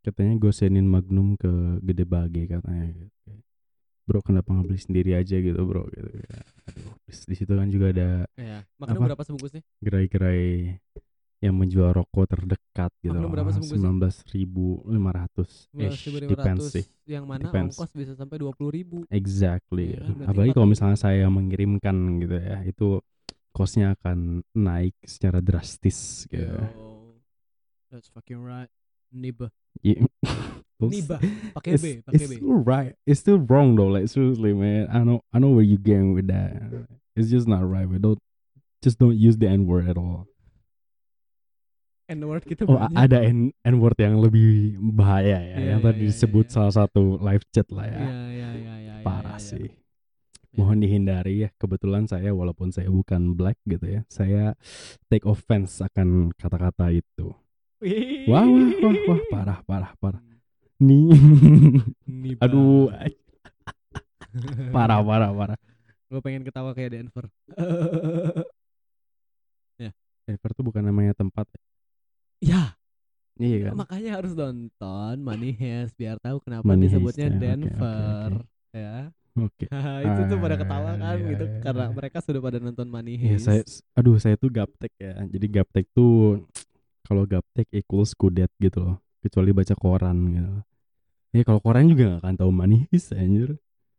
Katanya gosenin Magnum ke Gede Bage katanya gitu. Bro kenapa nggak beli sendiri aja gitu bro gitu. Ya, Aduh, di situ kan juga ada ya. Magnum Apa? berapa sebungkusnya? gerai-gerai yang menjual rokok terdekat gitu Magnum berapa sembilan belas ribu lima ratus 19.500 depends sih yang mana Depends. ongkos bisa sampai 20.000 ribu exactly berarti apalagi kalau puluh. misalnya saya mengirimkan gitu ya itu costnya akan naik secara drastis gitu Yo, that's fucking right. Niba. Terus, niba, pakai B, pakai it's B. still right it's still wrong though like seriously man I know I know where you going with that it's just not right we don't just don't use the n word at all N word kita Oh banyak. ada n n word yang lebih bahaya ya, Iya, yang iya, tadi iya, disebut iya. salah satu live chat lah ya. Iya, iya, iya, iya, iya, Parah iya, iya. sih. Iya. Mohon dihindari ya. Kebetulan saya walaupun saya bukan black gitu ya, saya take offense akan kata-kata itu. Wah wah wah wah parah parah parah. Nih. Aduh, parah parah parah. Gue pengen ketawa kayak Denver. Denver tuh bukan namanya tempat. Ya, Iya kan? makanya harus nonton Money Heist biar tahu kenapa Money Heist, disebutnya ya, oke, oke, Denver. oke. Ya. Oke. itu tuh pada ketawa kan Ah, gitu iya, karena iya. mereka sudah pada nonton Money Iya Heist. saya aduh saya tuh gaptek ya. Jadi gaptek tuh kalau gaptek equals kudet gitu loh. Kecuali baca koran gitu. Ya kalau koran juga gak akan tahu manis anjir.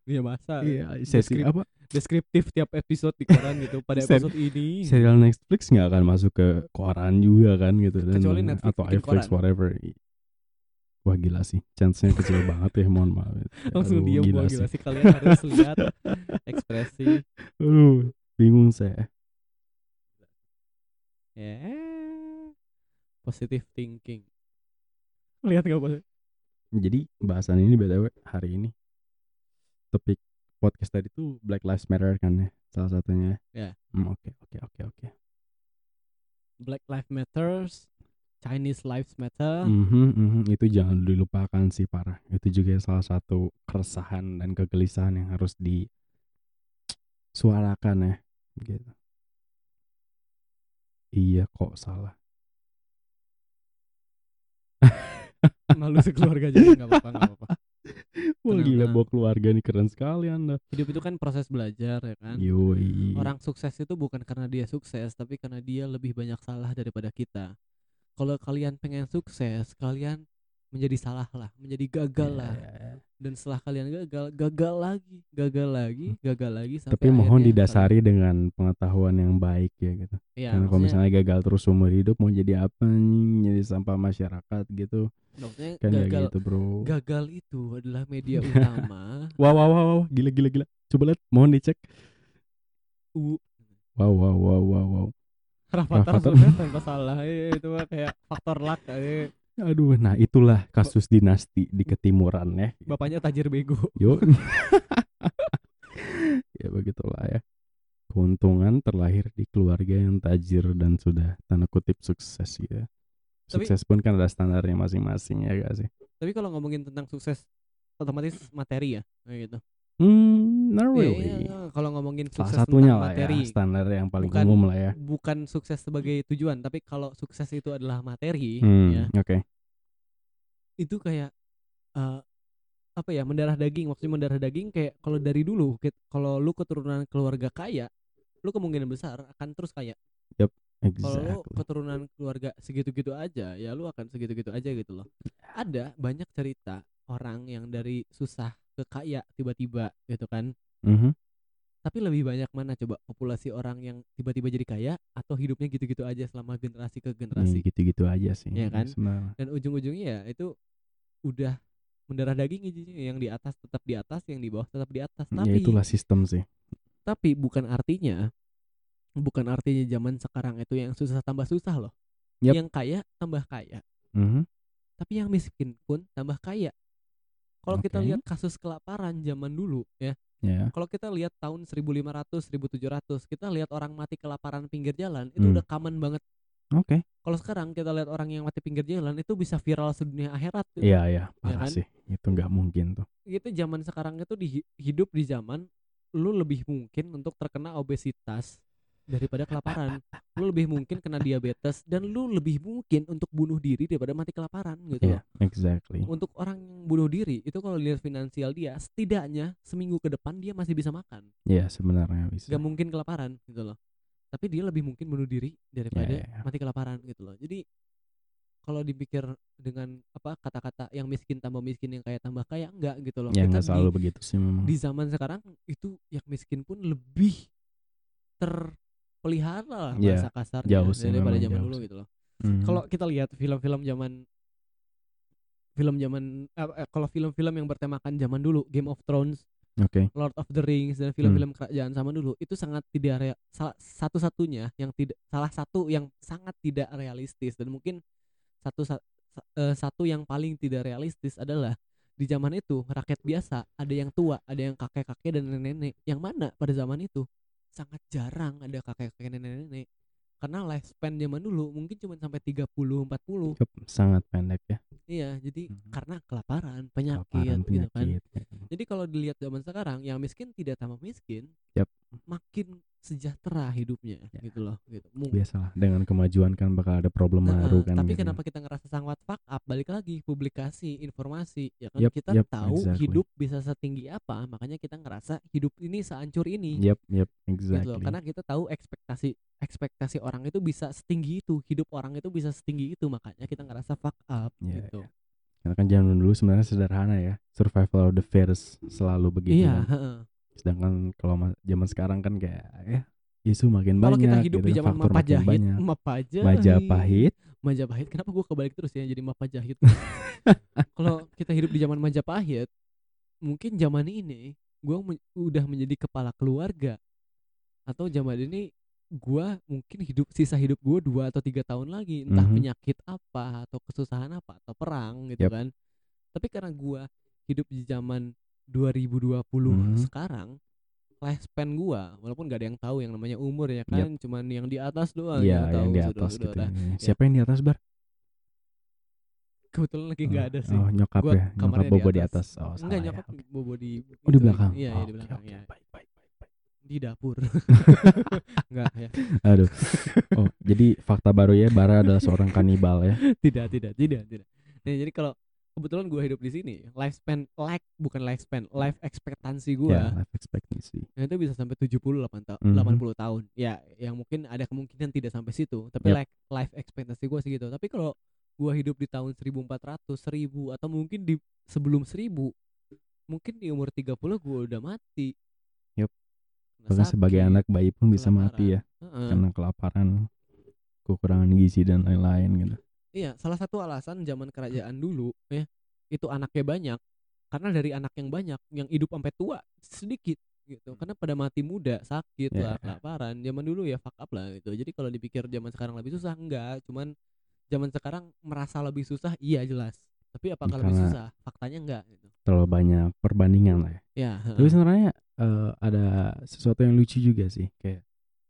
Iya masa. Iya, sesi apa? deskriptif tiap episode di koran gitu pada episode ini. Serial Netflix nggak akan masuk ke koran juga kan gitu dan Kecuali Netflix atau iFlix whatever. Wah gila sih, chance-nya kecil banget ya, mohon maaf. Langsung Aduh, diem gua gila sih kalian harus lihat ekspresi. Aduh, bingung saya. Ya. Positive thinking. Lihat gak bos? Jadi bahasan ini btw hari ini topik podcast tadi tuh Black Lives Matter kan ya salah satunya. Ya. Hmm, Oke oke oke oke. Black Lives Matters, Chinese Lives Matter. Mhm, mhm, Itu jangan dilupakan sih parah. Itu juga salah satu keresahan dan kegelisahan yang harus disuarakan ya. Gitu. Iya kok salah. Malu sekeluarga aja nggak apa-apa nggak apa-apa. Wah gila bawa keluarga nih keren sekali anda. Hidup itu kan proses belajar ya kan. Yoi. Orang sukses itu bukan karena dia sukses, tapi karena dia lebih banyak salah daripada kita. Kalau kalian pengen sukses, kalian menjadi salah lah, menjadi gagal Ya, lah. ya, ya. Dan setelah kalian gagal, gagal lagi, gagal lagi, gagal lagi sampai Tapi mohon didasari dengan pengetahuan yang baik ya gitu. kalian- Iya, Karena kalau misalnya gagal terus umur hidup mau jadi apa nih? Jadi sampah masyarakat gitu. Maksudnya Kan gagal gitu, Bro. gagal itu adalah media utama. Wow wow wow wow gila gila gila. Coba lihat, mohon dicek. U Wow wow wow wow wow. Rafathar tanpa salah. Eh, itu mah kayak faktor luck. Eh. Aduh, nah itulah kasus dinasti di ketimuran ya. Bapaknya tajir bego. Yuk. ya begitulah ya. Keuntungan terlahir di keluarga yang tajir dan sudah tanda kutip sukses ya. Tapi- Sukses pun kan ada standarnya masing-masing ya gak sih? Tapi kalau ngomongin tentang sukses otomatis materi ya, kayak gitu. Hmm, not Iya, really. iya, kalau ngomongin Salah sukses satunya tentang lah materi, ya, standar yang paling Bukan- umum lah ya. bukan sukses sebagai tujuan, tapi kalau sukses itu adalah materi, Hmm, ya, oke. itu kayak eh, apa ya mendarah daging. Maksudnya mendarah daging kayak kalau dari dulu, kalau lu keturunan keluarga kaya, lu kemungkinan besar akan terus kaya. Kalau lu Exactly. keturunan keluarga segitu-gitu aja, ya lu akan segitu-gitu aja gitu loh. Ada banyak cerita orang yang dari susah ke kaya tiba-tiba gitu kan. Mhm. Tapi lebih banyak mana coba populasi orang yang tiba-tiba jadi kaya atau hidupnya gitu-gitu aja selama generasi ke Ya, generasi. gitu-gitu aja sih. Iya kan? Dan ujung-ujungnya ya itu udah mendarah daging yang di atas tetap di atas, yang di bawah tetap di atas. Ya Tapi itulah sistem sih. tapi bukan artinya bukan artinya zaman sekarang itu yang susah tambah susah loh. Yap. Yang kaya tambah kaya. Mhm. tapi yang miskin pun tambah kaya. Kalau kita Oke. lihat kasus kelaparan zaman dulu ya, Ya. kalau kita lihat tahun 1500, 1700, kita lihat orang mati kelaparan pinggir jalan itu Hmm. udah common banget. Oke. Kalau sekarang kita lihat orang yang mati pinggir jalan itu bisa viral sedunia akhirat. gitu. Iya, iya, parah kan? sih. Itu nggak mungkin tuh. Gitu zaman sekarang itu di, hidup di zaman lu lebih mungkin untuk terkena obesitas daripada kelaparan. lu lebih mungkin kena diabetes dan lu lebih mungkin untuk bunuh diri daripada mati kelaparan gitu loh. Iya, exactly. untuk orang yang bunuh diri itu kalau lihat finansial dia setidaknya seminggu ke depan dia masih bisa makan Iya, sebenarnya bisa. nggak mungkin kelaparan gitu loh tapi dia lebih mungkin bunuh diri daripada Ya, ya, ya. mati kelaparan gitu loh jadi kalau dipikir dengan apa kata-kata yang miskin tambah miskin yang kaya tambah kaya enggak gitu loh Ya Kita nggak di- selalu begitu sih memang. di zaman sekarang itu yang miskin pun lebih terpelihara lah Ya, bahasa kasarnya jauh sih, daripada zaman jauh dulu gitu loh Mhm. kalau kita lihat film-film zaman film zaman eh, eh, kalau film-film yang bertemakan zaman dulu Game of Thrones, Oke. Lord of the Rings dan film-film kerajaan zaman dulu itu sangat tidak rea- salah satu-satunya yang tidak salah satu yang sangat tidak realistis dan mungkin satu sa- eh, satu yang paling tidak realistis adalah di zaman itu rakyat biasa ada yang tua, ada yang kakek-kakek dan nenek-nenek. Yang mana pada zaman itu sangat jarang ada kakek-kakek nenek-nenek. Karena lifespan zaman dulu mungkin cuma sampai 30 40. Yup, sangat pendek ya. Iya, jadi Mhm. karena kelaparan, penyakit Kelaparan, gitu kan. penyakit. Jadi kalau dilihat zaman sekarang yang miskin tidak tambah miskin, Yap. makin sejahtera hidupnya Ya. gitu loh gitu. Biasalah dengan kemajuan kan bakal ada problem Heeh, baru kan. tapi gitu. kenapa kita ngerasa sangat fuck up? Balik lagi publikasi, informasi, ya kan Yap, kita yap, tahu exactly. hidup bisa setinggi apa, makanya kita ngerasa hidup ini sehancur ini. Yep, yep, Gitu exactly. loh. Karena kita tahu ekspektasi ekspektasi orang itu bisa setinggi itu, hidup orang itu bisa setinggi itu, makanya kita ngerasa fuck up Iya, gitu. Karena kan zaman dulu sebenarnya sederhana ya. Survival of the fittest selalu begitu. Iya, kan. Sedangkan kalau ma- zaman sekarang kan kayak ya isu makin Kalau banyak. kita hidup gitu di kan, zaman Majapahit. Majapahit, Majapahit. Majapahit. Kenapa gua kebalik terus ya jadi Majapahit? Kalau kita hidup di zaman Majapahit, mungkin zaman ini gua men- udah menjadi kepala keluarga atau zaman ini gua mungkin hidup sisa hidup gua dua atau tiga tahun lagi entah Mhm. penyakit apa atau kesusahan apa atau perang gitu Yap. kan tapi karena gua hidup di zaman 2020 Mhm. sekarang lifespan gua walaupun gak ada yang tahu yang namanya umur ya kan cuman yang di atas doang Iya, tahu yang di sudah- atas sudah gitu. lah. Siapa yang di atas, Bar? kebetulan lagi nggak ada sih Oh, nyokap Gua ya. Nyokap Bobo di atas. Oh, enggak salah ya. nyokap bobo di Oh, di belakang. iya, Oh, di oke, belakang oke. ya Baik, baik, baik, baik. di dapur enggak ya Aduh. Oh, jadi fakta baru ya, Bara adalah seorang kanibal ya. tidak tidak tidak tidak nah, jadi kalau kebetulan gua hidup di sini lifespan like bukan lifespan life ekspektansi Ya, gua life expectancy. Nah, itu bisa sampai 78 tahun, Mhm. 80 tahun. Ya, yang mungkin ada kemungkinan tidak sampai situ, tapi Yep. like life expectancy gua segitu. Tapi kalau gua hidup di tahun 1400, 1000 atau mungkin di sebelum 1000, mungkin di umur 30 gua udah mati. Kena Bahkan sebagai anak bayi pun bisa mati ya Heeh. karena kelaparan, kekurangan gizi dan lain-lain gitu. Iya, salah satu alasan zaman kerajaan dulu ya, itu anaknya banyak. Karena dari anak yang banyak, yang hidup sampai tua sedikit gitu. Karena pada mati muda, sakit Ya. lah, kelaparan. Zaman dulu ya fuck up lah gitu. Jadi kalau dipikir zaman sekarang lebih susah enggak, cuman zaman sekarang merasa lebih susah, iya jelas. Tapi apakah lebih Karena- susah? Faktanya enggak gitu. Terlalu banyak perbandingan lah ya. Ya, Tapi sebenarnya eh, ada sesuatu yang lucu juga sih, kayak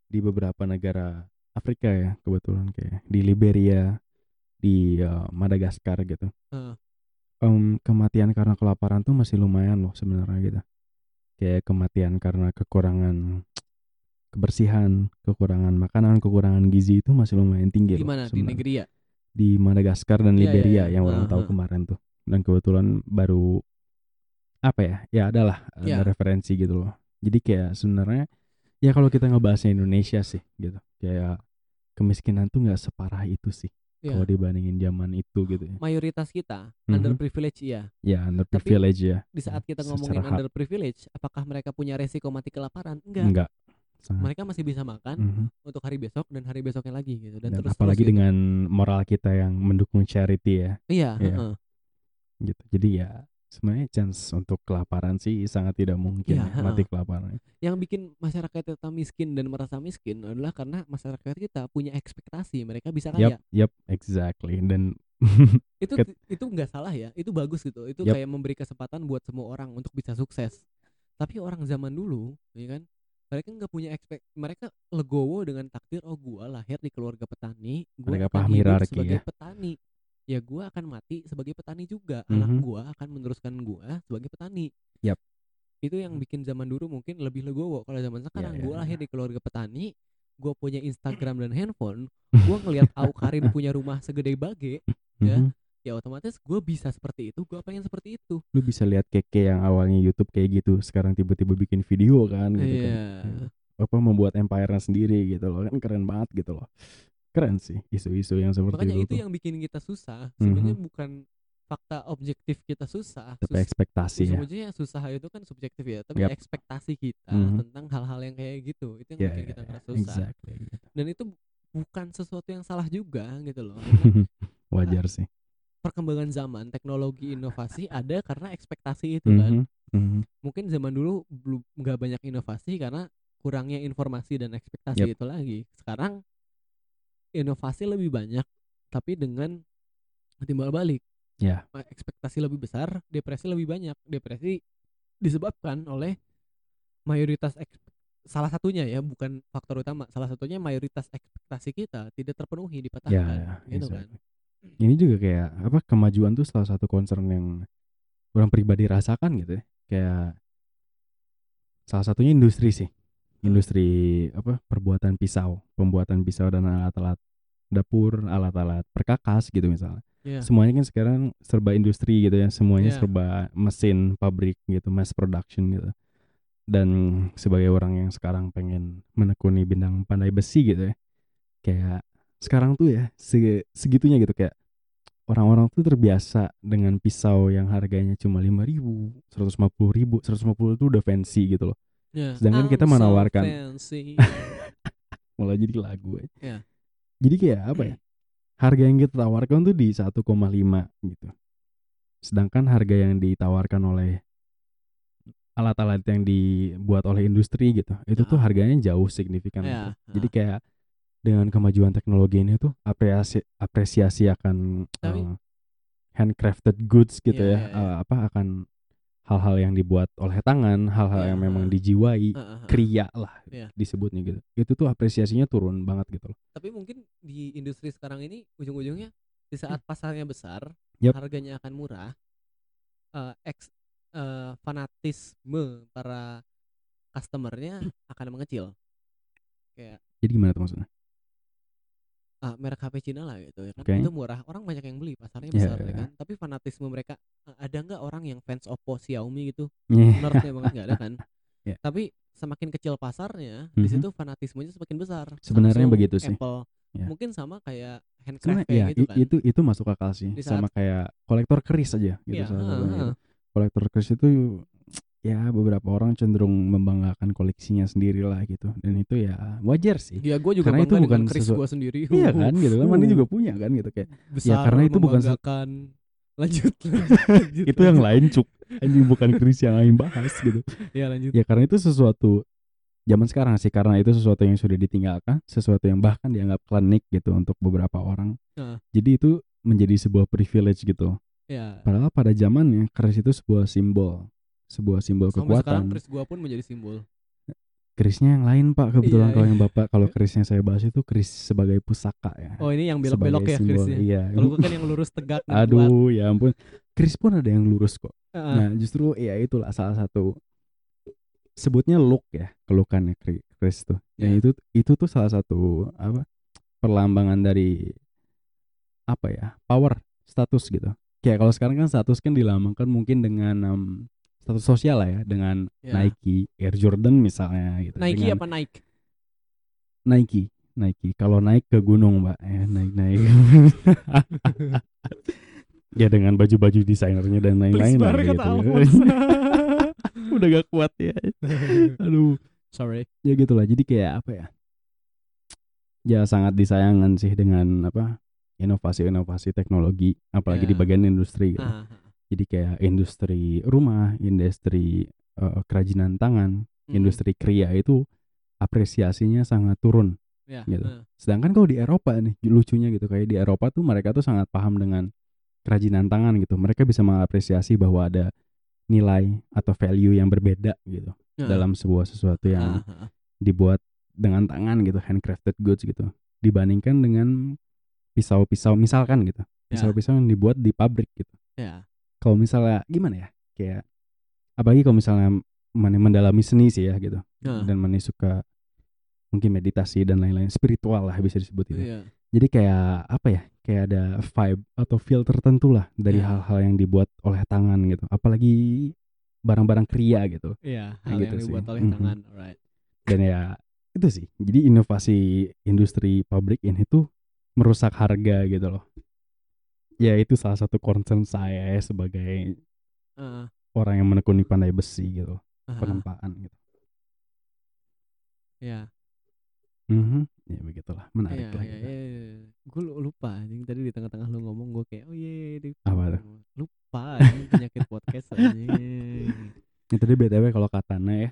di beberapa negara Afrika ya, kebetulan kayak di Liberia, di eh, Madagaskar gitu. Heeh. Em, kematian karena kelaparan tuh masih lumayan loh sebenarnya gitu. Kayak kematian karena kekurangan kebersihan, kekurangan makanan, kekurangan gizi itu masih lumayan tinggi Di loh mana? Di negeri ya? Di Madagaskar dan iya, Liberia iya. yang orang Heeh, tahu heeh. kemarin tuh. Dan kebetulan baru apa ya? Ya adalah ada Iya. referensi gitu loh. Jadi kayak sebenarnya ya kalau kita ngebahasnya Indonesia sih gitu. Kayak kemiskinan tuh nggak separah itu sih Iya. kalau dibandingin zaman itu gitu ya. Mayoritas kita Mhm. underprivileged iya. Ya underprivileged ya. Di saat kita Secara ngomongin hak. underprivileged, apakah mereka punya resiko mati kelaparan? Enggak. Enggak. Sangat. Mereka masih bisa makan Mhm. untuk hari besok dan hari besoknya lagi gitu dan, Dan terus apalagi gitu. dengan moral kita yang mendukung charity ya iya, Iya. heeh. gitu. Jadi ya sebenarnya chance untuk kelaparan sih sangat tidak mungkin ya, mati kelaparan. yang bikin masyarakat kita miskin dan merasa miskin adalah karena masyarakat kita punya ekspektasi mereka bisa kaya Yap, yap, exactly. Dan itu itu nggak salah ya itu bagus gitu itu Yap. kayak memberi kesempatan buat semua orang untuk bisa sukses tapi orang zaman dulu ya kan mereka nggak punya ekspek mereka legowo dengan takdir oh gua lahir di keluarga petani gua Mereka paham hierarki sebagai ya. petani ya gua akan mati sebagai petani juga anak Mhm. gua akan meneruskan gua sebagai petani Yap. itu yang bikin zaman dulu mungkin lebih legowo kalau zaman sekarang ya, gua ya. lahir di keluarga petani gua punya Instagram dan handphone gua ngelihat Au Karin punya rumah segede bage Ya. mhm, ya otomatis gue bisa seperti itu gue pengen seperti itu lu bisa lihat keke yang awalnya YouTube kayak gitu, sekarang tiba-tiba bikin video kan gitu kan. iya Ya. Apa membuat empire sendiri gitu loh. Kan keren banget gitu loh. Keren sih isu-isu yang seperti makanya itu. itu yang bikin kita susah sebenarnya Mhm. bukan fakta objektif kita susah Tapi Sus- ekspektasi ya. sebenarnya susah itu kan subjektif ya tapi Yap. ekspektasi kita Mhm. tentang hal-hal yang kayak gitu itu yang Ya, bikin ya, kita ya, ngerasa susah exactly. gitu. dan itu bukan sesuatu yang salah juga gitu loh Wajar sih. perkembangan zaman teknologi inovasi ada karena ekspektasi itu kan Mhm, mhm. mungkin zaman dulu belum nggak banyak inovasi karena kurangnya informasi dan ekspektasi Yep. itu lagi. Sekarang inovasi lebih banyak tapi dengan timbal balik. Ya. Eh, Ekspektasi lebih besar, depresi lebih banyak. Depresi disebabkan oleh mayoritas salah satunya ya, bukan faktor utama. Salah satunya mayoritas ekspektasi kita tidak terpenuhi Ya, dipatahkan ya, gitu kan. exactly. Ini juga kayak apa kemajuan tuh salah satu concern yang orang pribadi rasakan gitu ya. Kayak salah satunya industri sih. Industri apa perbuatan pisau, pembuatan pisau dan alat-alat dapur, alat-alat perkakas gitu misalnya. Iya. Semuanya kan sekarang serba industri gitu ya, semuanya Iya. serba mesin, pabrik gitu, mass production gitu. Dan sebagai orang yang sekarang pengen menekuni bidang pandai besi gitu ya. Kayak sekarang tuh ya se- segitunya gitu kayak orang-orang tuh terbiasa dengan pisau yang harganya cuma lima ribu, seratus lima puluh ribu, seratus lima puluh itu udah fancy gitu loh. Ya. Sedangkan kita I'm so menawarkan- fancy. Malah jadi lagu. Iya. Jadi kayak apa ya? Harga yang kita tawarkan tuh di 1,5 gitu. Sedangkan harga yang ditawarkan oleh alat-alat yang dibuat oleh industri gitu itu tuh Ah. harganya jauh signifikan Ya, gitu. jadi ah. kayak dengan kemajuan teknologi ini tuh apresiasi apresiasi akan Tapi- eh, handcrafted goods gitu Iya, ya iya, iya. eh, apa akan hal-hal yang dibuat oleh tangan hal-hal Iya, yang memang dijiwai ah, ah. kriya lah Iya. disebutnya gitu. Itu tuh apresiasinya turun banget gitu loh. Tapi mungkin di industri sekarang ini ujung-ujungnya di saat pasarnya besar Yap. harganya akan murah eh eks eh, fanatisme para customernya akan mengecil. Kayak jadi gimana tuh maksudnya ah, merek HP Cina lah gitu ya kan Oke. itu murah orang banyak yang beli pasarnya Iya, besar ya iya. kan tapi fanatisme mereka eh, ada nggak orang yang fans Oppo Xiaomi gitu Iya. nerdnya banget nggak ada kan Iya. tapi semakin kecil pasarnya di Mhm. situ fanatismenya semakin besar Sebenarnya Samsung, begitu sih. Apple Iya. mungkin sama kayak handcraft kayak ya gitu kan itu itu masuk akal sih Di sama kayak kolektor keris aja gitu salah heeh. kolektor keris itu ya beberapa orang cenderung membanggakan koleksinya sendiri lah gitu dan itu ya wajar sih Ya gue juga Karena itu bukan dengan Chris sesu- gue sendiri. iya kan gitu kan Uh. juga punya kan gitu kayak Besar karena itu bukan. Lanjut, lanjut, itu yang lain cuk anjing bukan keris yang lain bahas gitu Ya lanjut. ya karena itu sesuatu zaman sekarang sih karena itu sesuatu yang sudah ditinggalkan sesuatu yang bahkan dianggap klinik gitu untuk beberapa orang Heeh. jadi itu menjadi sebuah privilege gitu Ya. padahal pada zamannya keris itu sebuah simbol sebuah simbol Sampai sekarang kekuatan Chris gue pun menjadi simbol. kerisnya yang lain pak kebetulan Iya, kalau iya. yang bapak kalau yang saya bahas itu keris sebagai pusaka ya Oh ini yang belok-belok ya Chrisnya. iya Kalau gue kan yang lurus tegak. dan kuat. aduh ya ampun keris pun ada yang lurus kok Heeh. Nah, justru ya itulah salah satu sebutnya look ya, kelukannya Chris tuh. Ya Iya. itu itu tuh salah satu apa? perlambangan dari apa ya? power, status gitu. Kayak kalau sekarang kan status kan dilambangkan mungkin dengan em, status sosial lah ya, dengan Ya. Nike, Air Jordan misalnya gitu. Nike Dengan apa Nike? Nike, Nike. Kalau naik ke gunung, Mbak, ya naik naik. ya dengan baju-baju desainernya dan lain-lain lah gitu. Udah gak kuat ya. Aduh, Sorry. ya gitulah. Jadi kayak apa ya? Ya sangat disayangkan sih dengan apa? inovasi-inovasi teknologi apalagi di Ya. bagian industri gitu. Ah, Jadi kayak industri rumah, industri eh, kerajinan tangan, hmm. industri kriya itu apresiasinya sangat turun Ya. gitu. eh. Sedangkan kalau di Eropa nih lucunya gitu kayak di Eropa tuh mereka tuh sangat paham dengan kerajinan tangan gitu. Mereka bisa mengapresiasi bahwa ada nilai atau value yang berbeda gitu Ah. dalam sebuah sesuatu yang ah. dibuat dengan tangan gitu, handcrafted goods gitu. Dibandingkan dengan pisau-pisau misalkan gitu. Ya. Pisau-pisau yang dibuat di pabrik gitu. Ya. Kalau misalnya gimana ya? Kayak apalagi kalau misalnya Mane mendalami seni sih ya gitu. Ah. Dan Mane suka mungkin meditasi dan lain-lain spiritual lah bisa disebut itu. Iya. Jadi kayak apa ya? Kayak ada vibe atau feel tertentu lah dari Ya. hal-hal yang dibuat oleh tangan gitu. Apalagi barang-barang kriya gitu. Iya, Kayak hal gitu yang sih. dibuat oleh Mhm. tangan. Alright. Dan ya itu sih. Jadi inovasi industri pabrik ini tuh merusak harga gitu loh. Ya itu salah satu concern saya ya sebagai Ah, orang yang menekuni pandai besi gitu. ah. Penempaan gitu. Ya. Mhm. Ya begitulah. Menarik Iya, lah iya, gitu. iya. Gue lupa anjing tadi di tengah-tengah lu ngomong gue kayak oh iya iya, di- Apa tuh? lupa anjing penyakit podcast anjing. Itu dia BTW kalau katana ya.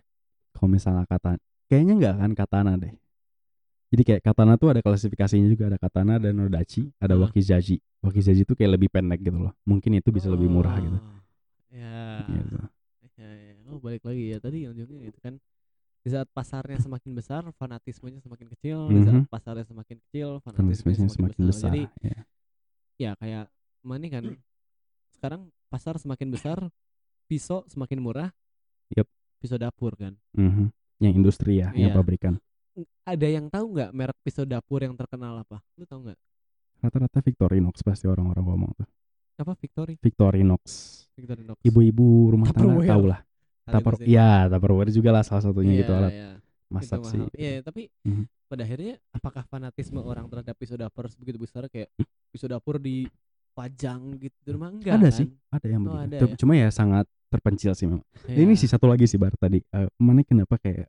Kalau misalnya katana kayaknya nggak akan katana deh. Jadi kayak katana tuh ada klasifikasinya juga ada katana dan odachi, ada Hmm. wakizaji. Wakizaji tuh kayak lebih pendek gitu loh. Mungkin itu bisa lebih murah gitu. Oh, Ya. Gitu. Ya, ya. Oh balik lagi ya tadi yang ujungnya itu kan di saat pasarnya semakin besar fanatismenya semakin kecil di saat Mhm. pasarnya semakin kecil fanatismenya semakin besar. jadi ya. ya kayak mana kan sekarang pasar semakin besar pisau semakin murah Yup. pisau dapur kan Mhm. Yang industri ya, yang Iya. pabrikan. Ada yang tahu nggak merek pisau dapur yang terkenal apa lu tahu nggak Rata-rata Victorinox pasti orang-orang ngomong tuh. apa Victory Victorinox. Victorinox Ibu-ibu rumah tangga tahu lah. Tupper, pasti. ya Tupperware juga lah salah satunya Iya, gitu alat iya. masak sih. Iya, tapi Mhm. pada akhirnya apakah fanatisme orang terhadap pisau dapur begitu besar kayak Hmm. pisau dapur dipajang gitu di rumah enggak Ada kan? sih, ada yang Oh, begitu. ada ya? Cuma ya sangat terpencil sih memang. Iya. Ini sih satu lagi sih Bar tadi. Eh, mana kenapa kayak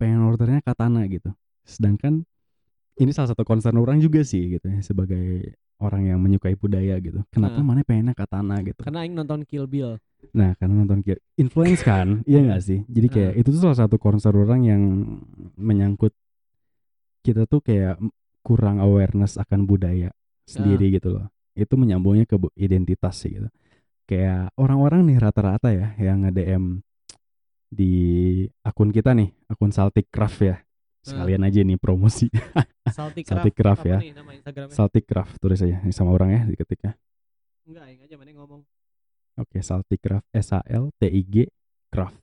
pengen ordernya katana gitu. Sedangkan ini salah satu concern orang juga sih gitu ya sebagai orang yang menyukai budaya gitu. Kenapa Nah. mana pengennya katana gitu. Karena aing nonton Kill Bill. Nah, karena nonton Kill influence kan, iya nggak sih? Jadi kayak Nah. itu tuh salah satu concern orang yang menyangkut kita tuh kayak kurang awareness akan budaya sendiri gitu loh. Itu menyambungnya ke identitas sih gitu. Kayak orang-orang nih rata-rata ya yang nge-DM di akun kita nih, akun Saltic Craft ya. Sekalian aja nih promosi Salty Craft. Craft ya. Saltic Craft tulis aja nih sama orang ya diketik ya. Enggak, aing aja mana ngomong. Oke, Salty Craft S A L T I G Craft.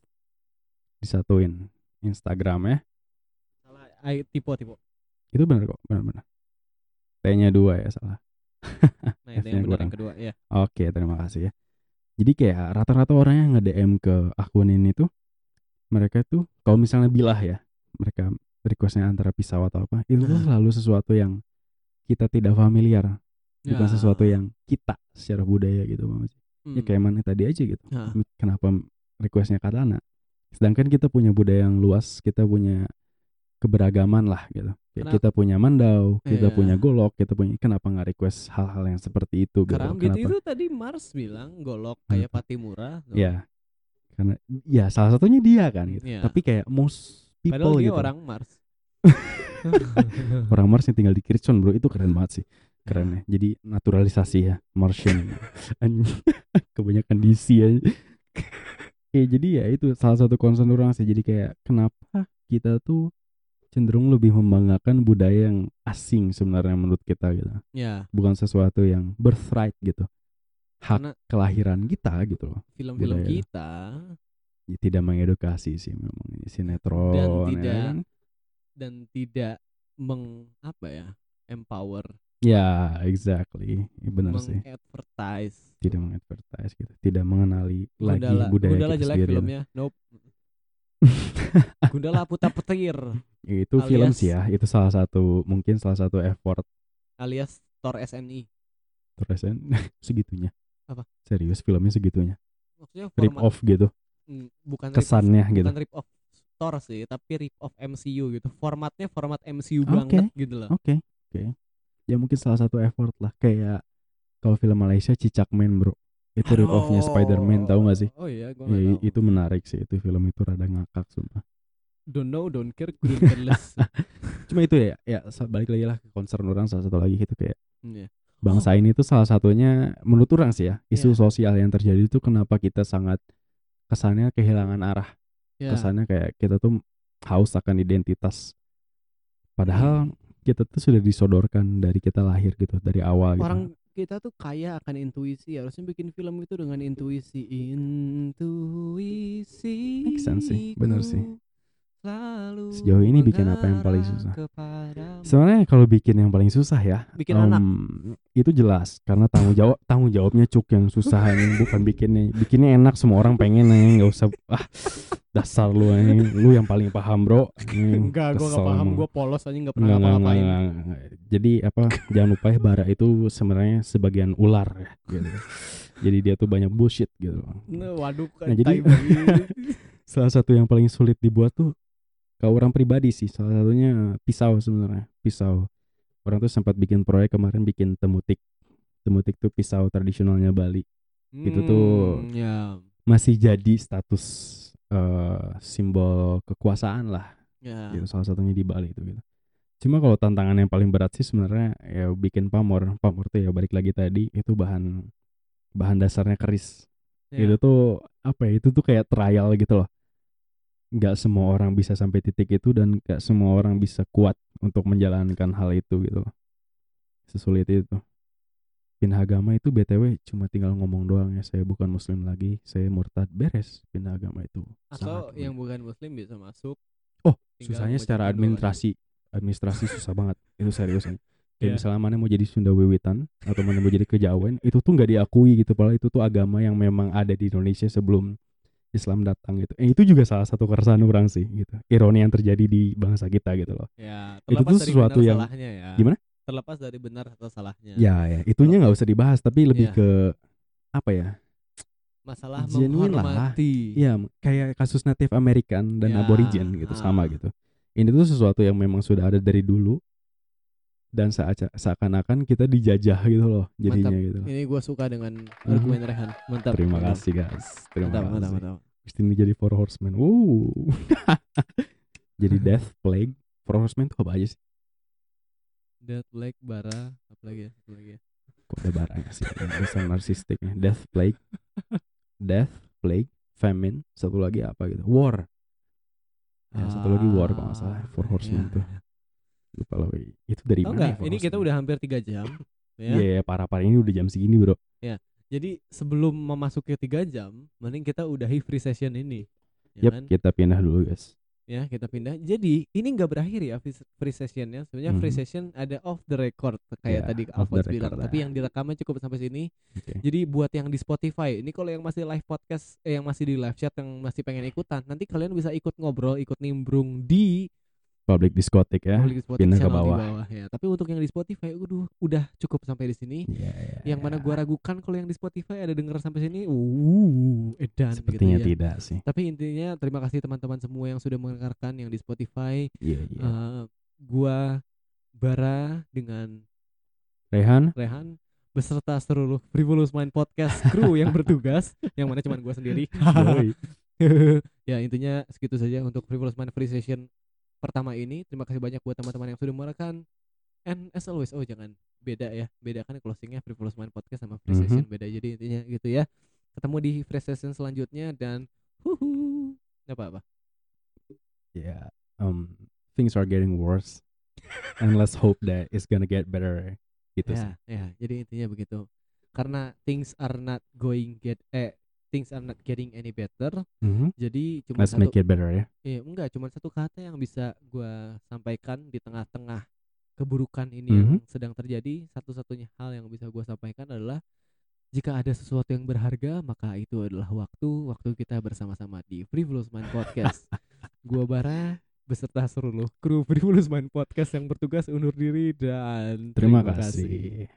Disatuin Instagram ya. Salah, ai tipe tipe. Itu benar kok, benar-benar. T-nya dua ya salah. Nah, itu yang benar yang kedua, ya. Oke, terima kasih ya. Jadi kayak rata-rata orang yang nge-DM ke akun ini tuh mereka tuh kalau misalnya bilah ya, mereka requestnya antara pisau atau apa, itu tuh Nah. selalu sesuatu yang kita tidak familiar, bukan Ya. sesuatu yang kita secara budaya gitu, Bang. Ya Hmm. kayak mana tadi aja gitu. Nah. Kenapa requestnya katana? Sedangkan kita punya budaya yang luas, kita punya keberagaman lah gitu. Kayak Kenapa- kita punya mandau, kita Iya. punya golok, kita punya kenapa nggak request hal-hal yang seperti itu gitu? Karena gitu itu tadi Mars bilang golok kayak Patimura. Ya, karena ya salah satunya dia kan gitu. Iya. Tapi kayak most people Padahal dia gitu. orang Mars. Orang Mars yang tinggal di Kirchhoff bro itu keren banget sih. Keren ya. Jadi naturalisasi ya Martian. Kebanyakan DC ya. Oke, jadi ya itu salah satu concern orang sih. Jadi kayak kenapa kita tuh cenderung lebih membanggakan budaya yang asing sebenarnya menurut kita gitu. ya, Bukan sesuatu yang birthright gitu. Hak karena kelahiran kita gitu loh. film-film budaya. kita Ya, tidak mengedukasi sih memang ini sinetron Dan ya tidak kan? dan tidak meng apa ya? empower, Ya, exactly. Ya, benar sih. mengadvertise. Tidak mengadvertise gitu. Tidak mengenali lagi Gundala, budaya Gundala kita jelek sendiri. filmnya. Nope. Gundala putar petir itu film Alias- sih ya. Itu salah satu mungkin salah satu effort alias Thor SNI. terus segitunya. Apa? Serius filmnya segitunya. Maksudnya Rip format off gitu. mm, bukan rip off- Kesannya gitu. bukan rip off Thor sih, tapi rip off MCU gitu. Formatnya format MCU Oke. banget gitu loh. Oke. Oke. Ya mungkin salah satu effort lah kayak kalau film Malaysia Cicak Man, Bro. Itu rip off-nya Spider-Man, tahu gak sih? Oh iya, gua Ya, tahu. itu menarik sih. Itu film itu rada ngakak sumpah. Don't know, don't care, couldn't care less. Cuma itu ya, ya balik lagi lah ke concern orang salah satu lagi gitu kayak Iya. Bangsa ini tuh salah satunya menurut orang sih ya isu Iya. sosial yang terjadi itu kenapa kita sangat kesannya kehilangan arah Ya. kesannya kayak kita tuh haus akan identitas padahal kita tuh sudah disodorkan dari kita lahir gitu dari awal gitu Orang kita tuh kaya akan intuisi, harusnya bikin film itu dengan intuisi. Intuisi. Make sense sih, bener sih. Selalu Sejauh ini bikin apa yang paling susah? sebenarnya kalau bikin yang paling susah ya Bikin anak. em, itu jelas karena tanggung jawab tanggung jawabnya cuk yang susah ini bukan bikinnya bikinnya enak semua orang pengen nih nggak usah ah dasar lu ini lu yang paling paham bro Ini Enggak, gua kesel enggak paham, gua polos aja enggak pernah ngapa-ngapain. Jadi apa jangan lupa ya bara itu sebenarnya sebagian ular ya gitu. Jadi dia tuh banyak bullshit gitu. Nah, waduh, Nah, jadi-. Salah satu yang paling sulit dibuat tuh kalau orang pribadi sih salah satunya pisau sebenarnya. Pisau. Orang tuh sempat bikin proyek kemarin bikin temutik. Temutik tuh pisau tradisionalnya Bali. Itu tuh- Hmm, ya. Masih jadi status eh, simbol kekuasaan lah Ya. gitu salah satunya di Bali itu gitu. Cuma kalau tantangan yang paling berat sih sebenarnya ya bikin pamor. Pamor tuh ya balik lagi tadi itu bahan bahan dasarnya keris. ya. Itu tuh apa ya? Itu tuh kayak trial gitu loh. Nggak semua orang bisa sampai titik itu dan nggak semua orang bisa kuat untuk menjalankan hal itu gitu loh. Sesulit itu. Pindah agama itu BTW cuma tinggal ngomong doang ya saya bukan muslim lagi, saya murtad beres pindah agama itu. Atau Sangat yang bukan muslim bisa masuk. Oh, susahnya secara mengucapkan doa. administrasi. Administrasi susah banget. Itu serius nih. Kayak Iya. misalnya mana mau jadi Sunda Wiwitan atau mana mau jadi Kejawen, itu tuh nggak diakui gitu. Padahal itu tuh agama yang memang ada di Indonesia sebelum Islam datang gitu. Eh, itu juga salah satu keresahan orang sih gitu. Ironi yang terjadi di bangsa kita gitu loh. Ya, Itu terlepas tuh dari sesuatu yang- salahnya ya. Gimana? Terlepas dari benar atau salahnya. Ya ya, itunya nggak usah dibahas tapi lebih Iya. ke apa ya? Masalah Genuine lah. menghormati. Iya, kayak kasus Native American dan Ya, Aborigin gitu ah. sama gitu. Ini tuh sesuatu yang memang sudah ada dari dulu dan seakan-akan kita dijajah gitu loh jadinya Mantap. gitu. Ini gue suka dengan argumen Rehan. Mantap. Terima mantap. kasih guys. Terima Mantap, kasih. mantap, mantap. Terus ini jadi Four Horsemen. Wow. jadi Death, Plague, Four Horsemen tuh apa aja sih? Dead Black, Bara, apa lagi ya? Apa lagi ya? Kok ada barangnya sih? Bisa narsistiknya. Death, Plague, Death, Plague, Famine, satu lagi apa gitu? War. Ya, satu lagi War kalau nggak salah. Four Ah, Horsemen iya. tuh. Lupa loh. Itu dari Tahu mana? nggak? ya, Four Ini kita udah hampir tiga jam. Iya, Ya. yeah, parah-parah ini udah jam segini, Bro. Jadi sebelum memasuki tiga jam, mending kita udahi free session ini. Ya Yap, kan? kita pindah dulu, guys. Ya, kita pindah. Jadi ini nggak berakhir ya free sessionnya. Sebenarnya free Mhm. session ada off the record kayak Ya, tadi Alphonse bilang. record, Tapi yang direkamnya cukup sampai sini. Oke. Jadi buat yang di Spotify, ini kalau yang masih live podcast, eh yang masih di live chat, yang masih pengen ikutan, nanti kalian bisa ikut ngobrol, ikut nimbrung di Public diskotik ya. public Spotify pindah ke di bawah. ya. Tapi untuk yang di Spotify, udah udah cukup sampai di sini. Iya, iya, yang mana iya. gua ragukan kalau yang di Spotify ada denger sampai sini, uh, edan Sepertinya gitu ya. tidak sih. Tapi intinya terima kasih teman-teman semua yang sudah mendengarkan yang di Spotify. Iya, iya. Eh, gua Bara dengan Rehan, Rehan beserta seluruh Frivolous Mind Podcast kru yang bertugas, yang mana cuman gua sendiri. Ya intinya segitu saja untuk Frivolous Mind Free Session pertama ini. Terima kasih banyak buat teman-teman yang sudah mendengarkan. And as always, oh jangan beda ya, bedakan closingnya Frivolous Mind Podcast sama Free Mhm. Session beda. Jadi intinya gitu ya. Ketemu di Free Session selanjutnya dan huhu apa apa. yeah, um, things are getting worse, and let's hope that it's gonna get better. Gitu sih. Ya, ya. Jadi intinya begitu. Karena things are not going get eh things are not getting any better. Mhm. Jadi cuma Let's satu make it better ya. Iya, enggak, cuma satu kata yang bisa gua sampaikan di tengah-tengah keburukan ini yang Mhm. sedang terjadi. Satu-satunya hal yang bisa gua sampaikan adalah jika ada sesuatu yang berharga, maka itu adalah waktu waktu kita bersama-sama di Frivolous Mind Podcast. gua Bara beserta seluruh kru Frivolous Mind Podcast yang bertugas undur diri dan Terima kasih.